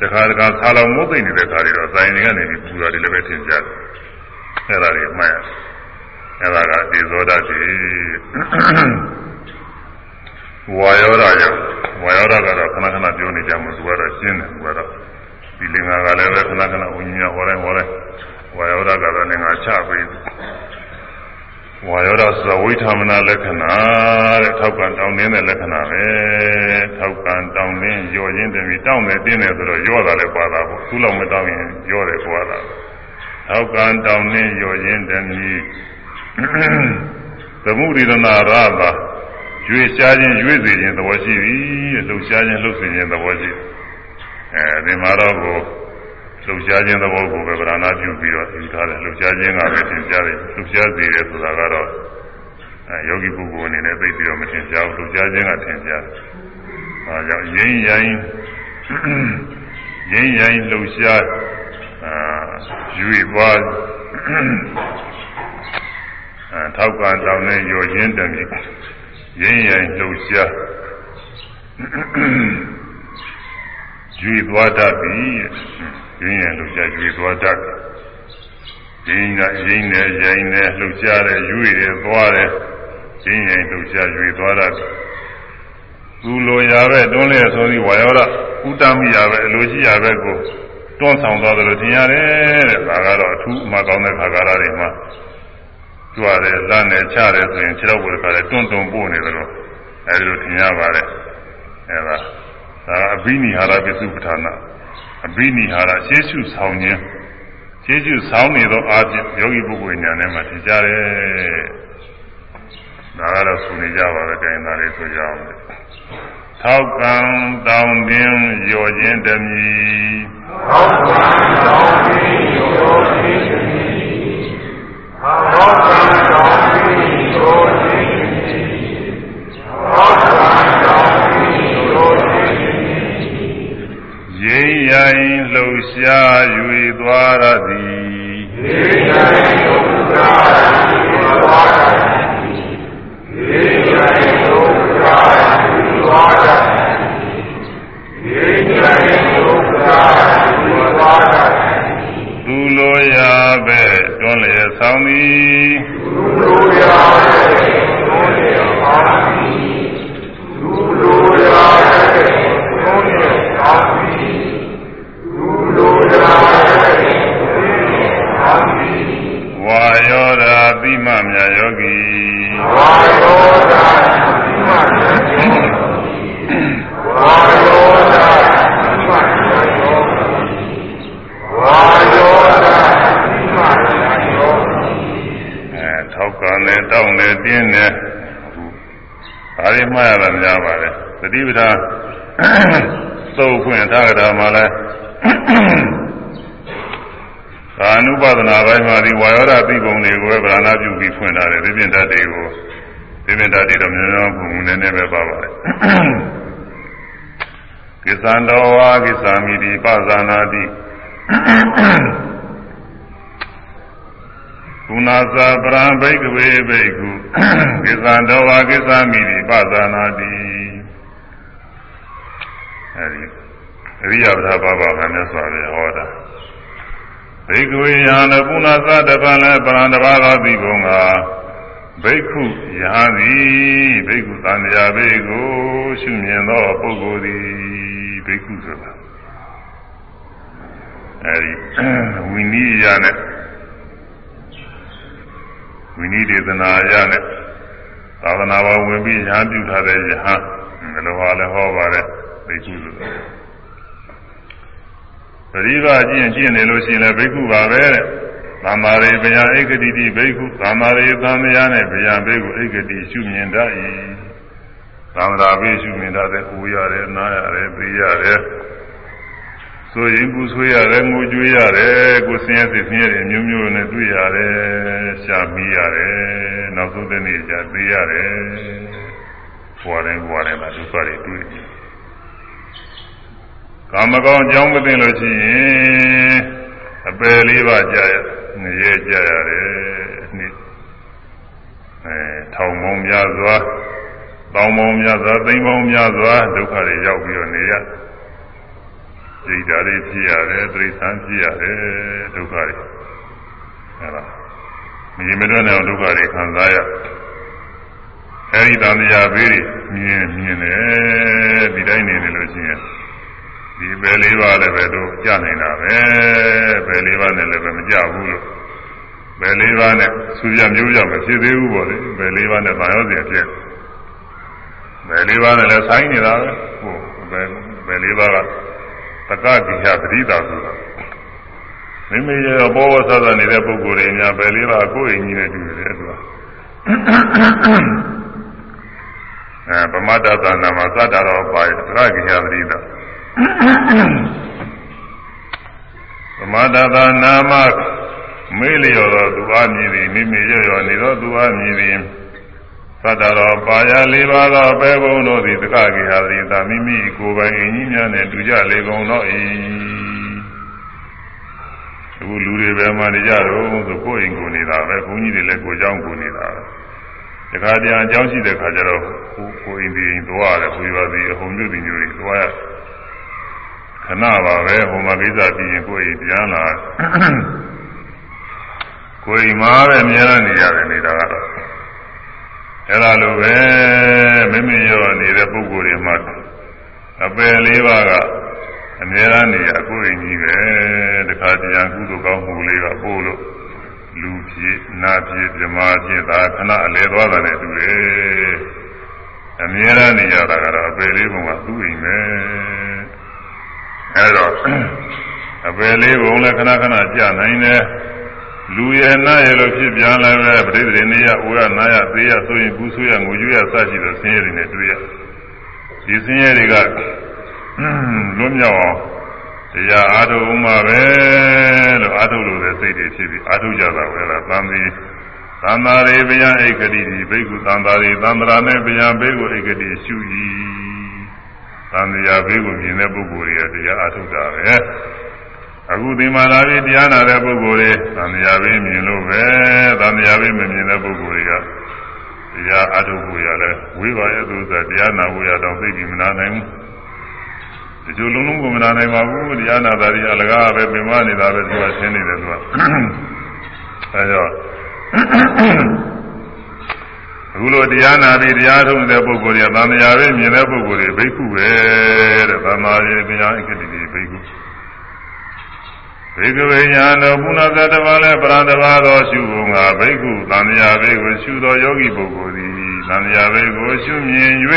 [SPEAKER 1] တခါတခါဆာလောင်မုတ်သိနေတဲ့ခါတွေတော့စာရင်ကနေပြီးပူတာတွေလည်းပဲထင်ရှားတယ်အဲ့ဒါတွေမှတ်ရ အဲ့ဒါကဒီဇောဒတိဝါယောဓာရောက်ဝါယောဓာကတော့ခဏခဏပြောနေကြမှာသူကတော့ရှင်းတယ်သူကတော့ဒီလင်္ကာကလည်းပဲခဏခဏဝိညာဉ်ဟောတိုင်းဟောတိုင်းဝါယောဓကတော့လည်းငါချပေးဝါယောဓဆိုဝိธမနာလက္ခဏာတဲ့ထောက်ကန်တောင်းနေတဲ့လက္ခဏာပဲထောက်ကန်တောင်းနေရော့ရင်းတည်းပြီးတောင်းတယ်တင်းတယ်ဆိုတော့ရော့တာလည်းပါတာပေါ့သူ့လောက်မတောင်းရင်ရော့တယ်ပွားတာထောက်ကန်တောင်းနေရော့ရင်းတည်းပြီး သမုဒိရဏရတာရွေရှားခြင်းရွေစေခြင်းသဘောရှိပြီလှုပ်ရှားခြင်းလှုပ်စေခြင်းသဘောရှိအဲဒီမှာတော့ကိုလှုပ်ရှားခြင်းသဘောကိုပဲဗရဏပြုပြီးတော့ယူထားတယ်လှုပ်ရှားခြင်းကပဲသင်ကြားတယ်လှုပ်ရှားစေတယ်ဆိုတာကတော့အဲယောဂီပုဂ္ဂိုလ်အနေနဲ့သိပြီးတော့မသင်ကြားဘူးလှုပ်ရှားခြင်းကသင်ကြားတယ်။အဲကြောင့်ရင်းရိုင်းရင်းရိုင်းလှုပ်ရှားအာယူသွားအဲ ထောက်ကံတောင်းနဲ့ရောရင်းတည်းရင်းရိုင်းလှုပ်ရှားယူသွားတတ်ပြီရင်းရိုင်းလှုပ်ရှားယူသွားတတ်ရင်းကရင်းနဲ့ရိုင်းနဲ့လှုပ်ရှားတယ်ယူတယ်သွားတယ်ရင်းရိုင်းလှုပ်ရှားယူသွားတတ်သူလိုရပဲတွန်းလဲဆိုပြီးဝါယောရဥတ္တမိရပဲအလိုရှိရပဲကိုတွန်းဆောင်သွားတယ်လို့ထင်ရတယ်တဲ့ဒါကတော့အထူးအမှကောင်းတဲ့ခါကာလတွေမှာ ကြွရတယ်လမ်းနဲ့ချတယ်ဆိုရင်ခြေတော့ဘုရားလည်းတွန်းတွန်းပို့နေတယ်လို့အဲဒီလိုထင်ရပါတယ်အဲဒါဒါအဘိနိဟာရပစ္စုပ္ပထာနာအဘိနိဟာရရှေးရှုဆောင်ခြင်းရှေးရှုဆောင်နေသောအာဖြင့်ယောဂီပုဂ္ဂိုလ်ညာထဲမှာထင်ကြတယ်ဒါကတော့ဆိုနေကြပါပဲကြင်သားလေးဆိုကြအောင်ထောက်ကံတောင်းတင်းရောခြင်းတမီ
[SPEAKER 2] ထောက်ကံတောင်းတင်းရောခြင်းတမီထော က်ကံတောင်းတင်းရောခြင်းတမီထောက်ကံတောင်းတင်းရောခြင်းတမီ
[SPEAKER 1] ရိမ့်ရိုင်းလှုပ်ရှား၍သွားရသည်
[SPEAKER 2] ရိမ့်ရိုင်းလှုပ်ရှား၍သွားရသည်ရိမ့်ရိုင်းလှုပ်ရှား၍သွားရသည်
[SPEAKER 1] ကောင်းသည်
[SPEAKER 2] လူလိုရာတဲ့သုံးရပါသည်လူလိုရာတဲ့သုံးရပါသည်လူလိုရာတဲ့သုံးရပါသည်
[SPEAKER 1] ဝါယောဓာတိမမြတ်ယောဂီ
[SPEAKER 2] ဝါယောဓာတိမယယောဝါယောဓာတိမယယောဝါယောဓာတိမယယော
[SPEAKER 1] အဲထောက်ကန် နဲ့တောင်းနဲ့တင်းနဲ့ဒါတွေမှားရတာများပါတယ်သတိပဋ္ဌာန်သုတ်ခွင့်ထားကြတာမှလည်းကာနုပဒနာပိုင်းမှာဒီဝါယောဓာတိပုံတွေကိုပဲဗราဏပြုပြီးဖွင့်ထားတယ်ဒီပြင်ဓာတ်တွေကိုဒီပြင်ဓာတ်တွေတော့များများပုံနည်းနည်းပဲပါပါတယ်ကိသံတော်ဝါကိသာမိတိပဇာနာတိ ကုဏသာပရံဘိကဝေဘိက္ခုကိသံတော်ဝါကိသာမိတိပဇာနာတိအဲဒီအရိယပဒဘာဘာကမြတ်စွာဘုရားဟောတာဘိကဝေယံလကုဏသာတပံလည်းပရံတဘာသောပြီးကုန်ကဘိက္ခုယဟန်သည်ဘိက္ခုသံဃာဘိက္ခုရှုမြင်သောပုဂ္ဂိုလ်သည်ဘိက္ခုဆိုတာအဲဒီဝိနည်းရနဲ့ ဝိနည်းဒေသနာရနဲ့သာသနာ့ဘဝင်ပြီးညာပြုထားတဲ့ယဟန်ဘယ်လိုဟာလဲဟောပါတယ်ဘိက္ခုဆိုတာပရိပါကျင့်ကျင့်နေလို့ရှိရင်လည်းဘိက္ခုပါပဲတဲ့သံမာရိဗျာဧကတိတိဘိက္ခုသံမာရိသံဃာနဲ့ဗျာဘိက္ခုဧကတိရှုမြင်တတ်၏သံဃာဘိရှုမြင်တတ်တဲ့ကိုရတယ်နားရတယ်သိရတယ် ဆိုရင်ပူဆွေးရတယ်ငိုကြွေးရတယ်ကိုဆင်းရဲစိတ်ဆင်းရဲတွေမျိုးမျိုးနဲ့တွေ့ရတယ်ရှားမိရတယ်နောက်ဆုံးတဲ့နေ့ကျသိရတယ်ဘွာတိုင်းဘွာတိုင်းမှာဒုက္ခတွေတွေ့တယ်ကာမကောင်းအကြောင်းမသိလို့ရှိရင်အပယ်လေးပါးကြာရငရဲကြာရတယ်နှစ်အဲထောင်ပေါင်းများစွာတောင်းပေါင်းများစွာသိမ်းပေါင်းများစွာဒုက္ခတွေရောက်ပြီးတော့နေရစိ တ်ဓာတ်တွေဖြစ်ရတယ်တိရစ္ဆာန်ဖြစ်ရတယ်ဒုက္ခတွေအဲဒါမရင်မတွက်တဲ့ဒုက္ခတွေခံစားရအဲဒီတန်တရားဘေးတွေမြင်မြင်တယ်ဒီတိုင်းနေနေလို့ရှိရင်ဒီပဲလေးပါလည်းပဲတို့ကြနိုင်တာပဲပဲလေးပါနဲ့လည်းပဲမကြဘူးလို့ပဲလေးပါနဲ့ဆူရမျိုးရမဖြစ်သေးဘူးပေါ့လေပဲလေးပါနဲ့ဗာရောစီဖြစ်ပဲလေးပါနဲ့လည်းဆိုင်နေတာပဲဟုတ်ပဲပဲလေးပါက တက္ကကိဟပရိဒါဆိုတာမိမိရဲ့ဘောဝဆသနေတဲ့ပုဂ္ဂိုလ်တွေများပဲလေးပါကိုယ်အင်ကြီးနဲ့တူတယ်သူကအဲပမတ္တသနာမှာသတ္တရောပါတယ်တက္ကကိဟပရိဒါသမာဒသာနာမမေးလျော်သောသူအားမြည်သည်မိမိရော့ရော်နေသောသူအားမြည်သည် သတ္တရောပါရလေးပါးသောပဲဘုံတို့သည်တက္ကကိဟာသည်သာမိမိကိုယ်ပိုင်အင်းကြီးများနှင့်တူကြလေကုန်သော၏အခုလူတွေပဲမှနေကြတော့ဆိုကိုယ်အိမ်ကိုနေတာပဲဘုန်းကြီးတွေလည်းကိုယ်เจ้าကိုနေတာပဲတခါတည်းအကြောင်းရှိတဲ့ခါကျတော့ကိုကိုအိမ်ဒီအိမ်သွားရတယ်ဘုရားသည်အဟုန်မြုပ်ပြီးညိုတွေသွားရခဏပါပဲဟိုမှာကိစ္စပြီးရင်ကိုယ်အိမ်ပြန်လာကိုယ်အိမ်မှာပဲအများနဲ့နေရတယ်နေတာကတော့ အဲ့ဒါလိုပဲမိမိရောနေတဲ့ပုဂ္ဂိုလ်တွေမှာအပယ်လေးပါးကအများအားနေရကိုယ်အိမ်ကြီးပဲတခါတည်းကုသိုလ်ကောင်းမှုလေးကပို့လို့လူဖြစ်နာဖြစ်ဓမ္မဖြစ်သာခဏအလဲသွားတာနဲ့တူတယ်အများအားနေရတာကတော့အပယ်လေးပုံကသူ့အိမ်ပဲအဲတော့အပယ်လေးပုံလည်းခဏခဏကြာနိုင်တယ် လူရဲ့နာရဲ့လို့ဖြစ်ပြန်လာပဲပဋိသေနေရဝရနာရသေးရဆိုရင်ဘူးဆိုရငိုကြွရစရှိတဲ့ဆင်းရဲတွေနဲ့တွေ့ရဒီဆင်းရဲတွေကလွတ်မြောက်အောင်တရားအားထုတ်မှပဲလို့အားထုတ်လို့တဲ့စိတ်တွေဖြစ်ပြီးအားထုတ်ကြတာပဲလားသံသီသံသာရေဗျာဧကတိဒီဘိက္ခုသံသာရေသံသာနဲ့ဗျာဘိက္ခုဧကတိရှုဤသံဃာဘေးကိုမြင်တဲ့ပုဂ္ဂိုလ်တွေကတရားအားထုတ်တာပဲ အခုဒီမှာလာပြီးတရားနာတဲ့ပုဂ္ဂိုလ်တွေသံဃာဘေးမြင်လို့ပဲသံဃာဘေးမမြင်တဲ့ပုဂ္ဂိုလ်တွေကတရားအားထုတ်ဖို့ရလဲဝိပါရဲ့သူဆိုတရားနာဖို့ရတော့သိပြီမနာနိုင်ဘူးဒီလိုလုံးလုံးကိုမနာနိုင်ပါဘူးတရားနာတာကြီးအလကားပဲပြင်မနေတာပဲသူကရှင်းနေတယ်သူကအဲဒါအခုလိုတရားနာပြီးတရားထုံးတဲ့ပုဂ္ဂိုလ်တွေကသံဃာပဲမြင်တဲ့ပုဂ္ဂိုလ်တွေဘိက္ခုပဲတဲ့သံဃာရေတရားဣတိတိဘိက္ခု ဘေကဝေညာတော်ပုဏ္ဏသတ္တဝါလည်းပရံတဘာသောရှုဖို့ငါဘိက္ခုသံဃာဘေကိုရှုသောယောဂီပုဂ္ဂိုလ်သည်သံဃာဘေကိုရှုမြင်၍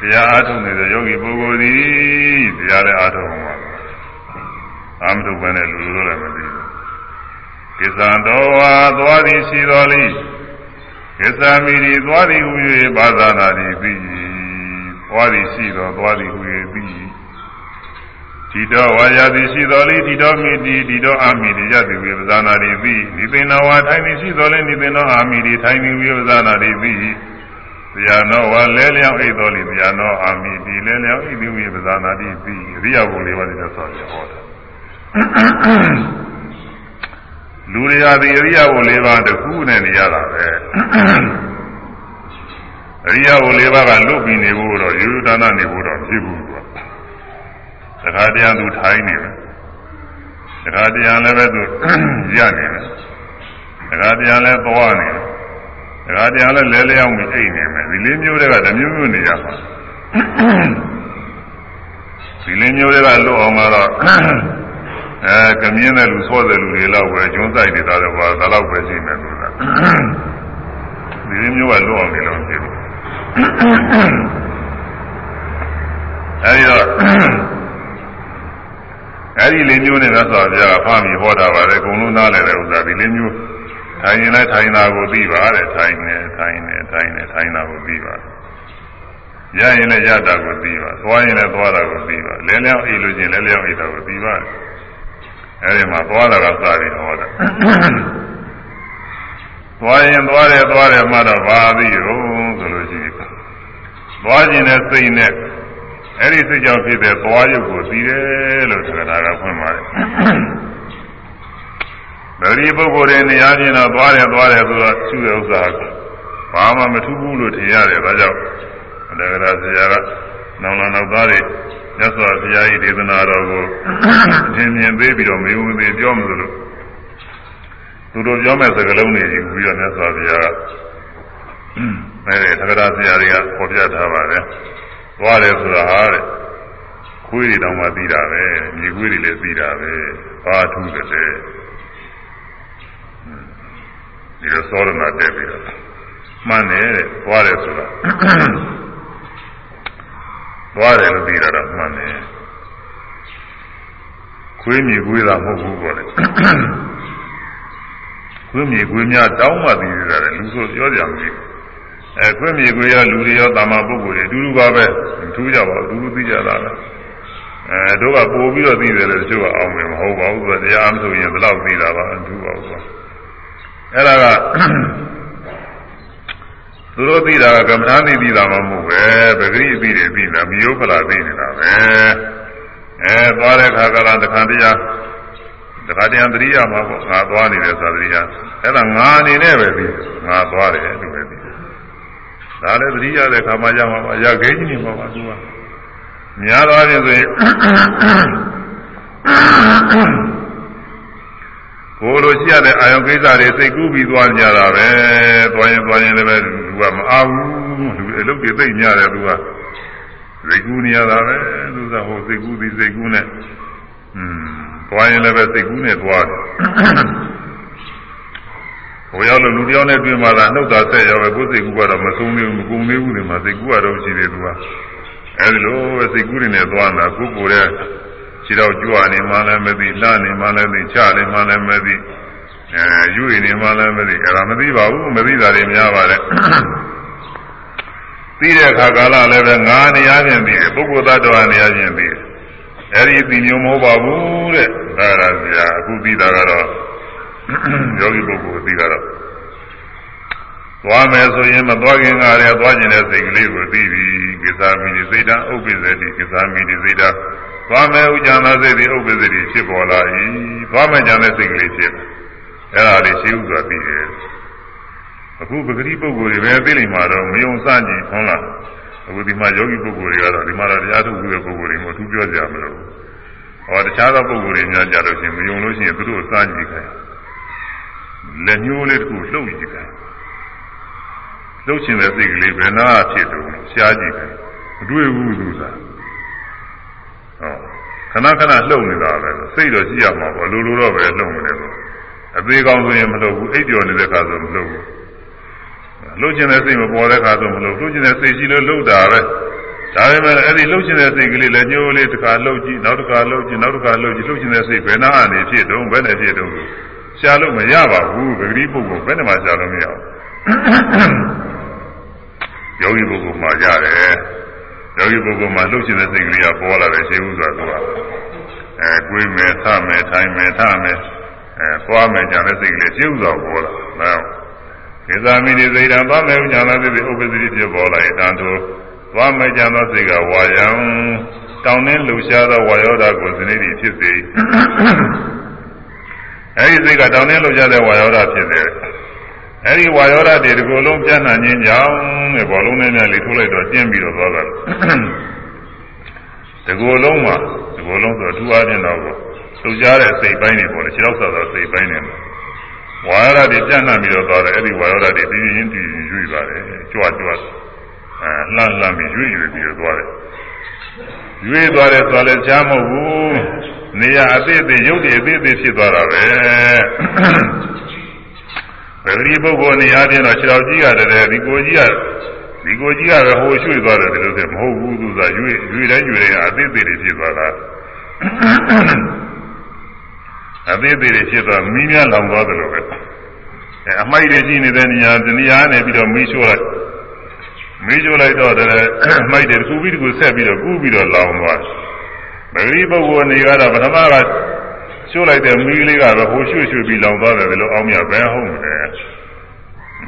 [SPEAKER 1] တရားအားထုတ်နေတဲ့ယောဂီပုဂ္ဂိုလ်သည်တရားလည်းအားထုတ်မှာအာမထုတ်ပဲနဲ့လူလူလည်းမသိဘူးကိစ္စံတော်ဝါသွားသည်ရှိတော်လိကိစ္စမိရီသွားသည်ဟူ၍ဘာသာနာသည်ပြီးသွားသည်ရှိတော်သွားသည်ဟူ၍ပြီး ဒီတော်ဝါရသည်ရှိတော်လိဒီတော်မိတိဒီတော်အာမိတိရသည်ဝေပဇာနာသည်ပြီးဒီသင်္နဝါထိုင်သည်ရှိတော်လိဒီသင်္နောအာမိတိထိုင်သည်ဝေပဇာနာသည်ပြီးတရားတော်ဝါလဲလျောင်းအိတ်တော်လိတရားတော်အာမိတိလဲလျောင်းအိတ်သည်ဝေပဇာနာသည်ပြီးအရိယဘုံလေးပါးနဲ့ဆောရဟောတာလူတွေဟာဒီအရိယဘုလေးပါးတစ်ခုနဲ့နေရတာပဲအရိယဘုလေးပါးကလွတ်ပြီးနေဖို့တော့ယူဒါနနေဖို့တော့ဖြစ်ဘူးကွာ တခါတည်းသူထိုင်းနေတယ်တခါတည်းလည်းပဲသူရနေတယ်တခါတည်းလည်းသွားနေတယ်တခါတည်းလည်းလဲလျောင်းပြီးအိတ်နေမယ်ဒီလေးမျိုးတွေကဓမျိုးမျိုးနေရမှာဒီလေးမျိုးတွေကလွတ်အောင်ကတော့အဲကမြင်းတဲ့လူဆော့တဲ့လူတွေလောက်ပဲကျွန်းဆိုင်နေတာတော့ဘာသာလောက်ပဲရှိမယ်လို့လားဒီလိုမျိုးကလွတ်အောင်နေလို့ဖြစ်ဘူးအဲဒီတော့ အဲဒီလေးမျိုးနဲ့ဆိုတော့ဘုရားကဖားပြီးဟောတာပါလေအကုန်လုံးနားလည်တဲ့ဥစ္စာဒီလေးမျိုးထိုင်ရင်လည်းထိုင်တာကိုသိပါတဲ့ထိုင်နေထိုင်နေထိုင်နေထိုင်တာကိုသိပါရရင်လည်းရတာကိုသိပါသွားရင်လည်းသွားတာကိုသိပါလဲလျောင်းအိတ်လို့ချင်းလဲလျောင်းအိတ်တာကိုသိပါအဲဒီမှာသွားတာကစပြီးဟောတာသွားရင်သွားတယ်သွားတယ်မှတော့ဘာသိရောဆိုလို့ရှိရင်သွားခြင်းနဲ့စိတ်နဲ့ အဲ့ဒီစိတ်ကြောင့်ဖြစ်တဲ့သွားရုပ်ကိုသိတယ်လို့ဆိုတာကဖွင့်ပါတယ်ဗတိပုဂ္ဂိုလ်တွေနေရာချင်းတော့သွားတယ်သွားတယ်ဆိုတော့ရှုတဲ့ဥစ္စာဘာမှမထူးဘူးလို့ထင်ရတယ်ဒါကြောင့်အလကရာဆရာကနောင်လာနောက်သားတွေမြတ်စွာဘုရား၏ဒေသနာတော်ကိုအထင်မြင်သေးပြီးတော့မေဝံသေးပြောမလို့သူတို့ပြောမဲ့စကားလုံးတွေယူပြီးတော့မြတ်စွာဘုရားကအဲဒီသက္ကရာဆရာတွေကပေါ်ပြထားပါတယ် သွားတယ်ဆိုတာဟာတဲ့ခွေးတွေတောင်မှသိတာပဲမြေခွေးတွေလည်းသိတာပဲဘာထူးတယ်လဲဒီလိုသောရဏတက်ပြီးတော့မှန်တယ်တဲ့သွားတယ်ဆိုတာသွားတယ်လို့သိတာတော့မှန်တယ်ခွေးမြေခွေးသာမဟုတ်ဘူးပေါ့လေခွေးမြေခွေးများတောင်းမှသိရတယ်လူဆိုပြောကြမှာ အဲခွေးမြေခွေးရောလူတွေရောတာမပုဂ္ဂိုလ်တွေအတူတူပါပဲထူးကြပါဘူးအတူတူသိကြတာလားအဲတို့ကပို့ပြီးတော့သိတယ်လေတချို့ကအောင်မယ်မဟုတ်ပါဘူးသူကတရားမဆိုရင်ဘယ်တော့သိတာပါအထူးပါဘူးအဲ့ဒါကသူတို့သိတာကကမ္မထာသိသိတာမှမဟုတ်ပဲပဂရိသိတယ်သိတာမိယုဖလာသိနေတာပဲအဲသွားတဲ့ခါကလာတခါတရားတခါတရားတရိယာမှာပေါ့ငါသွားနေတယ်ဆိုတာတရိယာအဲ့ဒါငါအနေနဲ့ပဲသိငါသွားတယ်လို့ပဲသိ ဒါလည်းတရိယာတဲ့ခါမှရမှာပါရခဲကြီးနေမှာပါသူကများသောအားဖြင့်ဆိုရင်ကိုလိုရှိရတဲ့အာယုကိစ္စတွေစိတ်ကူးပြီးသွားကြတာပဲသွားရင်သွားရင်လည်းပဲလူကမအားဘူးလူအလုပ်တွေသိညတယ်သူကစိတ်ကူးနေရတာပဲသူကဟိုစိတ်ကူးပြီးစိတ်ကူးနဲ့อืมသွားရင်လည်းပဲစိတ်ကူးနဲ့သွားတယ် ဟိုရောက်လို့လူတယောက်နဲ့တွေ့မှသာနှုတ်သာဆက်ရောက်ပဲကိုယ်စိတ်ကူးကတော့မဆုံးသေးဘူးမကုန်သေးဘူးဒီမှာစိတ်ကူးကတော့ရှိသေးသူကအဲဒီလိုပဲစိတ်ကူးနေသွားတာကိုယ်ကိုယ်ရဲ့ခြေတော့ကြွနေမှလည်းမသိလှနေမှလည်းမသိချနေမှလည်းမသိအဲယူနေမှလည်းမသိအဲ့ဒါမသိပါဘူးမသိတာတွေများပါလေသိတဲ့အခါကာလလည်းပဲငါနေရာချင်းသိတယ်ပုဂ္ဂိုလ်သတ္တဝါနေရာချင်းသိတယ်အဲ့ဒီသိမျိုးမဟုတ်ပါဘူးတဲ့ဒါရဆရာအခုသိတာကတော့ ယောဂီပုဂ္ဂိုလ်သိတာတော့သွားမယ်ဆိုရင်မသွားခင်ကလည်းသွားကျင်တဲ့စိတ်ကလေးကိုသိပြီကိစ္စမိနိစိတ်တဥပ္ပိစေတိကိစ္စမိနိစိတ်တသွားမယ်ဥကြံသောစိတ်ဒီဥပ္ပဇ္ဇတိဖြစ်ပေါ်လာ၏သွားမယ်ကြံတဲ့စိတ်ကလေးဖြစ်အဲ့ဒါလေးရှိဥစွာပြီးတယ်အခုပဂတိပုဂ္ဂိုလ်တွေပဲသိလိမ့်မှာတော့မယုံစကြည့်ထုံးလားအခုဒီမှာယောဂီပုဂ္ဂိုလ်တွေကတော့ဒီမှာတော့တရားထုတ်ပြီးတဲ့ပုဂ္ဂိုလ်တွေမို့သူပြောကြမလို့ဟောတခြားသောပုဂ္ဂိုလ်တွေများကြလို့ရှိရင်မယုံလို့ရှိရင်သူတို့စကြည့်ခိုင်း လက်ညှိုးလေးတစ်ခုလှုပ်ကြည့်တယ်လှုပ်ခြင်းတဲ့စိတ်ကလေးဘယ်နာဖြစ်တုံးရှားကြည့်တယ်မတွေ့ဘူးသူသာဟောခဏခဏလှုပ်နေတာပဲစိတ်တော့ရှိရမှာပေါ့လိုလိုတော့ပဲလှုပ်နေတယ်ဆိုအသေးကောင်းဆိုရင်မလှုပ်ဘူးအိပ်ပျော်နေတဲ့ခါဆိုမလှုပ်ဘူးလှုပ်ခြင်းတဲ့စိတ်မပေါ်တဲ့ခါဆိုမလှုပ်လှုပ်ခြင်းတဲ့စိတ်ရှိလို့လှုပ်တာပဲဒါပေမဲ့အဲ့ဒီလှုပ်ခြင်းတဲ့စိတ်ကလေးလည်းညှိုးလေးတစ်ခါလှုပ်ကြည့်နောက်တစ်ခါလှုပ်ကြည့်နောက်တစ်ခါလှုပ်ကြည့်လှုပ်ခြင်းတဲ့စိတ်ဘယ်နာအနေဖြစ်တုံးဘယ်နဲ့ဖြစ်တုံး ရှားလို့မရပါဘူးပဂတိပုဂ္ဂိုလ်ဘယ်နဲ့မှရှားလို့မရဘူးယောဂီပုဂ္ဂိုလ်မှာရတယ်ယောဂီပုဂ္ဂိုလ်မှာလှုပ်ခြင်းတဲ့စိတ်ကလေးကပေါ်လာတယ်ရှင်းဥစွာကအဲကိုယ်မယ်သမယ်ထိုင်မယ်ထမယ်အဲသွားမယ်ကြတဲ့စိတ်ကလေးရှင်းဥစွာပေါ်လာနော်ကိသာမိနိစိတ်တံသွားမယ်ဉာဏ်သိသိဥပ္ပဒိဖြစ်ပေါ်လာရင်တန်တို့သွားမယ်ကြသောစိတ်ကဝါယံတောင်းနှင်းလှူရှားသောဝါယောဓာကိုဇနိတိဖြစ်စေ အဲဒီစိတ်ကတောင်းနှင်းလှူရှားတဲ့ဝါယောဓာဖြစ်တယ်အဲဒီဝါယောဓာတွေဒီကိုယ်လုံးပြန့်နှံ့ခြင်းကြောင့်တဲ့ဘောလုံးနဲ့နဲ့လေးထိုးလိုက်တော့ကျင်းပြီးတော့သွားတာဒီကိုယ်လုံးမှာဒီကိုယ်လုံးဆိုအထူးအားဖြင့်တော့လှူရှားတဲ့စိတ်ပိုင်းတွေပေါ်တယ်ခြေောက်ဆက်သောစိတ်ပိုင်းတွေဝါယောဓာတွေပြန့်နှံ့ပြီးတော့သွားတယ်အဲဒီဝါယောဓာတွေပြင်းပြင်းပြင်းရွေ့ပါတယ်ကြွကြွအဲလှမ်းလှမ်းပြီးရွေ့ရွေ့ပြီးတော့သွားတယ်ရွေ့သွားတယ်ဆိုလည်းချားမဟုတ်ဘူး နေရအသေးသေးရုပ်တည်အသေးသေးဖြစ်သွားတာပဲပဂရိပုဂ္ဂိုလ်နေရာချင်းတော့ခြေတော်ကြီးရတယ်ဒီကိုကြီးကဒီကိုကြီးကပဲဟိုရွှေ့သွားတယ်ဒီလိုဆိုမဟုတ်ဘူးသူကရွေ့ရွေ့တိုင်းရွေ့တိုင်းအသေးသေးတွေဖြစ်သွားတာအသေးသေးတွေဖြစ်သွားမီးများလောင်သွားတယ်လို့ပဲအဲအမိုက်တွေရှိနေတဲ့နေရာတနေရာနဲ့ပြီးတော့မီးရှို့လိုက်မီးရှို့လိုက်တော့တယ်မိုက်တွေတစ်ခုပြီးတစ်ခုဆက်ပြီးတော့ကူးပြီးတော့လောင်သွား ပဂရိပုဂ္ဂိုလ်နေကတော့ပထမကရှို့လိုက်တဲ့မီးလေးကပဲဟိုရွှေ့ရွှေ့ပြီးလောင်သွားတယ်လို့အောင်းမြဘယ်ဟုတ်မလဲ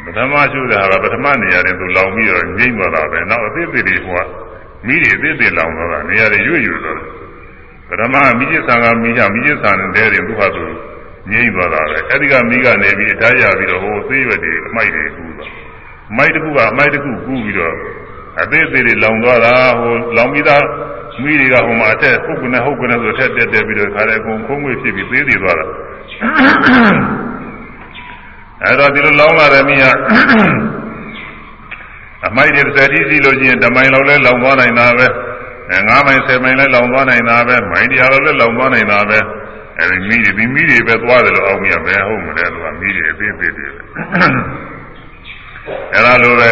[SPEAKER 1] ပထမရှို့တဲ့ဟာကပထမနေရာတွေသူလောင်ပြီးတော့ငိမ့်သွားတာပဲနောက်အသေးသေးတွေဟိုကမီးတွေအသေးသေးလောင်သွားတာနေရာတွေရွေ့ရွေ့သွားတယ်ပထမမိကျဆံကမိချမိကျဆံတဲ့တဲ့သူဟာသူငိမ့်သွားတာပဲအဲဒီကမိကနေပြီးအထားရပြီးတော့ဟိုသေးရွက်တွေအမိုက်တွေကူးသွားမိုက်တစ်ခုကအမိုက်တစ်ခုကူးပြီးတော့အသေးသေးတွေလောင်သွားတာဟိုလောင်ပြီးသား မိတွေကဟိုမှာအထက်ဟုတ်ကနေဟုတ်ကနေဆိုထက်တက်တက်ပြီးတော့ခါတယ်အကုန်ခုံးငွေဖြစ်ပြီးသေးသေးသွားတာအဲတော့ဒီလိုလောင်းလာတဲ့မိကအမိုက်တွေတစ်တိစီလို့ရှိရင်ဓမိုင်လောက်လဲလောင်သွားနိုင်တာပဲအဲ9မိုင်10မိုင်လဲလောင်သွားနိုင်တာပဲမိုင်တရားလောက်လဲလောင်သွားနိုင်တာပဲအဲဒီမိတွေဒီမိတွေပဲသွားတယ်လို့အောက်မြပဲဟုတ်မလဲလို့ကမိတွေအသေးသေးတွေအဲဒါလိုပဲ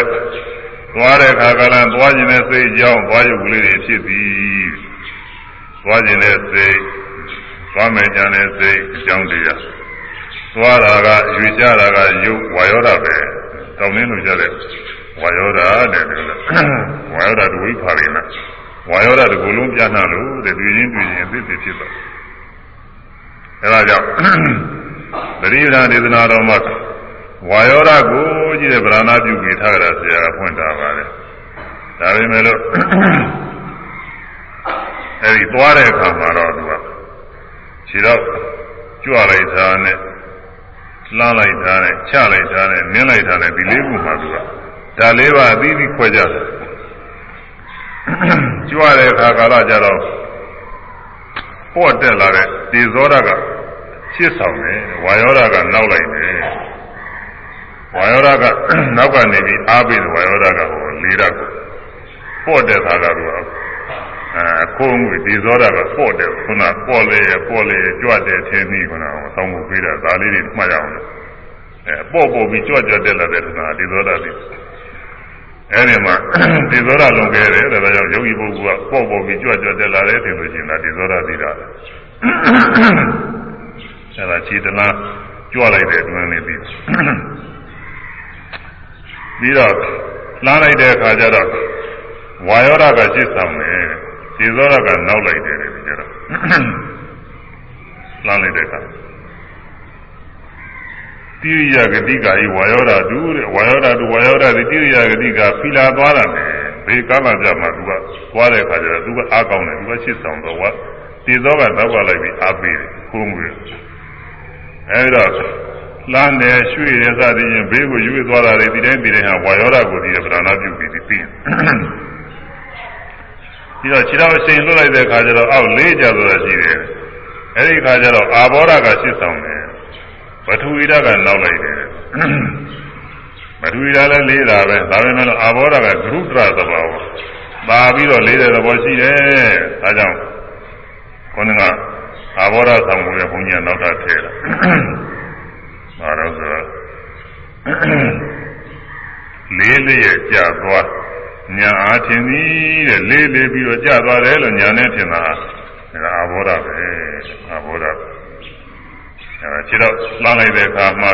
[SPEAKER 1] သွားတဲ့အခါကလည်းသွားခြင်းနဲ့စိတ်ကြောင်းသွားရုပ်ကလေးတွေဖြစ်သည်သွားခြင်းနဲ့စိတ်သွားမယ်ကြတဲ့စိတ်အကြောင်းတရားသွားတာကရွေကြတာကယုတ်ဝါယောဓာပဲတောင်းနေလို့ကြတဲ့ဝါယောဓာတဲ့လို့ဝါယောဓာတဝိဖာရိနာဝါယောဓာတကူလုံးပြနှလို့တဲ့တွေ့ချင်းတွေ့ချင်းအသိသိဖြစ်သွားအဲဒါကြောင့်ပရိဒါဒေသနာတော်မှာ ဝါယောဓာကိုကြည့်တဲ့ဗရဏပြုပြီးထားကြတာဆရာကဖွင့်တာပါလေဒါပေမဲ့လို့အဲဒီသွားတဲ့အခါမှာတော့သူကခြေတော့ကြွလိုက်တာနဲ့လှမ်းလိုက်တာနဲ့ချလိုက်တာနဲ့နင်းလိုက်တာနဲ့ဒီလေးခုမှသူကဒါလေးပါအသီးသီးခွဲကြတယ်ကြွတဲ့အခါကာလကြတော့ပေါ့တက်လာတဲ့ဒီဇောဓကရှစ်ဆောင်တယ်ဝါယောဓကနောက်လိုက်တယ် ဝါယောဓကနောက်ကနေပြီးအားပေးတယ်ဝါယောဓကဟိုလေးဓာတ်ကိုပေါ့တဲ့ခါကတော့အဲခိုးမှုဒီဇောဓကပေါ့တယ်ခုနပေါ့လေပေါ့လေကြွတဲ့ထင်းပြီးခုနကဆောင်းမှုပေးတာဒါလေးတွေမှတ်ရအောင်အဲပေါ့ပေါ့ပြီးကြွကြွတက်လာတဲ့ခါဒီဇောဓတွေအဲဒီမှာဒီဇောဓလွန်ခဲ့တယ်ဒါကြောင့်ယောဂီပုဂ္ဂိုလ်ကပေါ့ပေါ့ပြီးကြွကြွတက်လာတယ်ထင်လို့ရှိရင်ဒါဒီဇောဓသိတာအဲဒါခြေတလားကြွလိုက်တဲ့အတွင်းလေးပြီး ပြီးတော့လှမ်းလိုက်တဲ့အခါကျတော့ဝါယောဓကရှစ်ဆောင်တယ်ခြေဇောဓကနောက်လိုက်တယ်ဒီကျတော့လှမ်းလိုက်တဲ့အခါတိရိယဂတိကာဤဝါယောဓတုတဲ့ဝါယောဓတုဝါယောဓတိတိရိယဂတိကာဖီလာသွားတာပဲဘေကာလကြမှာသူကသွားတဲ့အခါကျတော့သူကအားကောင်းတယ်သူကရှစ်ဆောင်တော့ဝါခြေဇောကနောက်ကလိုက်ပြီးအားပေးတယ်ခိုးမှုတယ်အဲဒီတော့ လမ်းတယ်ရွှေ့တယ်စသည်ဖြင့်ဘေးကိုရွေ့သွားတာတွေဒီတိုင်းဒီတိုင်းဟာဝါယောဓကိုဒီဗရဏပြုပြီးပြီးပြီးပြီးတော့ခြေတော်အရှင်လွတ်လိုက်တဲ့အခါကျတော့အောက်လေးကြဆိုတာရှိတယ်အဲဒီအခါကျတော့အာဘောဓကရှစ်ဆောင်တယ်ပထဝီဓာတ်ကနောက်လိုက်တယ်ပထဝီဓာတ်လည်းလေးတာပဲဒါပေမဲ့အာဘောဓာတ်ကဂရုတရသဘောပါပြီးတော့လေးတဲ့သဘောရှိတယ်ဒါကြောင့်ခေါင်းကအာဘောဓာတ်ဆောင်မှုရဲ့ဘုံညာနောက်တာထည့်တာ ဒါတော့ဆိုတော့လေးလေးရဲ့ကြာသွားညာအားထင်သည်တဲ့လေးလေးပြီးတော့ကြာသွားတယ်လို့ညာနဲ့ထင်တာဒါအာဘောဓာတ်ပဲအာဘောဓာတ်အဲခြေတော့လှမ်းလိုက်တဲ့အခါမှာ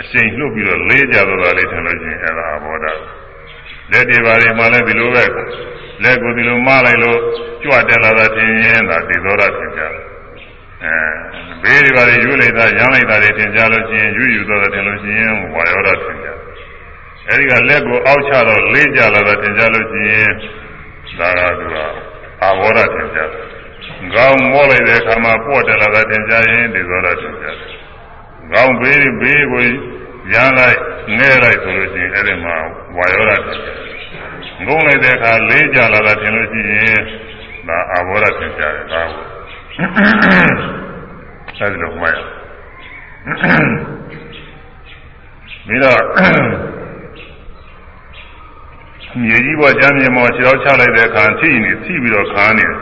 [SPEAKER 1] အရှိန်လှုပ်ပြီးတော့လေးကြတော့တာလေးထင်လို့ရှိရင်အဲဒါအာဘောဓာတ်လက်တွေပါတွေမှလည်းဒီလိုပဲလက်ကိုဒီလိုမလိုက်လို့ကြွတက်လာတာထင်ရင်ဒါဒီသောတာထင်ကြတယ် အဲဘေးတွေပါတွေယူလိုက်တာရမ်းလိုက်တာတွေထင်ကြလို့ရှိရင်ယူယူတော့တယ်ထင်လို့ရှိရင်ဝါရောတာထင်ကြတယ်အဲဒီကလက်ကိုအောက်ချတော့လေးကြလာတာထင်ကြလို့ရှိရင်ဒါကသူကအာဘောဓာထင်ကြတယ်ကောင်းမောလိုက်တဲ့အခါမှာပေါ့တက်လာတာသင်ကြားရင်ဒီသောတာသင်ကြားတယ်။ကောင်းဘေးဘေးကိုရမ်းလိုက်ငဲလိုက်ဆိုလို့ရှိရင်အဲ့ဒီမှာဝါယောဓာသင်ကြားတယ်။ငုံလိုက်တဲ့အခါလေးကြလာတာထင်လို့ရှိရင်ဒါအာဘောဓာသင်ကြားတယ်ဒါကို အဲဒီလိုမှတ်ရပြီးတော့မြေကြီးပေါ်ကျမ်းမြေမောခြေတော်ချလိုက်တဲ့အခါထိနေထိပြီးတော့ခါနေတယ်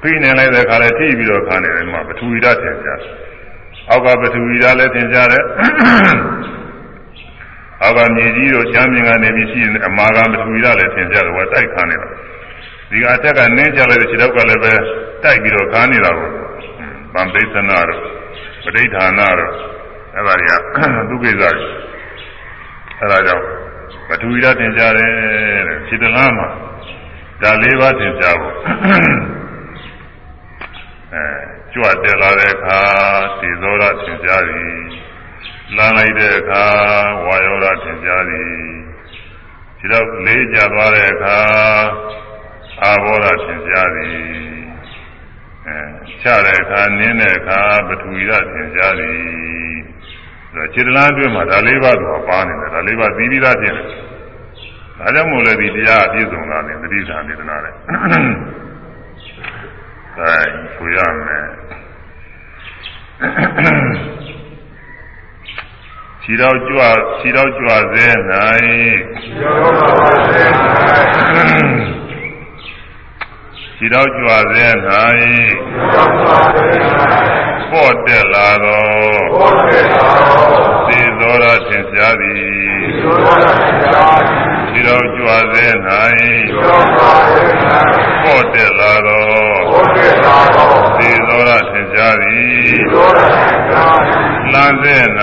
[SPEAKER 1] ဖိနေလိုက်တဲ့ခါလဲထိပြီးတော့ခါနေတယ်မှာပထဝီဓာတ်ထင်ရှားအောက်ကပထဝီဓာတ်လည်းထင်ရှားတယ်အောက်ကမြေကြီးတို့ချမ်းမြင်ကနေပြီးရှိနေအမာကပထဝီဓာတ်လည်းထင်ရှားတယ်ဟောတိုက်ခါနေတာဒီကအထက်ကနင်းချလိုက်တဲ့ခြေထောက်ကလည်းပဲတိုက်ပြီးတော့ခါနေတာ ကိုဗံပိသနာတို့ပဋိဌာနာတို့အဲ့ဒါတွေကသူကိစ္စတွေအဲ့ဒါကြောင့်ပထဝီဓာတ်ထင်ရှားတယ်တဲ့ခြေတလားမှာဒါလေးပါးထင်ရှားဖို့အဲကြွတက်လာတဲ့အခါဒီသောရသင်ကြားသည်လမ်းလိုက်တဲ့အခါဝါယောရသင်ကြားသည်ဒီတော့လေးကြသွားတဲ့အခါအာဘောရသင်ကြားသည် အဲချတဲ့အခါနင်းတဲ့အခါပထဝီရသင်ကြားသည်ဆိုတော့ခြေတလားအတွင်းမှာဒါလေးပါးတော့ပါနေတယ်ဒါလေးပါးသီးပြီးသားဖြစ်တယ်ဒါကြောင့်မို့လဲဒီတရားအပြည့်စုံတာနဲ့တတိသာဒေသနာနဲ့အဲဆိုရမယ်ခြေတော်ကြွခြေတော်ကြွစေ၌ခြေတော် ကြွစေ၌ပေါ်တက်လာသောသေသောရသင်ရှားသည်ခြေတော်ကြွစေ၌ပေါ်တက်လာသော သေသောရသင်ရှားသည်လမ်းစေ၌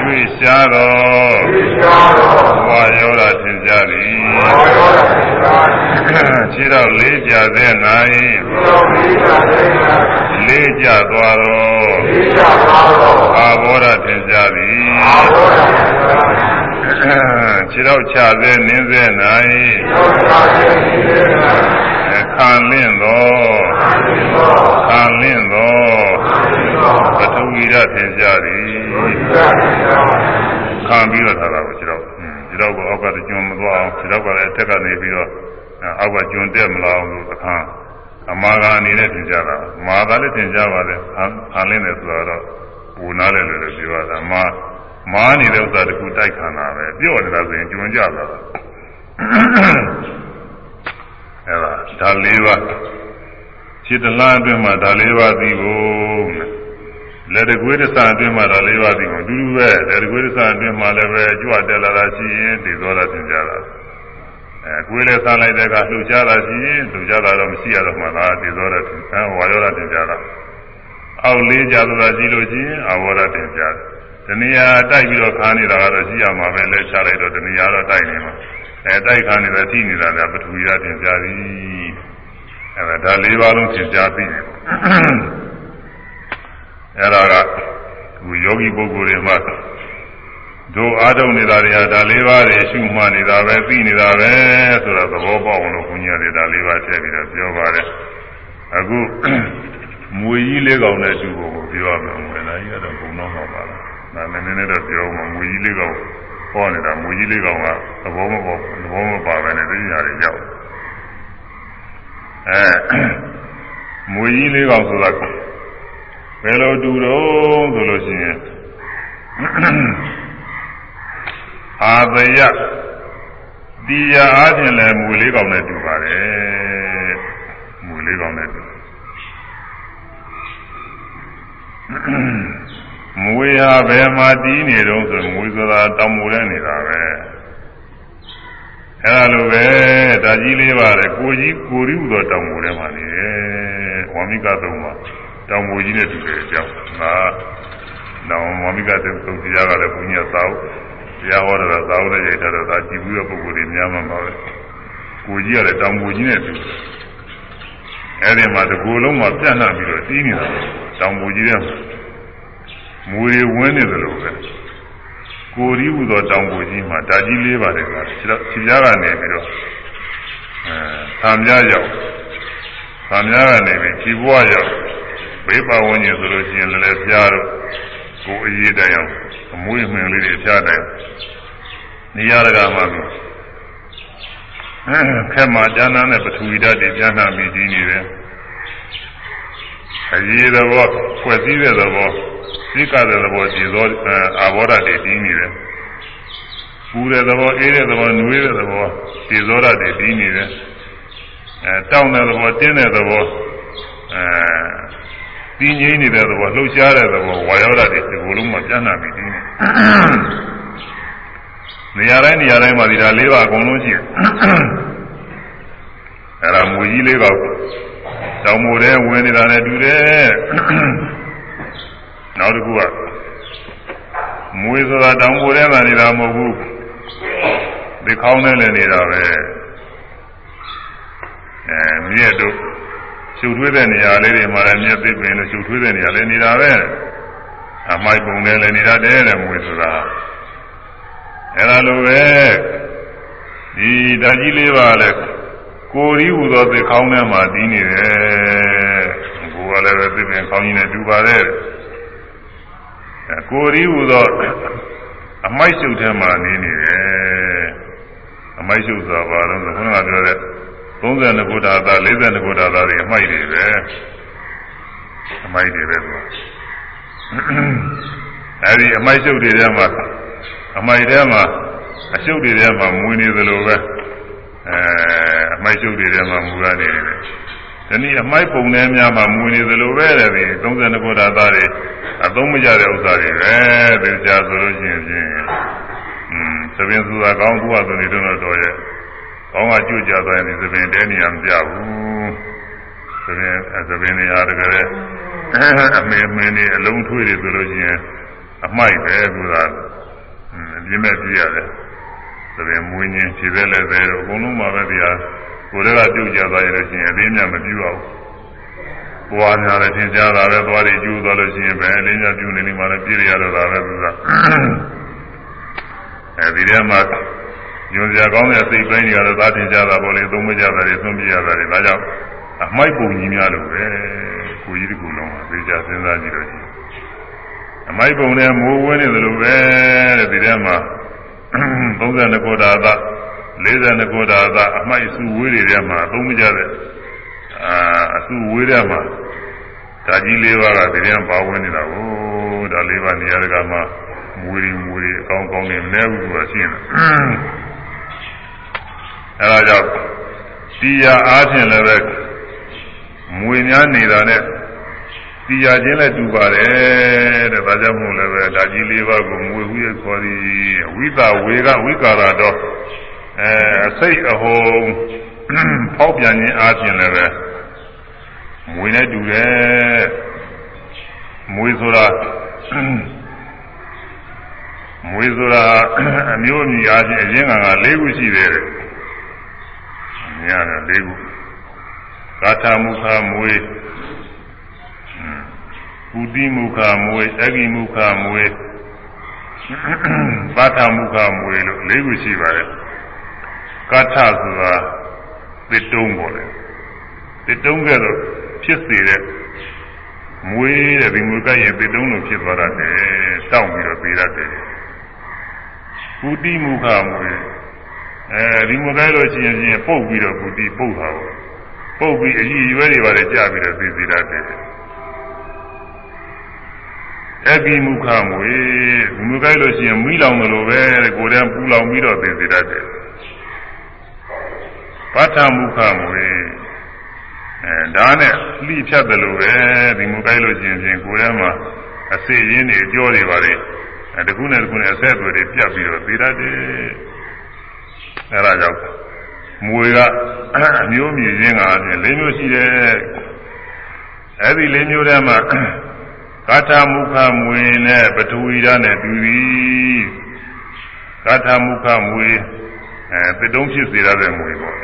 [SPEAKER 1] ရွေရှားသောဝါယောရသင်ရှားသည်ခြေတော်လေးကြစေ၌လေးကြသွားသောအာဘောရသင်ရှားသည်ခြေတော်ချစေနင်းစေ၌ ခံလင့်သောခံလင့်သောပထဝီရသင်ရှားသည်ခံပြီးတော့ထားတာကိုခြေတော်ခြေတော်ကိုအောက်ကကျွန်းမသွားအောင်ခြေတော်ကလည်းအထက်ကနေပြီးတော့အောက်ကကျွန်းတက်မလာအောင်လို့အခါအမာကအနေနဲ့သင်ကြတာမာသာလည်းသင်ကြပါလေခံလင့်တယ်ဆိုတော့ဘူနာလည်းလည်းပြောရတာမာမာနေတဲ့ဥစ္စာတခုတိုက်ခါတာပဲပြော့နေတာဆိုရင်ကျွန်းကြတာ အဲဒါဒါလေးပါခြေတလားအတွင်းမှာဒါလေးပါသိဖို့လက်တကွေးတစအတွင်းမှာဒါလေးပါသိဖို့အတူတူပဲလက်တကွေးတစအတွင်းမှာလည်းပဲကြွတက်လာတာရှိရင်ဒီသောတာသင်ကြတာအဲကွေးလည်းဆန်းလိုက်တဲ့ကလှုပ်ရှားတာရှိရင်လှုပ်ရှားတာတော့မရှိရတော့မှသာဒီသောတာသင်အဲဝါယောတာသင်ကြတာအောက်လေးကြသောတာရှိလို့ရှိရင်အဝါဒသင်ကြတယ်တဏှာတိုက်ပြီးတော့ခါနေတာကတော့ရှိရမှာပဲလက်ချလိုက်တော့တဏှာတော့တိုက်နေမှာ အဲတိုက်ခါနေတဲ့ထိနေတာကပထဝီရသင်ကြသည်အဲဒါဒါလေးပါးလုံးသင်ကြားပြီးနေပေါ့အဲဒါကဒီယောဂီပုဂ္ဂိုလ်တွေမှာတို့အားထုတ်နေတာတွေဟာဒါလေးပါးတွေရှုမှတ်နေတာပဲသိနေတာပဲဆိုတော့သဘောပေါက်အောင်လို့ဘုညာတွေဒါလေးပါးထည့်ပြီးတော့ပြောပါတယ်အခုမွေကြီးလေးကောင်နဲ့တူဖို့ကိုပြောရမယ်မွေနာကြီးကတော့ဘုံတော့မှာပါလားဒါနည်းနည်းတော့ပြောမှမွေကြီးလေးကောင်ဟောနေတာမွေကြီးလေးကောင်ကသဘောမပေါသဘောမ ပါပဲနဲ့သိညာတွေရောက်အဲမွေကြီးလေးကောင်ဆိုတာဘယ်လိုတူတော့ဆိုလို့ရှိရင်အာသယတရားအားဖြင့်လည်းမူလေးကောင်နဲ့တူပါတယ်မူလေးကောင်နဲ့တူမွေဟာဘယ်မှာတီးနေတော့ဆိုမွေဆိုတာတောင်မူနဲ့နေတာပဲ အဲလိုပဲဒါကြီးလေးပါတယ်ကိုကြီးကိုရီဟူသောတောင်မူထဲမှာနေတယ်ဝါမိကသုံးပါတောင်မူကြီးနဲ့တူတယ်အကြောင်းဟာနောင်ဝါမိကသုံးသုံးတရားကလည်းဘုန်းကြီးကသာဝတရားဟောတာသာဝနဲ့ရိုက်ထားတော့ဒါကြည့်ပြီးတော့ပုဂ္ဂိုလ်တွေများမှာပါပဲကိုကြီးကလည်းတောင်မူကြီးနဲ့တူတယ်အဲဒီမှာတကူလုံးမှာပြန့်နှံ့ပြီးတော့တီးနေတာတောင်မူကြီးထဲမှာမွေဝင်းနေသလိုပဲ ကိုရီးဟူသောတောင်ကိုကြီးမှာဓာကြီးလေးပါတယ်ကခြေခြေကြားကနေပြီးတော့အဲသံပြရောက်သံပြကနေပြီးခြေဘွားရောက်ဘေးပါဝန်းကျင်ဆိုလို့ရှိရင်လည်းပြားတော့ကိုအရေးတိုင်အောင်အမွေးမှင်လေးတွေပြားတိုင်နေရာတကာမှာပြီးခက်မှာကျမ်းသာနဲ့ပထဝီဓာတ်တွေကျမ်းသာပြီးကြီးနေတယ်အရေးသဘောဖွဲ့စည်းတဲ့သဘော သိကတဲ့သဘောကြည်သောအာဘောဓာတွေပြီးနေတယ်ပူတဲ့သဘောအေးတဲ့သဘောနွေးတဲ့သဘောကြည်သောဓာတွေပြီးနေတယ်အဲတောင်းတဲ့သဘောတင်းတဲ့သဘောအဲပြီးငိမ့်နေတဲ့သဘောလှုပ်ရှားတဲ့သဘောဝါယောဓာတွေဒီလိုလုံးမှကျမ်းနာပြီးပြီးနေနေရာတိုင်းနေရာတိုင်းမှာဒီဒါ၄ပါးအကုန်လုံးရှိတယ်အဲ့ဒါမူကြီးလေးပါတောင်မိုထဲဝင်နေတာနဲ့တူတယ် နောက်တစ်ခုကမွေဆိုတာတောင်မိုထဲမှာနေတာမဟုတ်ဘူးဒီခေါင်းနဲ့လည်းနေတာပဲအဲမြက်တို့ရှုပ်ထွေးတဲ့နေရာလေးတွေမှာလည်းမြက်သိပင်လို့ရှုပ်ထွေးတဲ့နေရာလေးနေတာပဲအမိုက်ပုံနဲ့လည်းနေတာတဲ့တဲ့မွေဆိုတာအဲလိုပဲဒီဓာကြီးလေးပါလဲကိုရီးဟူသောသေခေါင်းထဲမှာတည်နေတယ်ကိုကလည်းပဲသေပင်ခေါင်းကြီးနဲ့တူပါတယ် ကိုရီးဟူသောအမိုက်ရှုပ်ထဲမှာနေနေတယ်အမိုက်ရှုပ်ဆိုတာဘာလို့လဲခုနကပြောတဲ့32ဘုဒ္ဓသာ42ဘုဒ္ဓသာတွေအမိုက်တွေပဲအမိုက်တွေပဲသူအဲဒီအမိုက်ရှုပ်တွေထဲမှာအမိုက်ထဲမှာအရှုပ်တွေထဲမှာမွေနေသလိုပဲအဲအမိုက်ရှုပ်တွေထဲမှာမူရနေတယ် ဒီနည်းအမိုက်ပုံထဲများမှာမူနေသလိုပဲတဲ့ဒီ32ဘုဒ္ဓသားတွေအသုံးမကျတဲ့ဥစ္စာတွေပဲဒီကြာဆိုလို့ရှိရင်ဖြင့်อืมသဘင်ဆိုတာကောင်းသူ့ဟာသူနေတော့တော့ရဲ့ကောင်းကကြွကြသွားရင်ဒီသဘင်တဲနေရမပြဘူးသဘင်သဘင်နေရာတကယ်အမေမင်းနေအလုံးထွေးတယ်ဆိုလို့ရှိရင်အမိုက်ပဲသူကอืมပြင်းမဲ့ပြရတယ်ဆိုရင်မွေးခြင်းခြေသက်လည်းသေးတော့အကုန်လုံးပါပဲတရား ကိုယ်တည်းကပြုတ်ကြသွားရလို့ရှိရင်အသေးမြတ်မပြုအောင်ပွားများလည်းသင်ကြားတာပဲသွားတွေကျူးသွားလို့ရှိရင်ပဲအလေးများပြုနေနေမှလည်းပြည့်ရတော့တာပဲသူကအဲဒီထဲမှာညွန်စရာကောင်းတဲ့စိတ်ပိုင်းတွေကတော့သာသင်ကြားတာပေါ့လေသုံးမကြတာတွေသုံးပြရတာတွေဒါကြောင့်အမိုက်ပုံကြီးများလို့ပဲကိုကြီးတကူလုံးကသိကြစဉ်းစားကြည့်လို့ရှိရင်အမိုက်ပုံနဲ့မိုးဝင်းနေသလိုပဲတဲ့ဒီထဲမှာ32ခုဒါသ 42ခုဒါသအမိုက်စုဝေးတွေထဲမှာသုံးမကြတဲ့အာအစုဝေးထဲမှာဓာကြီးလေးပါးကဒီထဲမှာပါဝင်နေတာကိုဒါလေးပါးနေရာတကာမှာမွေရီမွေရီအကောင်းကောင်းနေမနေဘူးဆိုတာရှင်းတယ်အဲဒါကြောင့်တရားအားဖြင့်လည်းပဲမွေများနေတာနဲ့တရားချင်းလည်းတူပါတယ်တဲ့ဒါကြောင့်မို့လည်းပဲဓာကြီးလေးပါးကိုမွေဟုရခေါ်သည်ဝိသဝေကဝိကာရတော့ အဲအစိတ်အဟုံဖောက်ပြန်ခြင်းအားဖြင့်လည်းပဲမွေနဲ့တူတယ်မွေဆိုတာမွေဆိုတာအမျိုးအမည်အားဖြင့်အရင်းက၄ခုရှိသေးတယ်။မြင်ရတယ်၄ခု။ကာထာမုခမွေပုတိမုခမွေအဂိမုခမွေပါထမုခမွေလို့၄ခုရှိပါတယ်။ ကာထဆိုတာသစ်တုံးပေါ်တယ်။သစ်တုံးကဲတော့ဖြစ်စေတဲ့မွေးတဲ့ဒီမွေးကရဲ့သစ်တုံးလိုဖြစ်သွားတတ်တယ်။တောင့်ပြီးတော့ပြေးတတ်တယ်။ပုတိမုခမွေအဲဒီမကဲလို့ရှိရင်ချင်းပုတ်ပြီးတော့ပုတိပုတ်တာပေါ့ပုတ်ပြီးအကြီးရွယ်တွေပါလေကြာပြီးတော့သိသိတတ်တယ်အဘိမုခမွေဒီမူကိုက်လို့ရှိရင်မိလောင်မလို့ပဲတဲ့ကိုယ်တည်းပူလောင်ပြီးတော့သိစေတတ်တယ် ပဋ္ဌမုခမွေအဲဒါနဲ့လှိဖြတ်တယ်လို့ပဲဒီမူကိုက်လို့ရှိရင်ဖြင့်ကိုယ်ထဲမှာအစေရင်းတွေအကျော်တွေပါလေအဲတခုနဲ့တခုနဲ့အဆက်အသွယ်တွေပြတ်ပြီးတော့သိတတ်တယ်အဲဒါကြောင့်မွေကအမျိုးမြည်ခြင်းကအပြင်၄မျိုးရှိတယ်အဲ့ဒီ၄မျိုးထဲမှာကာထမုခမွေနဲ့ပထဝီဓာတ်နဲ့တူသည်ကာထမုခမွေအဲသစ်တုံးဖြစ်စေရတဲ့မွေပေါ့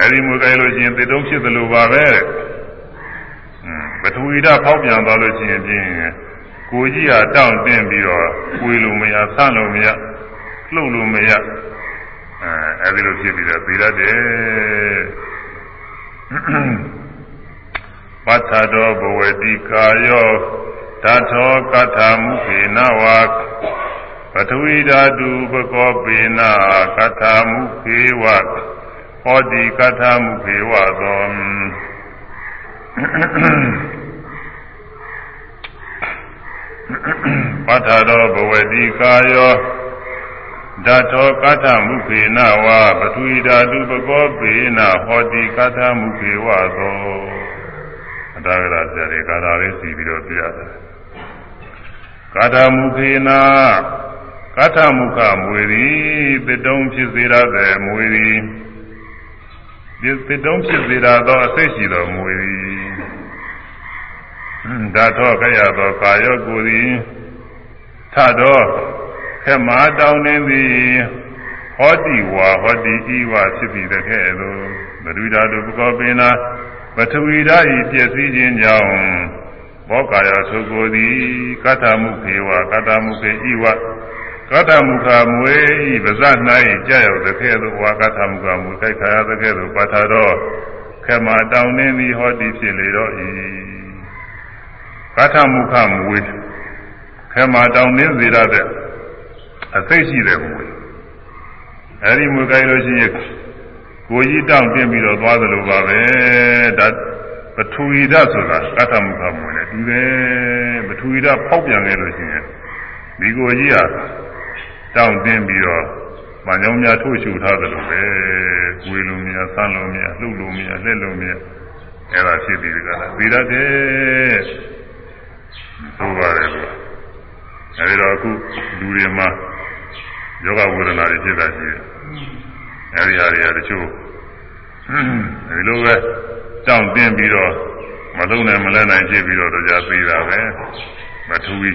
[SPEAKER 1] အဲဒီမွေကြိုက်လို့ရှိရင်သစ်တုံးဖြစ်သလိုပါပဲပထဝီဓာတ်ဖောက်ပြန်သွားလို့ရှိရင်ဖြင့်ကိုကြီးဟာတောင့်တင်းပြီးတော့ကိုယ်လိုမရဆန့်လို့မရလှုပ်လို့မရအဲအဲဒီလိုဖြစ်ပြီးတော့သိရတယ်ပတ္ထတော်ဘဝတိကာယောဓာထောကထာမုခေနဝါပထဝီဓာတုပကောပေနကထာမုခေဝ ဟောတိကထာမုခေဝသောပတ္ထတော်ဘဝတိကာယောဓာတောကထမုခေနဝါပထဝီဓာတုပကောပေနဟောတိကထာမုခေဝသောအတာဂရဆရာတွေကာထာလေးစီပြီးတော့ပြရတယ်ကာထာမုခေနာကာထာမုခမွေသည်တတုံးဖြစ်စေရတဲ့မွေသည် ဒီတတုံးဖြစ်စေရသောအစိတ်ရှိသောမွေသည်ဓာတောကရသောကာယောကိုယ်သည်ထတော့ခက်မာတောင်းနေသည်ဟောတိဝါဟောတိဤဝဖြစ်ပြီးတဲ့ခဲ့သို့ဘဒုဓာတုပကောပင်နာပထဝီဓာဤပြည့်စည်ခြင်းကြောင့်ဘောကာယသုကိုသည်ကတ္တမုခေဝကတ္တမုခေဤဝ ကတ္တမုခမွေဤပါဇ၌ကြာရောက်တဲ့ခဲ့သို့ဝါကတ္တမုခမွေခိုက်ခါရတဲ့ခဲ့သို့ပါထတော့ခက်မာတောင်းနေသည်ဟောတိဖြစ်လေတော့ဤကတ္တမုခမွေခဲမှာတောင်းနှင်းစေရတဲ့အသိရှိတဲ့မွေအဲဒီမွေကြိုက်လို့ရှိရင်ကိုကြီးတောင်းပြင်ပြီးတော့သွားသလိုပါပဲဒါပထဝီဓာတ်ဆိုတာကထမုခမွေနဲ့တူတယ်ပထဝီဓာတ်ဖောက်ပြန်ခဲ့လို့ရှိရင်ဒီကိုကြီးဟာ တောင်းတင်ပြီးတော့မညောင်းများထိုးရှူထားသလိုပဲကိုယ်လိုများဆန်းလိုများလှုပ်လိုများလှက်လိုများအဲ့ဒါဖြစ်ပြီးကြတာပြီးရတယ်ဆိုပါတယ်လို့အဲဒီတော့အခုလူတွေမှာယောဂဝေဒနာတွေဖြစ်တာရှိတယ်အဲဒီဟာတွေကတချို့ဒီလိုပဲကြောင့်တင်းပြီးတော့မလုံးနိုင်မလဲနိုင်ဖြစ်ပြီးတော့ကြာသေးတာပဲမထူဝီ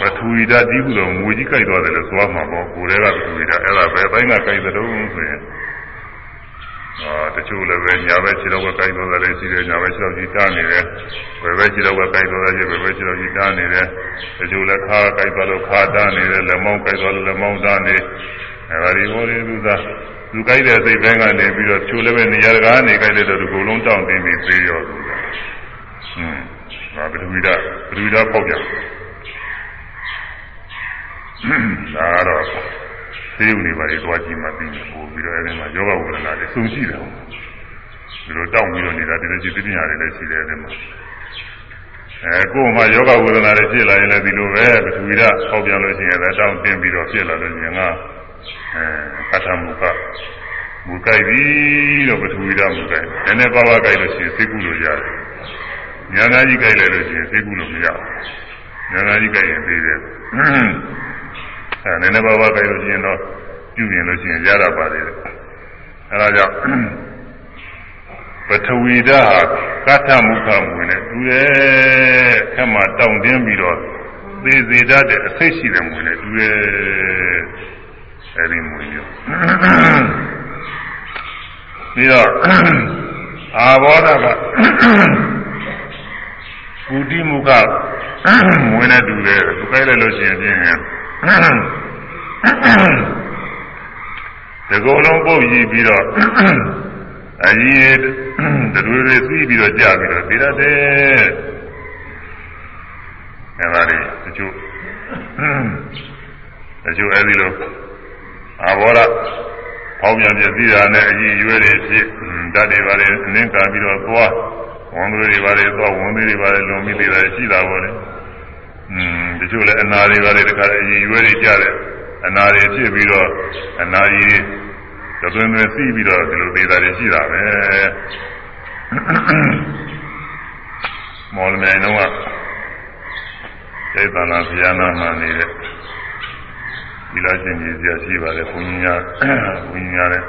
[SPEAKER 1] ပထဝီဓာတ်ဒီကုတော့ငွေကြီးကြိုက်သွားတယ်လို့ဆိုရမှာပေါ့ကိုယ်တည်းကပထဝီဓာတ်အဲ့ဒါပဲအပိုင်းကကြိုက်တဲ့တုံးဆိုရင်အာတချို့လည်းပဲညာဘက်ခြေတော့ကကြိုက်သွားတယ်လည်းရှိတယ်ညာဘက်ခြေတော့ကြီးတားနေတယ်ဘယ်ဘက်ခြေတော့ကကြိုက်သွားတယ်ဘယ်ဘက်ခြေတော့ကြီးတားနေတယ်တချို့လည်းခါကြိုက်သွားလို့ခါတားနေတယ်လက်မောင်းကြိုက်သွားလို့လက်မောင်းတားနေအဲဒါဒီဟောဒီသူသာသူကြိုက်တဲ့စိတ်ပိုင်းကနေပြီးတော့ချိုးလည်းပဲနေရာတကာနေကြိုက်တဲ့တော့ဒီကုလုံးတောင့်တင်ပြီးပြေးရောသူကဟွန်းဒါပထဝီဓာတ်ပထဝီဓာတ်ပေါက်ပြန် ဒါကတော့သေုံနေပါလေသွားကြည့်မှသိနေပို့ပြီးတော့အဲဒီမှာယောဂဝေဒနာတွေစုံရှိတယ်ဒီလိုတောက်ပြီးတော့နေတာဒီလိုจิตပညာတွေလည်းရှိတယ်အဲဒီမှာအဲကိုယ်မှာယောဂဝေဒနာတွေဖြစ်လာရင်လည်းဒီလိုပဲပထဝီဓာတ်ပေါက်ပြန်လို့ရှိရင်လည်းတောင်းတင်ပြီးတော့ဖြစ်လာလို့ရှိရင်ကအဲကထမုခမူကြိုက်ပြီတော့ပထဝီဓာတ်မူကြိုက်နည်းနည်းပါးပါးကြိုက်လို့ရှိရင်သိကုလို့ရတယ်ညာနာကြီးကြိုက်လိုက်လို့ရှိရင်သိကုလို့မရဘူးညာနာကြီးကြိုက်ရင်သိတယ် အဲနည်းနည်းပါးပါးကြိုက်လို့ရှိရင်တော့ပြုမြင်လို့ရှိရင်ရတာပါလေအဲဒါကြောင့်ပထဝီဓာတ်ကထမုခမူနဲ့တူတယ်ခက်မှတောင့်တင်းပြီးတော့သေစေတတ်တဲ့အဆိတ်ရှိတဲ့မူနဲ့တူတယ်အဲဒီမူမျိုးပြီးတော့အာဘောဓကကုတိမုခမွေးနဲ့တူတယ်သူကြိုက်လိုက်လို့ရှိရင်ဖြင့် ဒီကုလုံးပုတ်ကြည့်ပြီးတော့အကြီးတတွေတွေသိပြီးတော့ကြာပြီးတော့သိရတယ်အဲပါလေတချို့တချို့အဲဒီလိုအာဘောရဖောင်းပြန်ပြသိတာနဲ့အကြီးရွယ်တွေဖြစ်ဓာတ်တွေပါလေအနင်းကာပြီးတော့သွားဝန်သွေးတွေပါလေသွားဝန်သွေးတွေပါလေလွန်ပြီးသေးတာရှိတာပေါ့လေ อืมတချို့လည်းအနာတွေပါလေတခါလေအည်ရွယ်တွေကြတယ်အနာတွေဖြစ်ပြီးတော့အနာကြီးသသွင်းသွင်းစီးပြီးတော့ဒီလိုသေးတာတွေရှိတာပဲမော်လမြိုင်တော့စိတ်တနာဘုရားနာမှနေတဲ့ဒီလားရှင်ကြီးဆရာရှိပါတယ်ဘုန်းကြီးများဘုန်းကြီးများလည်း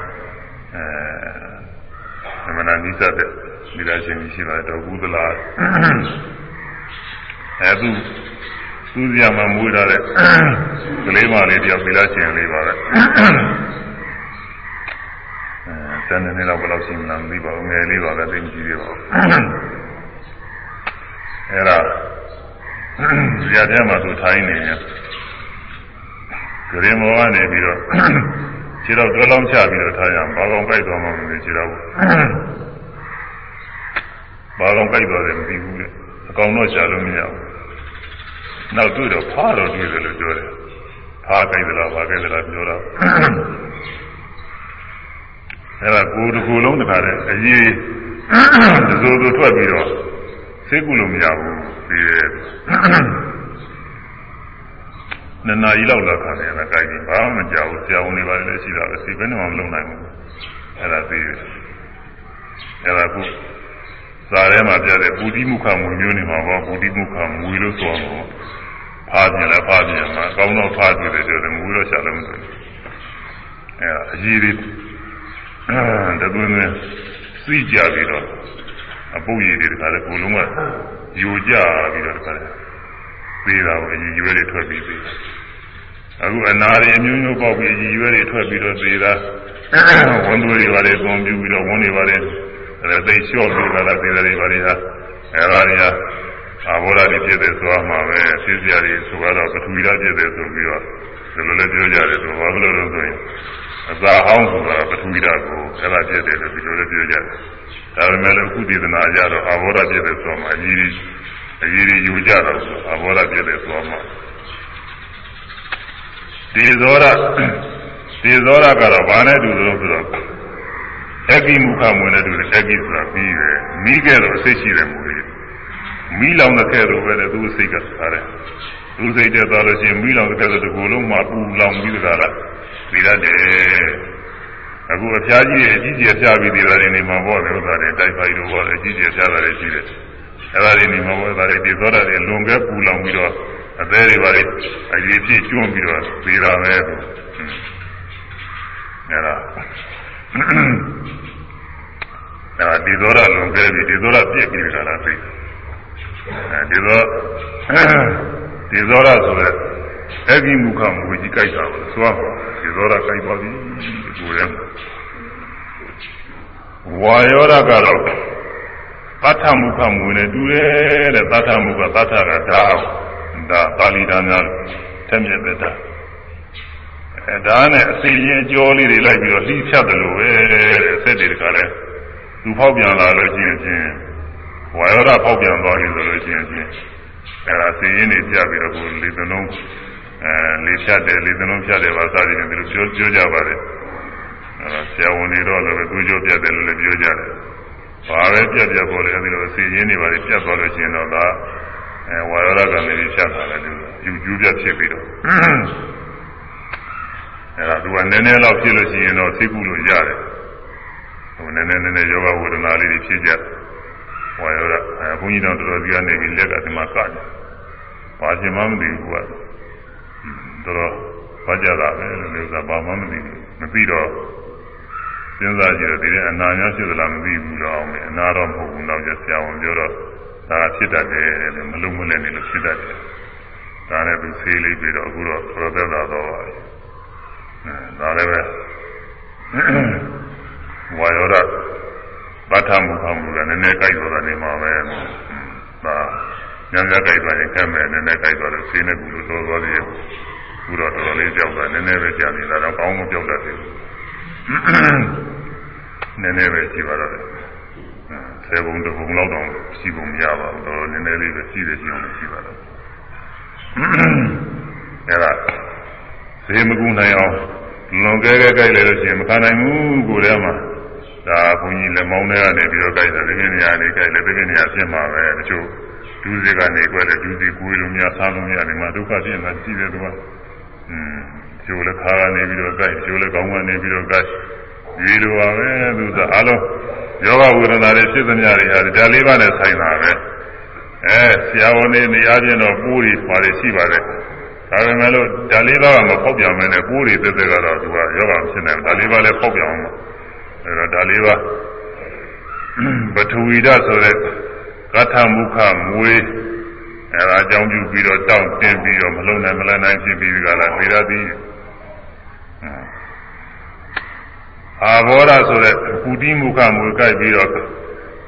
[SPEAKER 1] အဲမနာနိစ္စတဲ့ဒီလားရှင်ကြီးရှိပါတယ်တော်ဘူးသလားအဲသူ သူစရာမှမွေးထားတဲ့ကလေးမလေးတယောက်ဒီလားရှင်လေးပါပဲအဲတန်နေလောက်ဘယ်လောက်ရှိမှန်းမသိပါဘူးငယ်လေးပါပဲသိမကြည့်ရပါဘူးအဲဒါဇာတဲ့မှာသူထိုင်းနေတယ်ဂရင်မောကနေပြီးတော့ခြေတော့တွဲလောင်းချပြီးတော့ထားရဘာကောင်ကြိုက်သွားမှမသိခြေတော့ဘာကောင်ကြိုက်သွားတယ်မသိဘူးလေအကောင်တော့ရှာလို့မရဘူး နောက်တွေ့တော့ဖားတော့တွေ့တယ်လို့ပြောတယ်ဖားကြိုက်သလားဘာကြိုက်သလားပြောတော့အဲ့ဒါကိုယ်တစ်ခုလုံးတခါတည်းအရေးဒဇိုးဒိုထွက်ပြီးတော့စိတ်ကူလို့မရဘူးပြီးတယ်နှစ်နာရီလောက်လာခါတယ်အဲ့ဒါကြိုက်ပြီးဘာမှမကြောက်ဘူးဆရာဝန်တွေပါလည်းရှိတာပဲစိတ်ဘယ်နဲ့မှမလုံနိုင်ဘူးအဲ့ဒါသိတယ်အဲ့ဒါခု စာထဲမှာပြတဲ့ပူတိမုခမူမျိုးနေမှာပေါ့ပူတိမုခမူလို့ဆိုတော့ဖားပြန်လဲဖားပြန်မှာအကောင်းတော့ဖားကြည့်တယ်ပြောတယ်မူလို့ရှာလို့မသိဘူးအဲ့ဒါအကြီးလေးတသွင်းသွင်းစီးကြပြီးတော့အပုပ်ရည်တွေတခါလဲကိုလုံးကယူကြပြီးတော့တခါလဲသေးတာကိုအကြီးရွယ်တွေထွက်ပြီးသေးတယ်အခုအနာတွေအမျိုးမျိုးပေါက်ပြီးအကြီးရွယ်တွေထွက်ပြီးတော့သေးတာဝန်သူတွေပါလေသွန်ပြပြီးတော့ဝန်တွေပါလေ အဲသိလျှော့ပြီးလာတာသေးတယ်တွေပါလေဟာအဲဒါတွေကအာဘောဓာတွေဖြစ်တယ်ဆိုမှပဲဖြစ်စရာတွေဆိုတော့ပထဝီဓာတ်ဖြစ်တယ်ဆိုပြီးတော့ဒီလိုလည်းပြောကြတယ်ဆိုဘာလို့လဲဆိုရင်အစာဟောင်းဆိုတာပထဝီဓာတ်ကိုအဲ့ဒါဖြစ်တယ်လို့ဒီလိုလည်းပြောကြတယ်ဒါပေမဲ့လည်းအခုဒီသနာကြတော့အာဘောဓဖြစ်တယ်ဆိုမှအကြီးကြီးအကြီးကြီးယူကြတော့အာဘောဓဖြစ်တယ်ဆိုမှဒီဇောရဒီဇောရကတော့ဘာနဲ့တူလို့ဆိုတော့ အကိမုခမွေနဲ့တူတယ်အကိဆိုတာပြီးပဲမိခဲ့တော့စိတ်ရှိတယ်မူလေးမိလောင်တဲ့ကဲတော့ပဲလေသူ့စိတ်ကစားတယ်သူ့စိတ်တက်သွားလို့ရှိရင်မိလောင်တဲ့ကဲတော့ဒီကိုယ်လုံးမှာပူလောင်ပြီးကြတာပြီးရတယ်အခုအဖျားကြီးရဲ့အကြီးကျယ်ဖျားပြီးသေးတာတွေနေမှာပေါ့လေဥစ္စာတွေတိုက်ပိုက်လို့ပေါ့လေအကြီးကျယ်ဖျားတာတွေရှိတယ်အဲ့ဒါတွေနေမှာပေါ့ဒါတွေဒီသောတာတွေလွန်ကဲပူလောင်ပြီးတော့အသေးတွေပါလေအကြီးဖြစ်ကျွန်းပြီးတော့သေးတာပဲသူအဲ့ဒါ အဲ့ဒါဒီသောတာလွန်ကဲပြီးဒီသောတာပြည့်ပြီးကြတာသိအဲဒီသောဒီသောတာဆိုတဲ့အဲ့ဒီမူခမူကြီးကြိုက်တာလို့ဆိုရပါဒီသောတာကြိုက်ပါပြီကိုယ်ရဲ့ဝါယောရကတော့သတ္ထမုခမူနဲ့တူတယ်တဲ့သတ္ထမုခသတ္ထကဒါဒါပါဠိတော်များထက်မြက်တဲ့ဒါ အဲဒါနဲ့အစီရင်အကျော်လေးတွေလိုက်ပြီးတော့လှိဖြတ်တယ်လို့ပဲတဲ့စက်တွေတခါလဲသူဖောက်ပြန်လာလို့ရှိရင်ဝါယောရဖောက်ပြန်သွားပြီဆိုလို့ရှိရင်အဲဒါစီရင်နေပြပြီးတော့ကိုလေသလုံးအဲလေဖြတ်တယ်လေသလုံးဖြတ်တယ်ပါစသည်ဖြင့်ဒီလိုပြောပြောကြပါတယ်အဲဆရာဝန်တွေတော့လည်းသူကြောပြတ်တယ်လို့လည်းပြောကြတယ်ဘာပဲပြတ်ပြတ်ပေါ်လေအဲဒီလိုစီရင်နေပါလေပြတ်သွားလို့ရှိရင်တော့ဒါအဲဝါရကကနေဖြတ်တာလည်းသူယူကျူးပြတ်ဖြစ်ပြီးတော့ အဲဒါသူကနည်းနည်းလောက်ဖြစ်လို့ရှိရင်တော့သိကုလို့ရတယ်ဟိုနည်းနည်းနည်းနည်းယောဂဝေဒနာလေးတွေဖြစ်ကြတယ်ဝါရောအဲဘုန်းကြီးတော်တော်တော်ကြီးကနေပြီးလက်ကဒီမှာကတယ်ဘာရှင်မှမသိဘူးကတော်တော်ဘာကြတာပဲလို့မျိုးစားဘာမှမသိဘူးမသိတော့စဉ်းစားကြည့်တော့ဒီတဲ့အနာများရှိသလားမသိဘူးတော့အောင်မယ်အနာတော့မဟုတ်ဘူးတော့ကျဆရာဝန်ပြောတော့ဒါကဖြစ်တတ်တယ်လို့မလုံးမလဲနေလို့ဖြစ်တတ်တယ်ဒါနဲ့သူဆေးလေးပြီးတော့အခုတော့တော်သက်သာတော့ပါအဲ ဒါလည်းပဲဝါရောဗတ်ထမှုခံမှုကနည်းနည်းကြိုက်သွားတာနေမှာပဲဒါညံ့ညံ့ကြိုက်သွားရင်ကဲမယ်နည်းနည်းကြိုက်သွားလို့ဆေးနဲ့ကူလို့တော်တော်လေးကူတော့တော်တော်လေးကြောက်တာနည်းနည်းပဲကြာနေတာတော့ကောင်းမကြောက်တတ်သေးဘူးနည်းနည်းပဲရှိပါတော့တယ်ဆယ်ပုံတစ်ပုံလောက်တော့ရှိပုံမရပါဘူးတော့နည်းနည်းလေးပဲရှိတယ်ရှိအောင်ရှိပါတော့အဲ့ဒါ ဈေးမကူနိုင်အောင်လွန်ကဲကဲကြိုက်လေလို့ရှိရင်မခံနိုင်ဘူးကိုယ်ထဲမှာဒါဘုန်းကြီးလက်မောင်းထဲကနေပြီးတော့ကြိုက်တယ်ဒီနေ့နေရာလေးကြိုက်လေဒီနေ့နေရာဖြစ်မှာပဲတချို့ဒုစရကနေကွဲတယ်ဒုစရကိုယ်လိုများစားလို့မရတယ်မှာဒုက္ခဖြစ်နေတာရှိတယ်သူကอืมကျိုးလည်းခါကနေပြီးတော့ကြိုက်ကျိုးလည်းကောင်းကနေပြီးတော့ကြိုက်ဒီလိုပါပဲသူကအလုံးယောဂဝေဒနာတွေဖြစ်သမျှတွေဟာဒါလေးပါးနဲ့ဆိုင်တာပဲအဲဆရာဝန်တွေနေရာချင်းတော့ပိုးတွေပါတယ်ရှိပါတယ် ဒါပေမဲ့လို့ဒါလေးပါးကမဖောက်ပြန်မဲနဲ့ပိုးတွေတက်တက်ကတော့သူကယောဂဖြစ်နေဒါလေးပါးလည်းဖောက်ပြန်အောင်အဲတော့ဒါလေးပါးပထဝီဓာတ်ဆိုတဲ့ကထမုခမွေးအဲဒါအကြောင်းပြုပြီးတော့တောင့်တင်းပြီးတော့မလုံနိုင်မလနိုင်ဖြစ်ပြီးကြလားသေရသည်အာဘောရဆိုတဲ့ကုတိမုခမွေးကြိုက်ပြီးတော့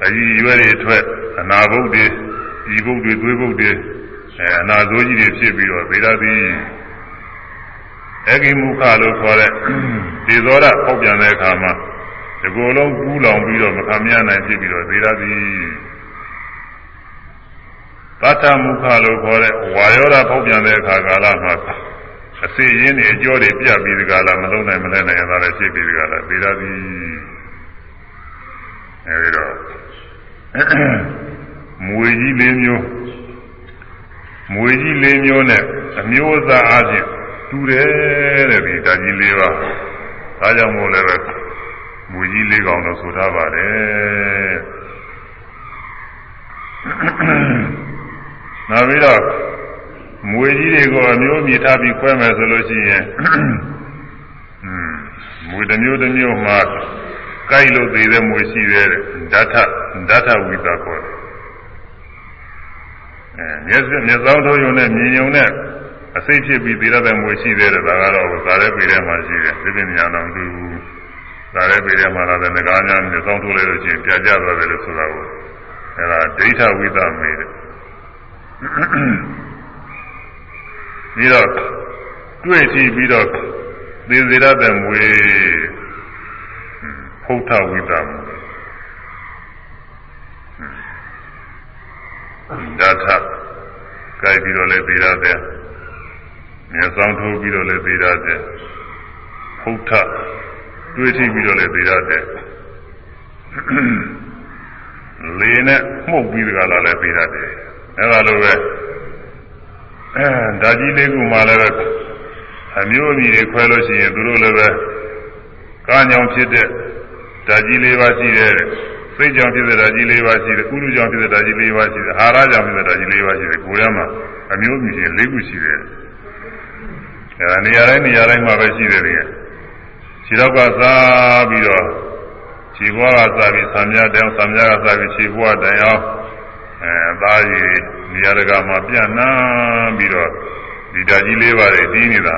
[SPEAKER 1] အကြီးရွယ်တွေထွက်အနာဘုတ်တွေဤဘုတ်တွေသွေးဘုတ်တွေ အဲအနာဆိုးကြီးတွေဖြစ်ပြီးတော့သေရသည်အဂိမုခလို့ခေါ်တဲ့ဒေဇောရပေါက်ပြန်တဲ့အခါမှာဒီကိုယ်လုံးကူးလောင်ပြီးတော့မခံမရနိုင်ဖြစ်ပြီးတော့သေရသည်သတ္တမုခလို့ခေါ်တဲ့ဝါယောဓာပေါက်ပြန်တဲ့အခါကာလမှာအစီရင်းတွေအကျော်တွေပြတ်ပြီးဒီကလာမလုံးနိုင်မလဲနိုင်ရတာလည်းဖြစ်ပြီးဒီကလာသေရသည်အဲဒီတော့မွေကြီးလေးမျိုး မွေကြီးလေးမျိုးနဲ့အမျိုးအစားအချင်းတူတယ်တဲ့ဒီဓာကြီးလေးပါဒါကြောင့်မို့လည်းပဲမွေကြီးလေးကောင်တော့ဆိုထားပါတယ်နောက်ပြီးတော့မွေကြီးတွေကိုအမျိုးမြည်ထားပြီးခွဲမယ်ဆိုလို့ရှိရင်မွေတစ်မျိုးတစ်မျိုးမှာကိုက်လို့သေးတဲ့မွေရှိသေးတယ်ဓာတ်ဓာတ်ဝိသခေါ်တယ်အဲ မျက်မျက်စောင်းထိုးယုံနဲ့မြင်ယုံနဲ့အစိတ်ဖြစ်ပြီးသေးတဲ့မွေရှိသေးတယ်ဒါကတော့ဇာတဲ့ပေထဲမှာရှိတယ်သိပင်ညာတော်သူဇာတဲ့ပေထဲမှာလာတဲ့ငကားများမျက်စောင်းထိုးလိုက်လို့ရှိရင်ပြကြသွားတယ်လို့ဆိုတာကိုအဲဒါဒိဋ္ဌဝိသမေးတယ်ပြီးတော့တွေ့ကြည့်ပြီးတော့သေစေရတဲ့မွေဖုထဝိသမွေ ဓာတ်ထကြိုက်ပြီးတော့လည်းသေရတဲ့မျက်စောင်းထိုးပြီးတော့လည်းသေရတဲ့ဖုထတွေ့ကြည့်ပြီးတော့လည်းသေရတဲ့လေနဲ့မှုတ်ပြီးကြလာလည်းသေရတယ်အဲဒါလိုပဲအဲဓာကြီးလေးခုမှလည်းပဲအမျိုးအမည်တွေခွဲလို့ရှိရင်သူတို့လည်းပဲကားကြောင်ဖြစ်တဲ့ဓာကြီးလေးပါရှိတယ် စိတ်ကြောင့်ဖြစ်တဲ့ဓာကြီးလေးပါရှိတယ်ကုလူကြောင့်ဖြစ်တဲ့ဓာကြီးလေးပါရှိတယ်အာရကြောင့်ဖြစ်တဲ့ဓာကြီးလေးပါရှိတယ်ကိုယ်ထဲမှာအမျိုးအမည်တွေ၄ခုရှိတယ်အဲဒါနေရာတိုင်းနေရာတိုင်းမှာပဲရှိတယ်တကယ်ခြေတော့ကစားပြီးတော့ခြေဘွားကစားပြီးဆံမြတောင်ဆံမြကစားပြီးခြေဘွားတိုင်အောင်အဲသားရည်နေရာတကာမှာပြန့်နှံ့ပြီးတော့ဒီဓာကြီးလေးပါးတွေတီးနေတာ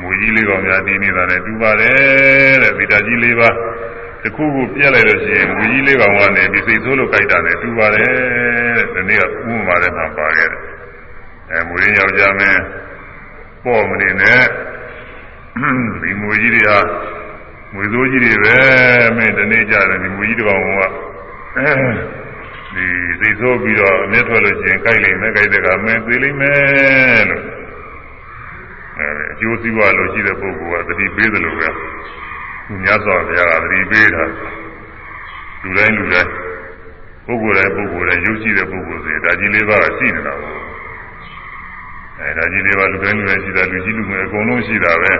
[SPEAKER 1] မူကြီးလေးကောင်များတီးနေတာနဲ့တူပါတယ်တဲ့ဒီဓာကြီးလေးပါး တခုခုပြက်လိုက်လို့ရှိရင်မူကြီးလေးကောင်ကနေဒီစိတ်ဆိုးလို့ကြိုက်တာနဲ့တူပါတယ်တဲ့ဒီနေ့ကဥပမာထဲမှာပါခဲ့တယ်အဲမူရင်းယောက်ျားမင်းပေါ့မနေနဲ့ဒီမူကြီးတွေဟာမွေစိုးကြီးတွေပဲမင်းဒီနေ့ကြတယ်ဒီမူကြီးတစ်ကောင်ကအဲဒီစိတ်ဆိုးပြီးတော့အမျက်ထွက်လို့ရှိရင်ကြိုက်လိမ့်မယ်ကြိုက်တဲ့ကမင်းသေးလိမ့်မယ်လို့အဲအကျိုးစီးပွားလို့ရှိတဲ့ပုဂ္ဂိုလ်ကသတိပေးသလိုပဲ မြတ်စွာဘုရားကသတိပေးတာလူတိုင်းလူတိုင်းပုဂ္ဂိုလ်တိုင်းပုဂ္ဂိုလ်တိုင်းရုပ်ရှိတဲ့ပုဂ္ဂိုလ်စီဒါကြီးလေးပါးရှိနေတာပေါ့အဲဒါကြီးလေးပါးလူတိုင်းလူတိုင်းရှိတာလူကြီးလူငယ်အကုန်လုံးရှိတာပဲ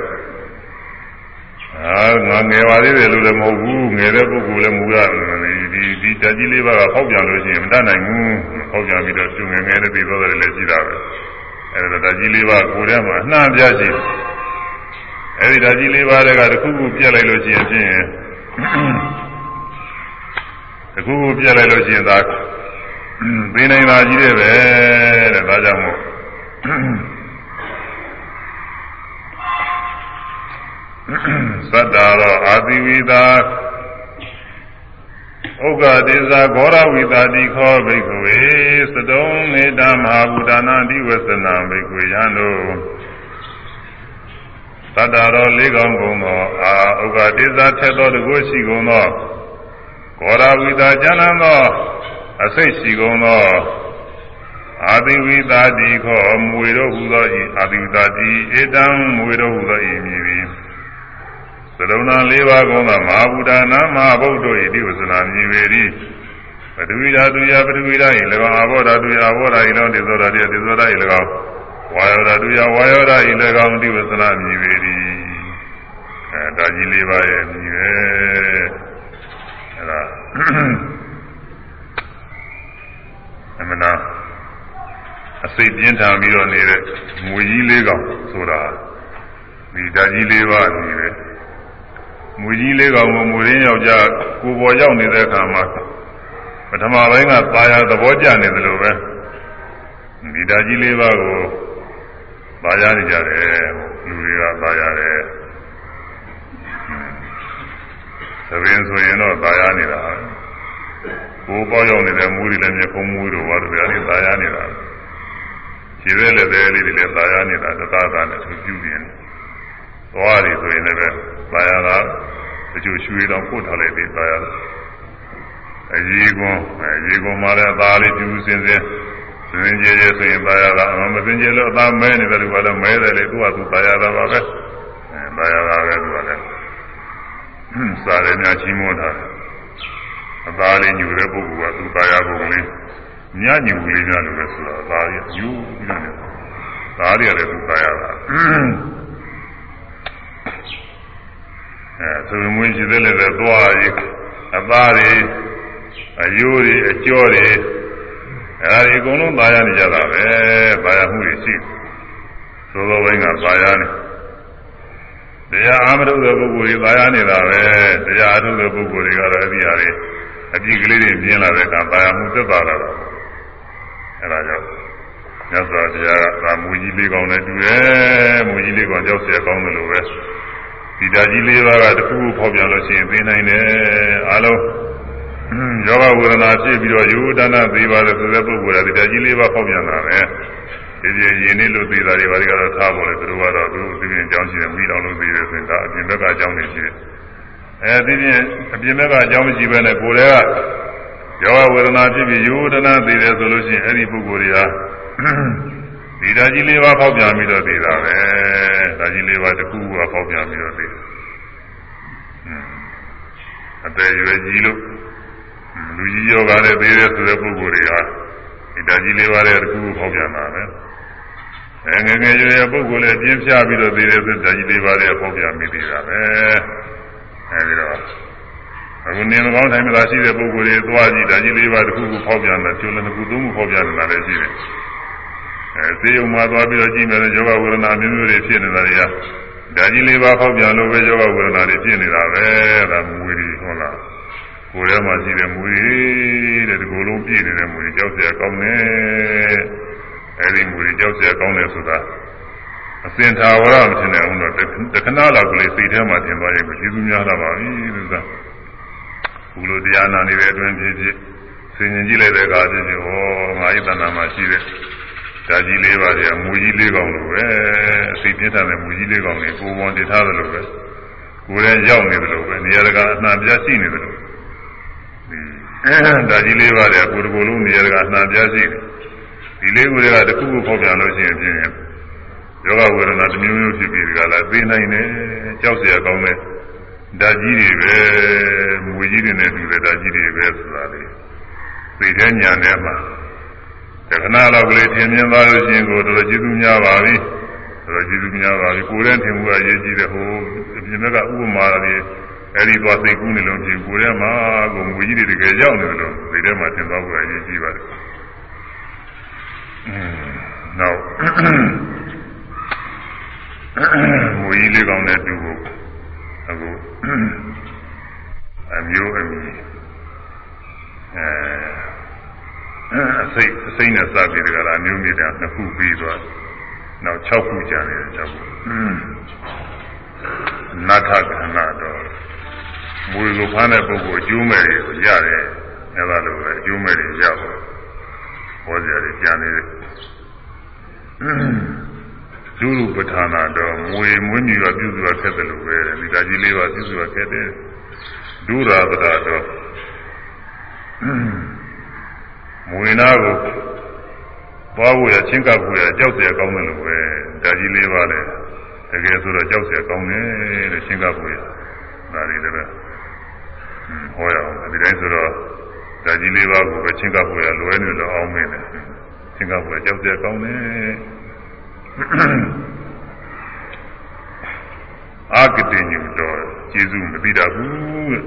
[SPEAKER 1] အာငါငယ်ပါသေးတယ်လို့လည်းမဟုတ်ဘူးငယ်တဲ့ပုဂ္ဂိုလ်လည်းမူရဒီဒီဓာတ်ကြီးလေးပါးကဖောက်ပြန်လို့ရှိရင်မတတ်နိုင်ဘူးဖောက်ပြန်ပြီးတော့ကျွငယ်ငယ်တဲ့ပြီးသွားတယ်လည်းရှိတာပဲအဲဒါဓာတ်ကြီးလေးပါးကိုယ်ထဲမှာအနှံ့ပြရှိ အဲဒီဓာတ်ကြီးလေးပါးတွေကတစ်ခုခုပြက်လိုက်လို့ရှိရင်ဖြင့်တစ်ခုခုပြက်လိုက်လို့ရှိရင်ဒါသိနိုင်တာကြီးတယ်ပဲတဲ့ဒါကြောင့်မို့သတ္တာရောအာတိဝိသာဥက္ကတိဇာဂောရဝိတာတိခောဘိက္ခဝေသတုံမေတ္တာမဟာဗုဒ္ဓနာတိဝသနာဘိက္ခဝေယံတို့ သတ္တာရောလေးကောင်းကုန်သောအာဥက္ကတိဇာထက်သောတကုရှိကုန်သောဂောရဝိတာကျမ်းသောအစိတ်ရှိကုန်သောအာတိဝိတာတိခောမွေတို့ဟူသောဤအာတိဝိတာတိဧတံမွေတို့ဟူသောဤမည်သည်သရုံနာ၄ပါးကုန်းသောမဟာဗုဒ္ဓနာမဟာဗုဒ္ဓ၏ဒီဝဇနာမြည်ပေသည်ပထဝီဓာတုယပထဝီဓာတ်ဤ၎င်းအာဘောဓာတုယအာဘောဓာဤ၎င်းဒေသောဓာတုယဒေသောဓာတ်ဤ၎င်း ဝါယောဓာတုယဝါယောဓာတ်ဤ၎င်းဒီဝသနာမြည်ပေသည်အဲဒါကြီးလေးပါရဲ့မြည်ပဲအဲဒါအမနာအစိတ်ပြင်းထန်ပြီးတော့နေတဲ့ငွေကြီးလေးကောင်ဆိုတာဒီဓာကြီးလေးပါမြည်ပဲငွေကြီးလေးကောင်ကိုငွေရင်းယောက်ျားကိုပေါ်ရောက်နေတဲ့အခါမှာပထမပိုင်းကသာယာသဘောကျနေတယ်လို့ပဲဒီဓာကြီးလေးပါကို သာယာနေကြတယ်လူတွေကသာရတယ်သဘင်ဆိုရင်တော့သာယာနေတာကိုပေါရောက်နေတဲ့မူးတွေလည်းမြေခုံးမူးတို့ဘာလို့လဲအဲဒီသာယာနေတာခြေရဲလက်သေးလေးတွေလည်းသာယာနေတာသသာကနဲ့သူပြုနေတယ်သွားတယ်ဆိုရင်လည်းသာယာကတချို့ရွှေတော်ပို့ထားလိုက်ပြီးသာယာအကြီးကွန်အကြီးကွန်မှာလည်းသားလေးပြုစင်စင် စင်ကြဲကြဲဆိုရင်သာယာကအမစင်ကြဲလို့အသားမဲနေတယ်လို့ကလည်းမဲတယ်လေသူကသူသာယာတာပါပဲအဲသာယာတာပဲသူကလည်းစားရများချီးမွမ်းတာအသားလေးညူတဲ့ပုဂ္ဂိုလ်ကသူသာယာပုံလေးညညူလေးများလို့ပဲဆိုတော့အသားလေးယူပြီးတော့သားလေးရတယ်သူသာယာတာအဲသူမွေးရှိတဲ့လည်းသွားရည်အသားတွေအယိုးတွေအကျော်တွေ အဲဒါဒီအကုန်လုံးသာယာနေကြတာပဲသာယာမှုတွေရှိသို့သောဘင်းကသာယာနေတရားအာမထုတ်တဲ့ပုဂ္ဂိုလ်တွေသာယာနေတာပဲတရားအထုတ်တဲ့ပုဂ္ဂိုလ်တွေကတော့အဲ့ဒီဟာတွေအပြည့်ကလေးတွေမြင်လာတဲ့အခါသာယာမှုသက်သာလာတာအဲဒါကြောင့်မြတ်စွာဘုရားကသာမူကြီးလေးကောင်းနဲ့တူတယ်မူကြီးလေးကောင်းကြောက်เสียကောင်းတယ်လို့ပဲဒီဓာကြီးလေးပါးကတခုခုဖောက်ပြန်လို့ရှိရင်သိနိုင်တယ်အားလုံး ယောဂဝေဒနာဖြစ်ပြီးတော့ယူဒနာသေးပါတယ်ဆိုတဲ့ပုဂ္ဂိုလ်ကဒီဓာကြီးလေးပါးဖောက်ပြန်တာပဲဒီပြင်းရင်နေလို့သေးတာတွေဘာတွေကတော့ထားပေါ်လေသူတို့ကတော့သူတို့ဒီပြင်းအကြောင်းရှိတယ်မိတော်လို့သေးတယ်ဆိုရင်ဒါအပြင်ဘက်ကအကြောင်းတွေရှိတယ်အဲဒီပြင်းအပြင်ဘက်ကအကြောင်းမရှိဘဲနဲ့ကိုယ်တည်းကယောဂဝေဒနာဖြစ်ပြီးယူဒနာသေးတယ်ဆိုလို့ရှိရင်အဲ့ဒီပုဂ္ဂိုလ်တွေဟာဒီဓာကြီးလေးပါးဖောက်ပြန်ပြီးတော့သေးတာပဲဓာကြီးလေးပါးတစ်ခုကဖောက်ပြန်ပြီးတော့သေးတယ်အသက်ရွယ်ကြီးလို့ လူကြီးယောဂနဲ့သေးတဲ့ဆိုတဲ့ပုဂ္ဂိုလ်တွေဟာဒီဓာကြီးလေးပါးတဲ့တစ်ခုခုဖောက်ပြန်တာပဲအဲငယ်ငယ်ရွယ်ရွယ်ပုဂ္ဂိုလ်လည်းပြင်းပြပြီးတော့သေးတဲ့ဆိုဓာကြီးလေးပါးတဲ့ဖောက်ပြန်မိသေးတာပဲအဲဒီတော့အခုနေမကောင်းတိုင်းမှာရှိတဲ့ပုဂ္ဂိုလ်တွေသွားကြည့်ဓာကြီးလေးပါးတစ်ခုခုဖောက်ပြန်တယ်ကျိုးလည်းတစ်ခုသုံးခုဖောက်ပြန်နေတာလည်းရှိတယ်အဲသေယုံမှာသွားပြီးတော့ကြည့်မယ်ယောဂဝေဒနာမျိုးမျိုးတွေဖြစ်နေတာတွေကဓာကြီးလေးပါးဖောက်ပြန်လို့ပဲယောဂဝေဒနာတွေဖြစ်နေတာပဲဒါမူရီဟုတ်လား ကိုယ်ထဲမှာရှိတဲ့မူတွေတဲ့ဒီကိုယ်လုံးပြည့်နေတဲ့မူတွေကြောက်စရာကောင်းတယ်အဲဒီမူတွေကြောက်စရာကောင်းတယ်ဆိုတာအစင်သာဝရမထင်နိုင်ဘူးတော့တခဏလောက်ကလေးစိတ်ထဲမှာထင်သွားရင်မရှိဘူးများလာပါပြီလို့ဆိုတာဘုလိုတရားနာနေတဲ့အတွင်းဖြစ်ဖြစ်ဆင်ញင်ကြည့်လိုက်တဲ့အခါဖြစ်ဖြစ်ဟောငါ့ဤတဏ္ဍာမှာရှိတဲ့ဓာကြီးလေးပါးတွေအမူကြီးလေးကောင်လိုပဲအစိတ်ပြတ်တဲ့မူကြီးလေးကောင်တွေကိုပေါ်တင်ထားတယ်လို့ပဲကိုယ်ထဲရောက်နေတယ်လို့ပဲနေရာတကာအနှံ့ပြရှိနေတယ်လို့ ဒီဓာကြီးလေးပါးတွေကကိုယ်တကိုယ်လုံးနေရာကအနှံပြရှိတယ်ဒီလေးကိုယ်တွေကတစ်ခုခုဖောက်ပြန်လို့ရှိရင်ဖြင့်ယောဂဝေဒနာတစ်မျိုးမျိုးဖြစ်ပြီးဒီကလာသိနိုင်တယ်ကြောက်เสียကောင်းတဲ့ဓာကြီးတွေပဲမူကြီးတွေနဲ့တူတဲ့ဓာကြီးတွေပဲဆိုတာလေသိတဲ့ညာနဲ့မှာတခဏလောက်ကလေးထင်မြင်သွားလို့ရှိရင်ကိုတော်တော်ကျေးဇူးများပါပြီတော်တော်ကျေးဇူးများပါပြီကိုယ်နဲ့ထင်မှုအရေးကြီးတယ်ဟိုအပြင်ဘက်ကဥပမာတွေ အဲ့ဒီသွားသိကူးနေလို့ဖြစ်ကိုယ်ထဲမှာကိုငွေကြီးတွေတကယ်ရောက်နေတယ်လို့ဒီထဲမှာသင်သွားဖို့အရေးကြီးပါတယ်နောက်ငွေကြီးလေးကောင်းတဲ့တူကိုအခုအမျိုးအမည်အဲအစိတ်အစိတ်နဲ့စပြီးတကလားအမျိုးမျိုးတည်းနှစ်ခုပြီးသွားနောက်6ခုကျန်တယ်6ခုနတ်ထကဏတော့ မွေကိုဖမ်းတဲ့ပုဂ္ဂိုလ်အကျိုးမဲ့တွေကိုရတယ်အဲဒါလိုပဲအကျိုးမဲ့တွေရပါဟောကြရတယ်ကျန်နေတယ်ဒုရုပဌာနာတော့မွေမွေးမြူရပြုစုရခက်တယ်လို့ပဲဒီကကြီးလေးပါပြုစုရခက်တယ်ဒုရာပဒတော့မွေနာကိုသွားဖို့ရချင်းကပ်ဖို့ရကြောက်เสียကောင်းတယ်လို့ပဲဒါကြီးလေးပါလေတကယ်ဆိုတော့ကြောက်เสียကောင်းတယ်တဲ့ချင်းကပ်ဖို့ရဒါလေးလည်း ဟောရအောင်ဒီတိုင်းဆိုတော့ဒါကြီးလေးပါးကိုပဲချင်းကပ်ဖို့ရလွယ်နေလို့အောင်းမင်းတယ်ချင်းကပ်ဖို့ကြောက်ကြကောင်းတယ်အာကတိညူတော့ကျေးဇူးမသိတတ်ဘူး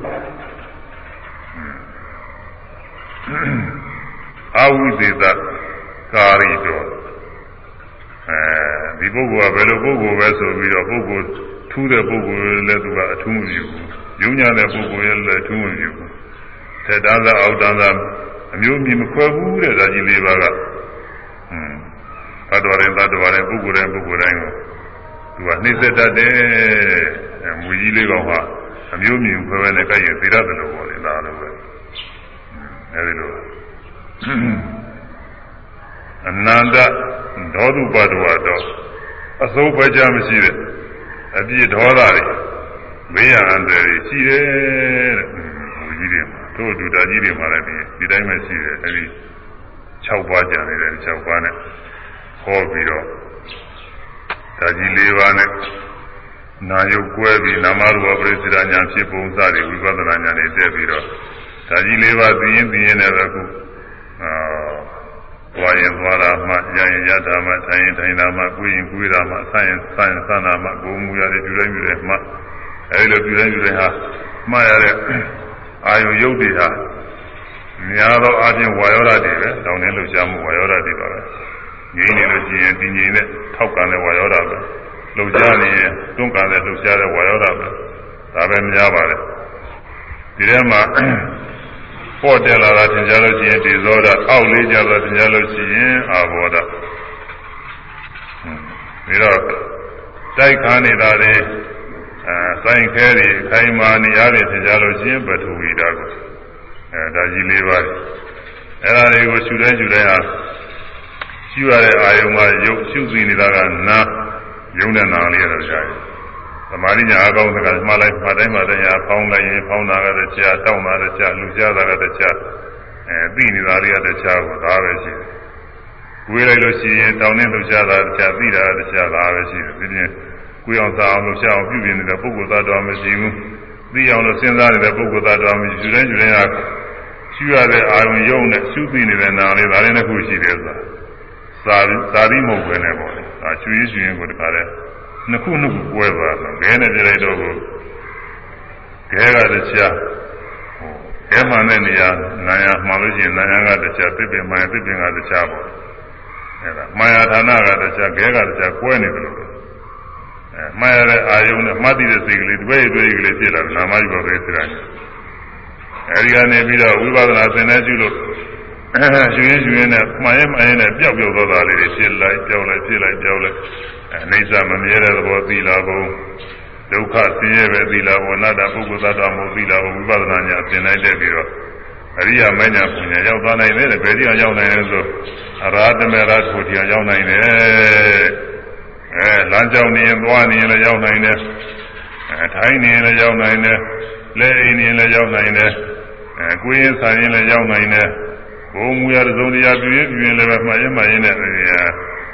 [SPEAKER 1] အာဝိသေသကာရီတော်အဲဒီပုဂ္ဂိုလ်ကဘယ်လိုပုဂ္ဂိုလ်ပဲဆိုပြီးတော့ပုဂ္ဂိုလ် ထူးတဲ့ပုဂ္ဂိုလ်လည်းသူကအထူးမပြုဘူး။ယုံညာတဲ့ပုဂ္ဂိုလ်လည်းအထူးမပြုဘူး။ထက်တန်းသာအောက်တန်းသာအမျိုးမြင်မခွဲဘူးတဲ့ဒါကြီးလေးပါးက။ဟွန်းသတ္တဝရရင်သတ္တဝရရင်ပုဂ္ဂိုလ်တိုင်းပုဂ္ဂိုလ်တိုင်းကိုသူကနှိမ့်ဆက်တတ်တယ်။မူကြီးလေးကောင်ကအမျိုးမြင်ခွဲပဲနဲ့ကြိုက်ရင်သိရတယ်လို့ပြောတယ်ဒါလည်းပဲ။အဲဒီလိုအနန္တဒေါသုပတဝတော့အစိုးပဲကြမရှိတဲ့ အပြည့်ဒေါသတွေမေးရအန္တရာယ်ရှိတယ်တဲ့ဘုကြီးတွေမှာတို့ဒုတာကြီးတွေမှာလည်းဒီဒီတိုင်းပဲရှိတယ်အဲဒီ6ပါးကြံနေတယ်6ပါးနဲ့ဟောပြီးတော့ဒါကြီး၄ပါးနဲ့နာယုတ်ကွဲပြီးနာမရူပပရိစ္ဆေဒညာဖြစ်ပုံစတွေဝိပဿနာညာတွေတက်ပြီးတော့ဒါကြီး၄ပါးသိရင်သိရင်လည်းအခုအာဝါ ရင်သွားတာမှရရင်ရတာမှထိုင်ရင်ထိုင်တာမှကိုယ်ရင်ကိုယ်တာမှဆန့်ရင်ဆန့်ရင်ဆန့်တာမှကိုယ်မူရတဲ့ပြုတိုင်းပြုတိုင်းမှအဲဒီလိုပြုတိုင်းပြုတိုင်းဟာမှားရတဲ့အာယုရုပ်တွေဟာများသောအားဖြင့်ဝါယောဓာတ်တွေပဲတောင်းနေလို့ရှားမှုဝါယောဓာတ်တွေပါပဲငြိမ့်နေလို့ရှိရင်တည်ငြိမ်တဲ့ထောက်ကန်တဲ့ဝါယောဓာတ်ပဲလှုပ်ရှားနေရင်တွန်းကန်တဲ့လှုပ်ရှားတဲ့ဝါယောဓာတ်ပဲဒါပဲများပါတယ်ဒီထဲမှာ ပေါ်တက်လာတာသင်ကြားလို့ရှိရင်ဒီဇောဒအောက်လေးကြတော့သင်ကြားလို့ရှိရင်အာဘောဒပြီးတော့တိုက်ခါနေတာတွေအဲစိုင်းခဲတွေခိုင်မာနေရတဲ့သင်ကြားလို့ရှိရင်ပထဝီဓာတ်ကိုအဲဒါကြီးလေးပါအဲဒါတွေကိုရှုတိုင်းရှုတိုင်းဟာရှုရတဲ့အာယုံမှာရုပ်ရှုစီနေတာကနာယုံတဲ့နာလေးရတော့ရှားတယ် သမာဓိညာအကောင်းစကားမှလိုက်မှတိုင်းမှတိုင်းဟာဖောင်းလိုက်ရင်ဖောင်းတာကတည်းကတောင်းတာတည်းကလူရှားတာကတည်းကအဲသိနေတာတွေကတည်းကကိုဒါပဲရှိတယ်။ကိုယ်လိုက်လို့ရှိရင်တောင်းနေလူရှားတာတည်းကသိတာတည်းကဒါပဲရှိတယ်။ဒီပြင်ကိုယ်အောင်စားအောင်လို့ရှားအောင်ပြုပြင်နေတဲ့ပုဂ္ဂိုလ်သားတော်မရှိဘူး။သိအောင်လို့စဉ်းစားနေတဲ့ပုဂ္ဂိုလ်သားတော်မရှိယူတိုင်းယူတိုင်းဟာရှုရတဲ့အာရုံယုံနဲ့ရှုသိနေတဲ့နာလေးဒါလေးတစ်ခုရှိတယ်ဆိုတာသာသာတိမဟုတ်ပဲနဲ့ပေါ့လေ။ဒါချွေးချွေးကိုတခါတည်း နှစ်ခုနှစ်ခုကွဲသွားတော့ခဲနဲ့ပြလိုက်တော့ကိုခဲကတခြားဟိုခဲမှန်တဲ့နေရာနာယမှန်လို့ရှိရင်နာယကတခြားပြစ်ပင်မှန်ပြစ်ပင်ကတခြားပေါ့အဲဒါမာယာဌာနကတခြားခဲကတခြားကွဲနေတယ်လို့အဲမာယာရဲ့အာယုံနဲ့မှတ်တည်တဲ့စိတ်ကလေးတွေ့တွေ့ကလေးဖြစ်လာတယ်နာမယုဘပဲဆိုတာအဲဒီကနေပြီးတော့ဝိပဿနာသင်တဲ့ကျุလို့ရွှင်ရွှင်နဲ့မှန်ရင်မှန်ရင်နဲ့ပျောက်ပျောက်သွားတာလေးတွေဖြစ်လိုက်ပျောက်လိုက်ဖြစ်လိုက်ပျောက်လိုက် အိဋ္ဌမမြဲတဲ့သဘောသီလာဘုံဒုက္ခဆင်းရဲပဲသီလာဘုံအနတ္တပုဂ္ဂိုလ်သတ္တမဟုတ်သီလာဘုံဝိပဿနာညာသင်လိုက်တဲ့ပြီးတော့အရိယာမညာပညာရောက်သွားနိုင်တယ်ဘယ်တရားရောက်နိုင်လဲဆိုအရာတမေရထုတရားရောက်နိုင်တယ်အဲလမ်းကြောင်းနေရင်သွားနေရင်လည်းရောက်နိုင်တယ်အဲထိုင်းနေရင်လည်းရောက်နိုင်တယ်လဲအိမ်နေရင်လည်းရောက်နိုင်တယ်အဲကိုယ်ရင်ဆိုင်ရင်လည်းရောက်နိုင်တယ်ဘုံမူရသုံးတရားပြည့်ပြည့်လည်းပဲမှားရင်မှားရင်နဲ့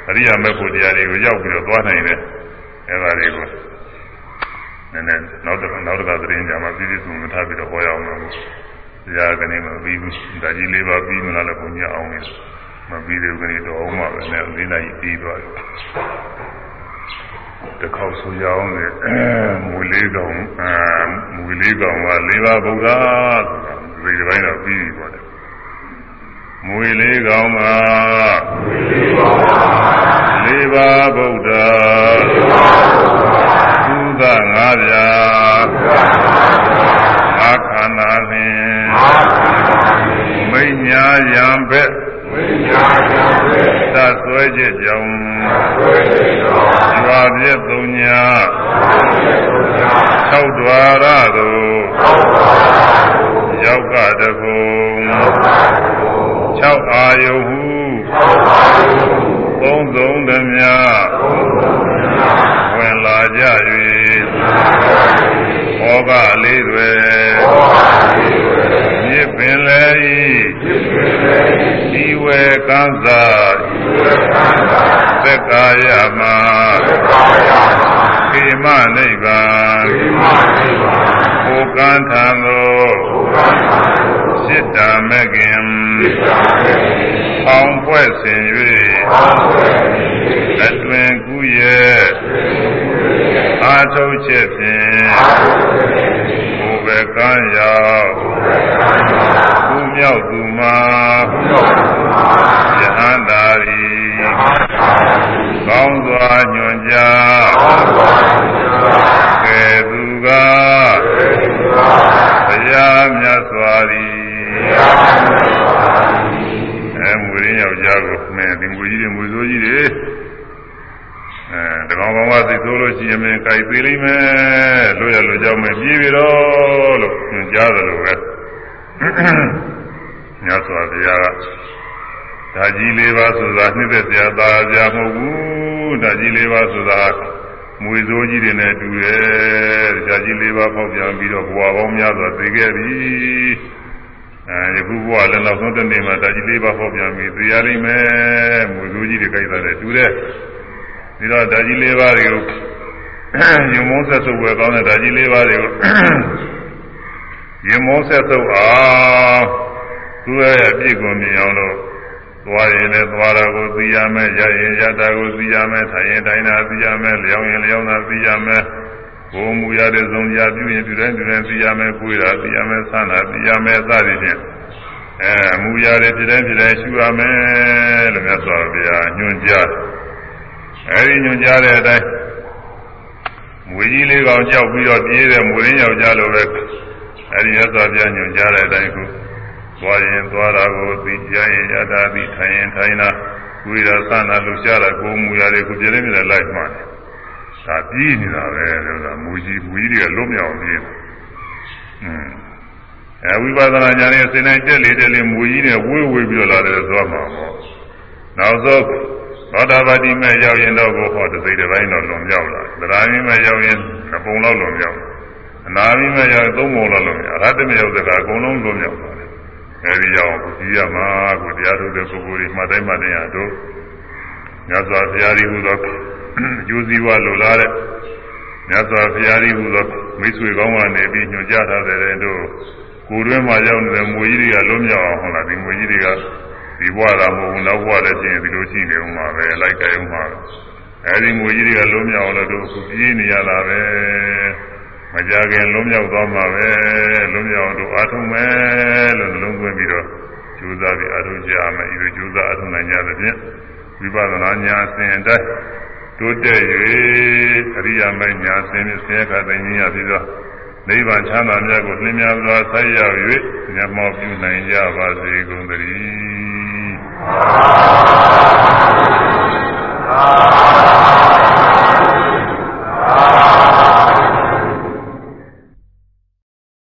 [SPEAKER 1] အရိယာမေဖို့တရားတွေကိုရောက်ပြီးတော့သွားနိုင်တယ်အဲဒါတွေကိုနည်းနည်းနောက်တစ်နောက်တစ်ခါသတင်းကြမှာပြည်ပြည်စုံထားပြီးတော့ဟောရအောင်လို့တရားကနေမပြီးဘူးဒါကြီးလေးပါပြီးမလားလည်းဘုံညအောင်နေမပြီးသေးဘူးကနေတော့အောင်မှပဲနဲ့လေးနိုင်ပြီးသွားတယ်တစ်ခေါက်ဆိုရအောင်လေမူလေးကောင်အာမူလေးကောင်ကလေးပါဗုဒ္ဓဆိုတာဒီပိုင်းတော့ပြီးပြီပေါ့လေ မွေလေးကောင်းမှာလေးပါဗုဒ္ဓသုဒငါးပြာအခန္ဓာဖြင့်မိညာယံဘက်သတ်ဆွဲချက်ကြောင့်ရွာပြည့်သုံးညာ၆ဒွါရသို့ရောက်ကတကုံ ၆အာယုဟုသုံးဆုံးသမျှဝင်လာကြ၍ဘောကလေးတွင်မြစ်ပင်လည်းဤဤဝေကန်းစာသက်ကာယမှာကိမနိဗ္ဗာန်ကိုကန်းထံသို့စိတ္တမကင် အောင်ဖွဲ့စင်၍အတွင်ကူးရဲ့အာထုတ်ချက်ဖြင့်ဘုဘကံရောက်ဘုမြောက်သူမှာယဟန္တာရီကောင်းစွာညွန်ကြားကဲသူကဘုရားမြတ်စွာသည် ကောင်ကောင်ကသိဆိုးလို့ရှိရင်မင်းကြိုက်သေးလိမ့်မယ်လို့ရလို့ကြောင့်မပြေးပြီတော့လို့ညွှန်ကြားတယ်လို့ပဲညစွာဘုရားကဓာကြီးလေးပါဆိုတာနှစ်သက်စရာသာစရာမဟုတ်ဘူးဓာကြီးလေးပါဆိုတာမွေစိုးကြီးတွေနဲ့တူတယ်ဓာကြီးလေးပါပေါက်ပြန်ပြီးတော့ဘဝပေါင်းများစွာသိခဲ့ပြီအဲယခုဘဝလည်းနောက်ဆုံးတစ်နေ့မှာဓာကြီးလေးပါပေါက်ပြန်ပြီးသိရလိမ့်မယ်မွေစိုးကြီးတွေကြိုက်တာလည်းတူတယ် ပြီးတော့ဓာကြီးလေးပါတွေကိုယုံမုန်းဆက်စုပ်ဝယ်ကောင်းတဲ့ဓာကြီးလေးပါတွေကိုယုံမုန်းဆက်စုပ်အောင်သူ့ရဲ့အပြည့်ကိုမြင်အောင်လို့သွားရင်လည်းသွားတာကိုသိရမယ်ရရင်ရတာကိုသိရမယ်ထိုင်ရင်ထိုင်တာသိရမယ်လျောင်းရင်လျောင်းတာသိရမယ်ဘုံမူရတဲ့ဇုံကြပြုရင်ပြုတိုင်းပြုတိုင်းသိရမယ်ကိုယ်တာသိရမယ်ဆန်းတာသိရမယ်စသည်ဖြင့်အဲမူရတဲ့ဖြစ်တိုင်းဖြစ်တိုင်းရှုရမယ်လို့မြတ်စွာဘုရားညွှန်ကြား အဲဒီညွှန်ကြားတဲ့အတိုင်းမွေကြီးလေးကောင်ကြောက်ပြီးတော့ပြေးတဲ့မွေရင်းယောက်ျားလိုပဲအဲဒီမြတ်စွာဘုရားညွှန်ကြားတဲ့အတိုင်းခုသွားရင်သွားတာကိုသိကြရင်ရတာသိထိုင်ရင်ထိုင်တာဝိရသနာလှရှားတာကိုမူရတယ်ကိုပြင်းနေတယ်လိုက်မှတယ်ဒါပြီးနေတာပဲဆိုတာမူကြီးမူကြီးတွေကလွတ်မြောက်ပြီးอืมအဲဝိပဿနာဉာဏ်ရဲ့စင်တိုင်းတက်လေတက်လေမူကြီးနဲ့ဝေးဝေးပြီးတော့လာတယ်သွားမှာပေါ့နောက်ဆုံး သောတာပတိမဲ့ရောက်ရင်တော့ကိုဟောတစိတ်တစ်ပိုင်းတော့လွန်မြောက်လာသရဏိမဲ့ရောက်ရင်အပုံလောက်လွန်မြောက်အနာမိမဲ့ရောက်သုံးပုံလောက်လွန်မြောက်အရဟတမဲ့ရောက်တဲ့ကအကုန်လုံးလွန်မြောက်သွားတယ်အဲဒီကြောင့်ကြည်ရမှာကိုတရားထုတ်တဲ့ပုဂ္ဂိုလ်တွေမှတ်တိုင်းမှတ်တိုင်းဟာတို့မြတ်စွာဘုရားကြီးဟူသောအကျိုးစီးပွားလိုလားတဲ့မြတ်စွာဘုရားကြီးဟူသောမိတ်ဆွေကောင်းကနေပြီးညွှန်ကြားထားတဲ့တို့ကိုယ်တွင်းမှာရောက်နေတဲ့မွေကြီးတွေကလွတ်မြောက်အောင်ဟုတ်လားဒီမွေကြီးတွေက ဒီဘဝတာမဟုတ်ဘူးနောက်ဘဝလည်းပြင်ဒီလိုရှိနေဦးမှာပဲလိုက်ကြအောင်မှာအဲဒီမွေကြီးတွေကလွတ်မြောက်အောင်လို့တို့ခုပြေးနေရတာပဲမကြခင်လုံးမြောက်သွားမှာပဲလုံးမြောက်တို့အာထုံမယ်လို့နှလုံးသွင်းပြီးတော့ကြိုးစားပြီးအာထုံကြရမယ်ဒီလိုကြိုးစားအာထုံနိုင်ကြသဖြင့်ဝိပဿနာညာအစဉ်တိုင်းတိုးတက်၍အရိယာမေညာအစဉ်ဖြင့်ဆင်းရဲခတဲ့ဉာဏ်ပြီးတော့နိဗ္ဗာန်ချမ်းသာမြတ်ကိုလင်းများစွာဆက်ရောက်၍မျက်မှောက်ပြုနိုင်ကြပါစေကုန်သတည်း သာ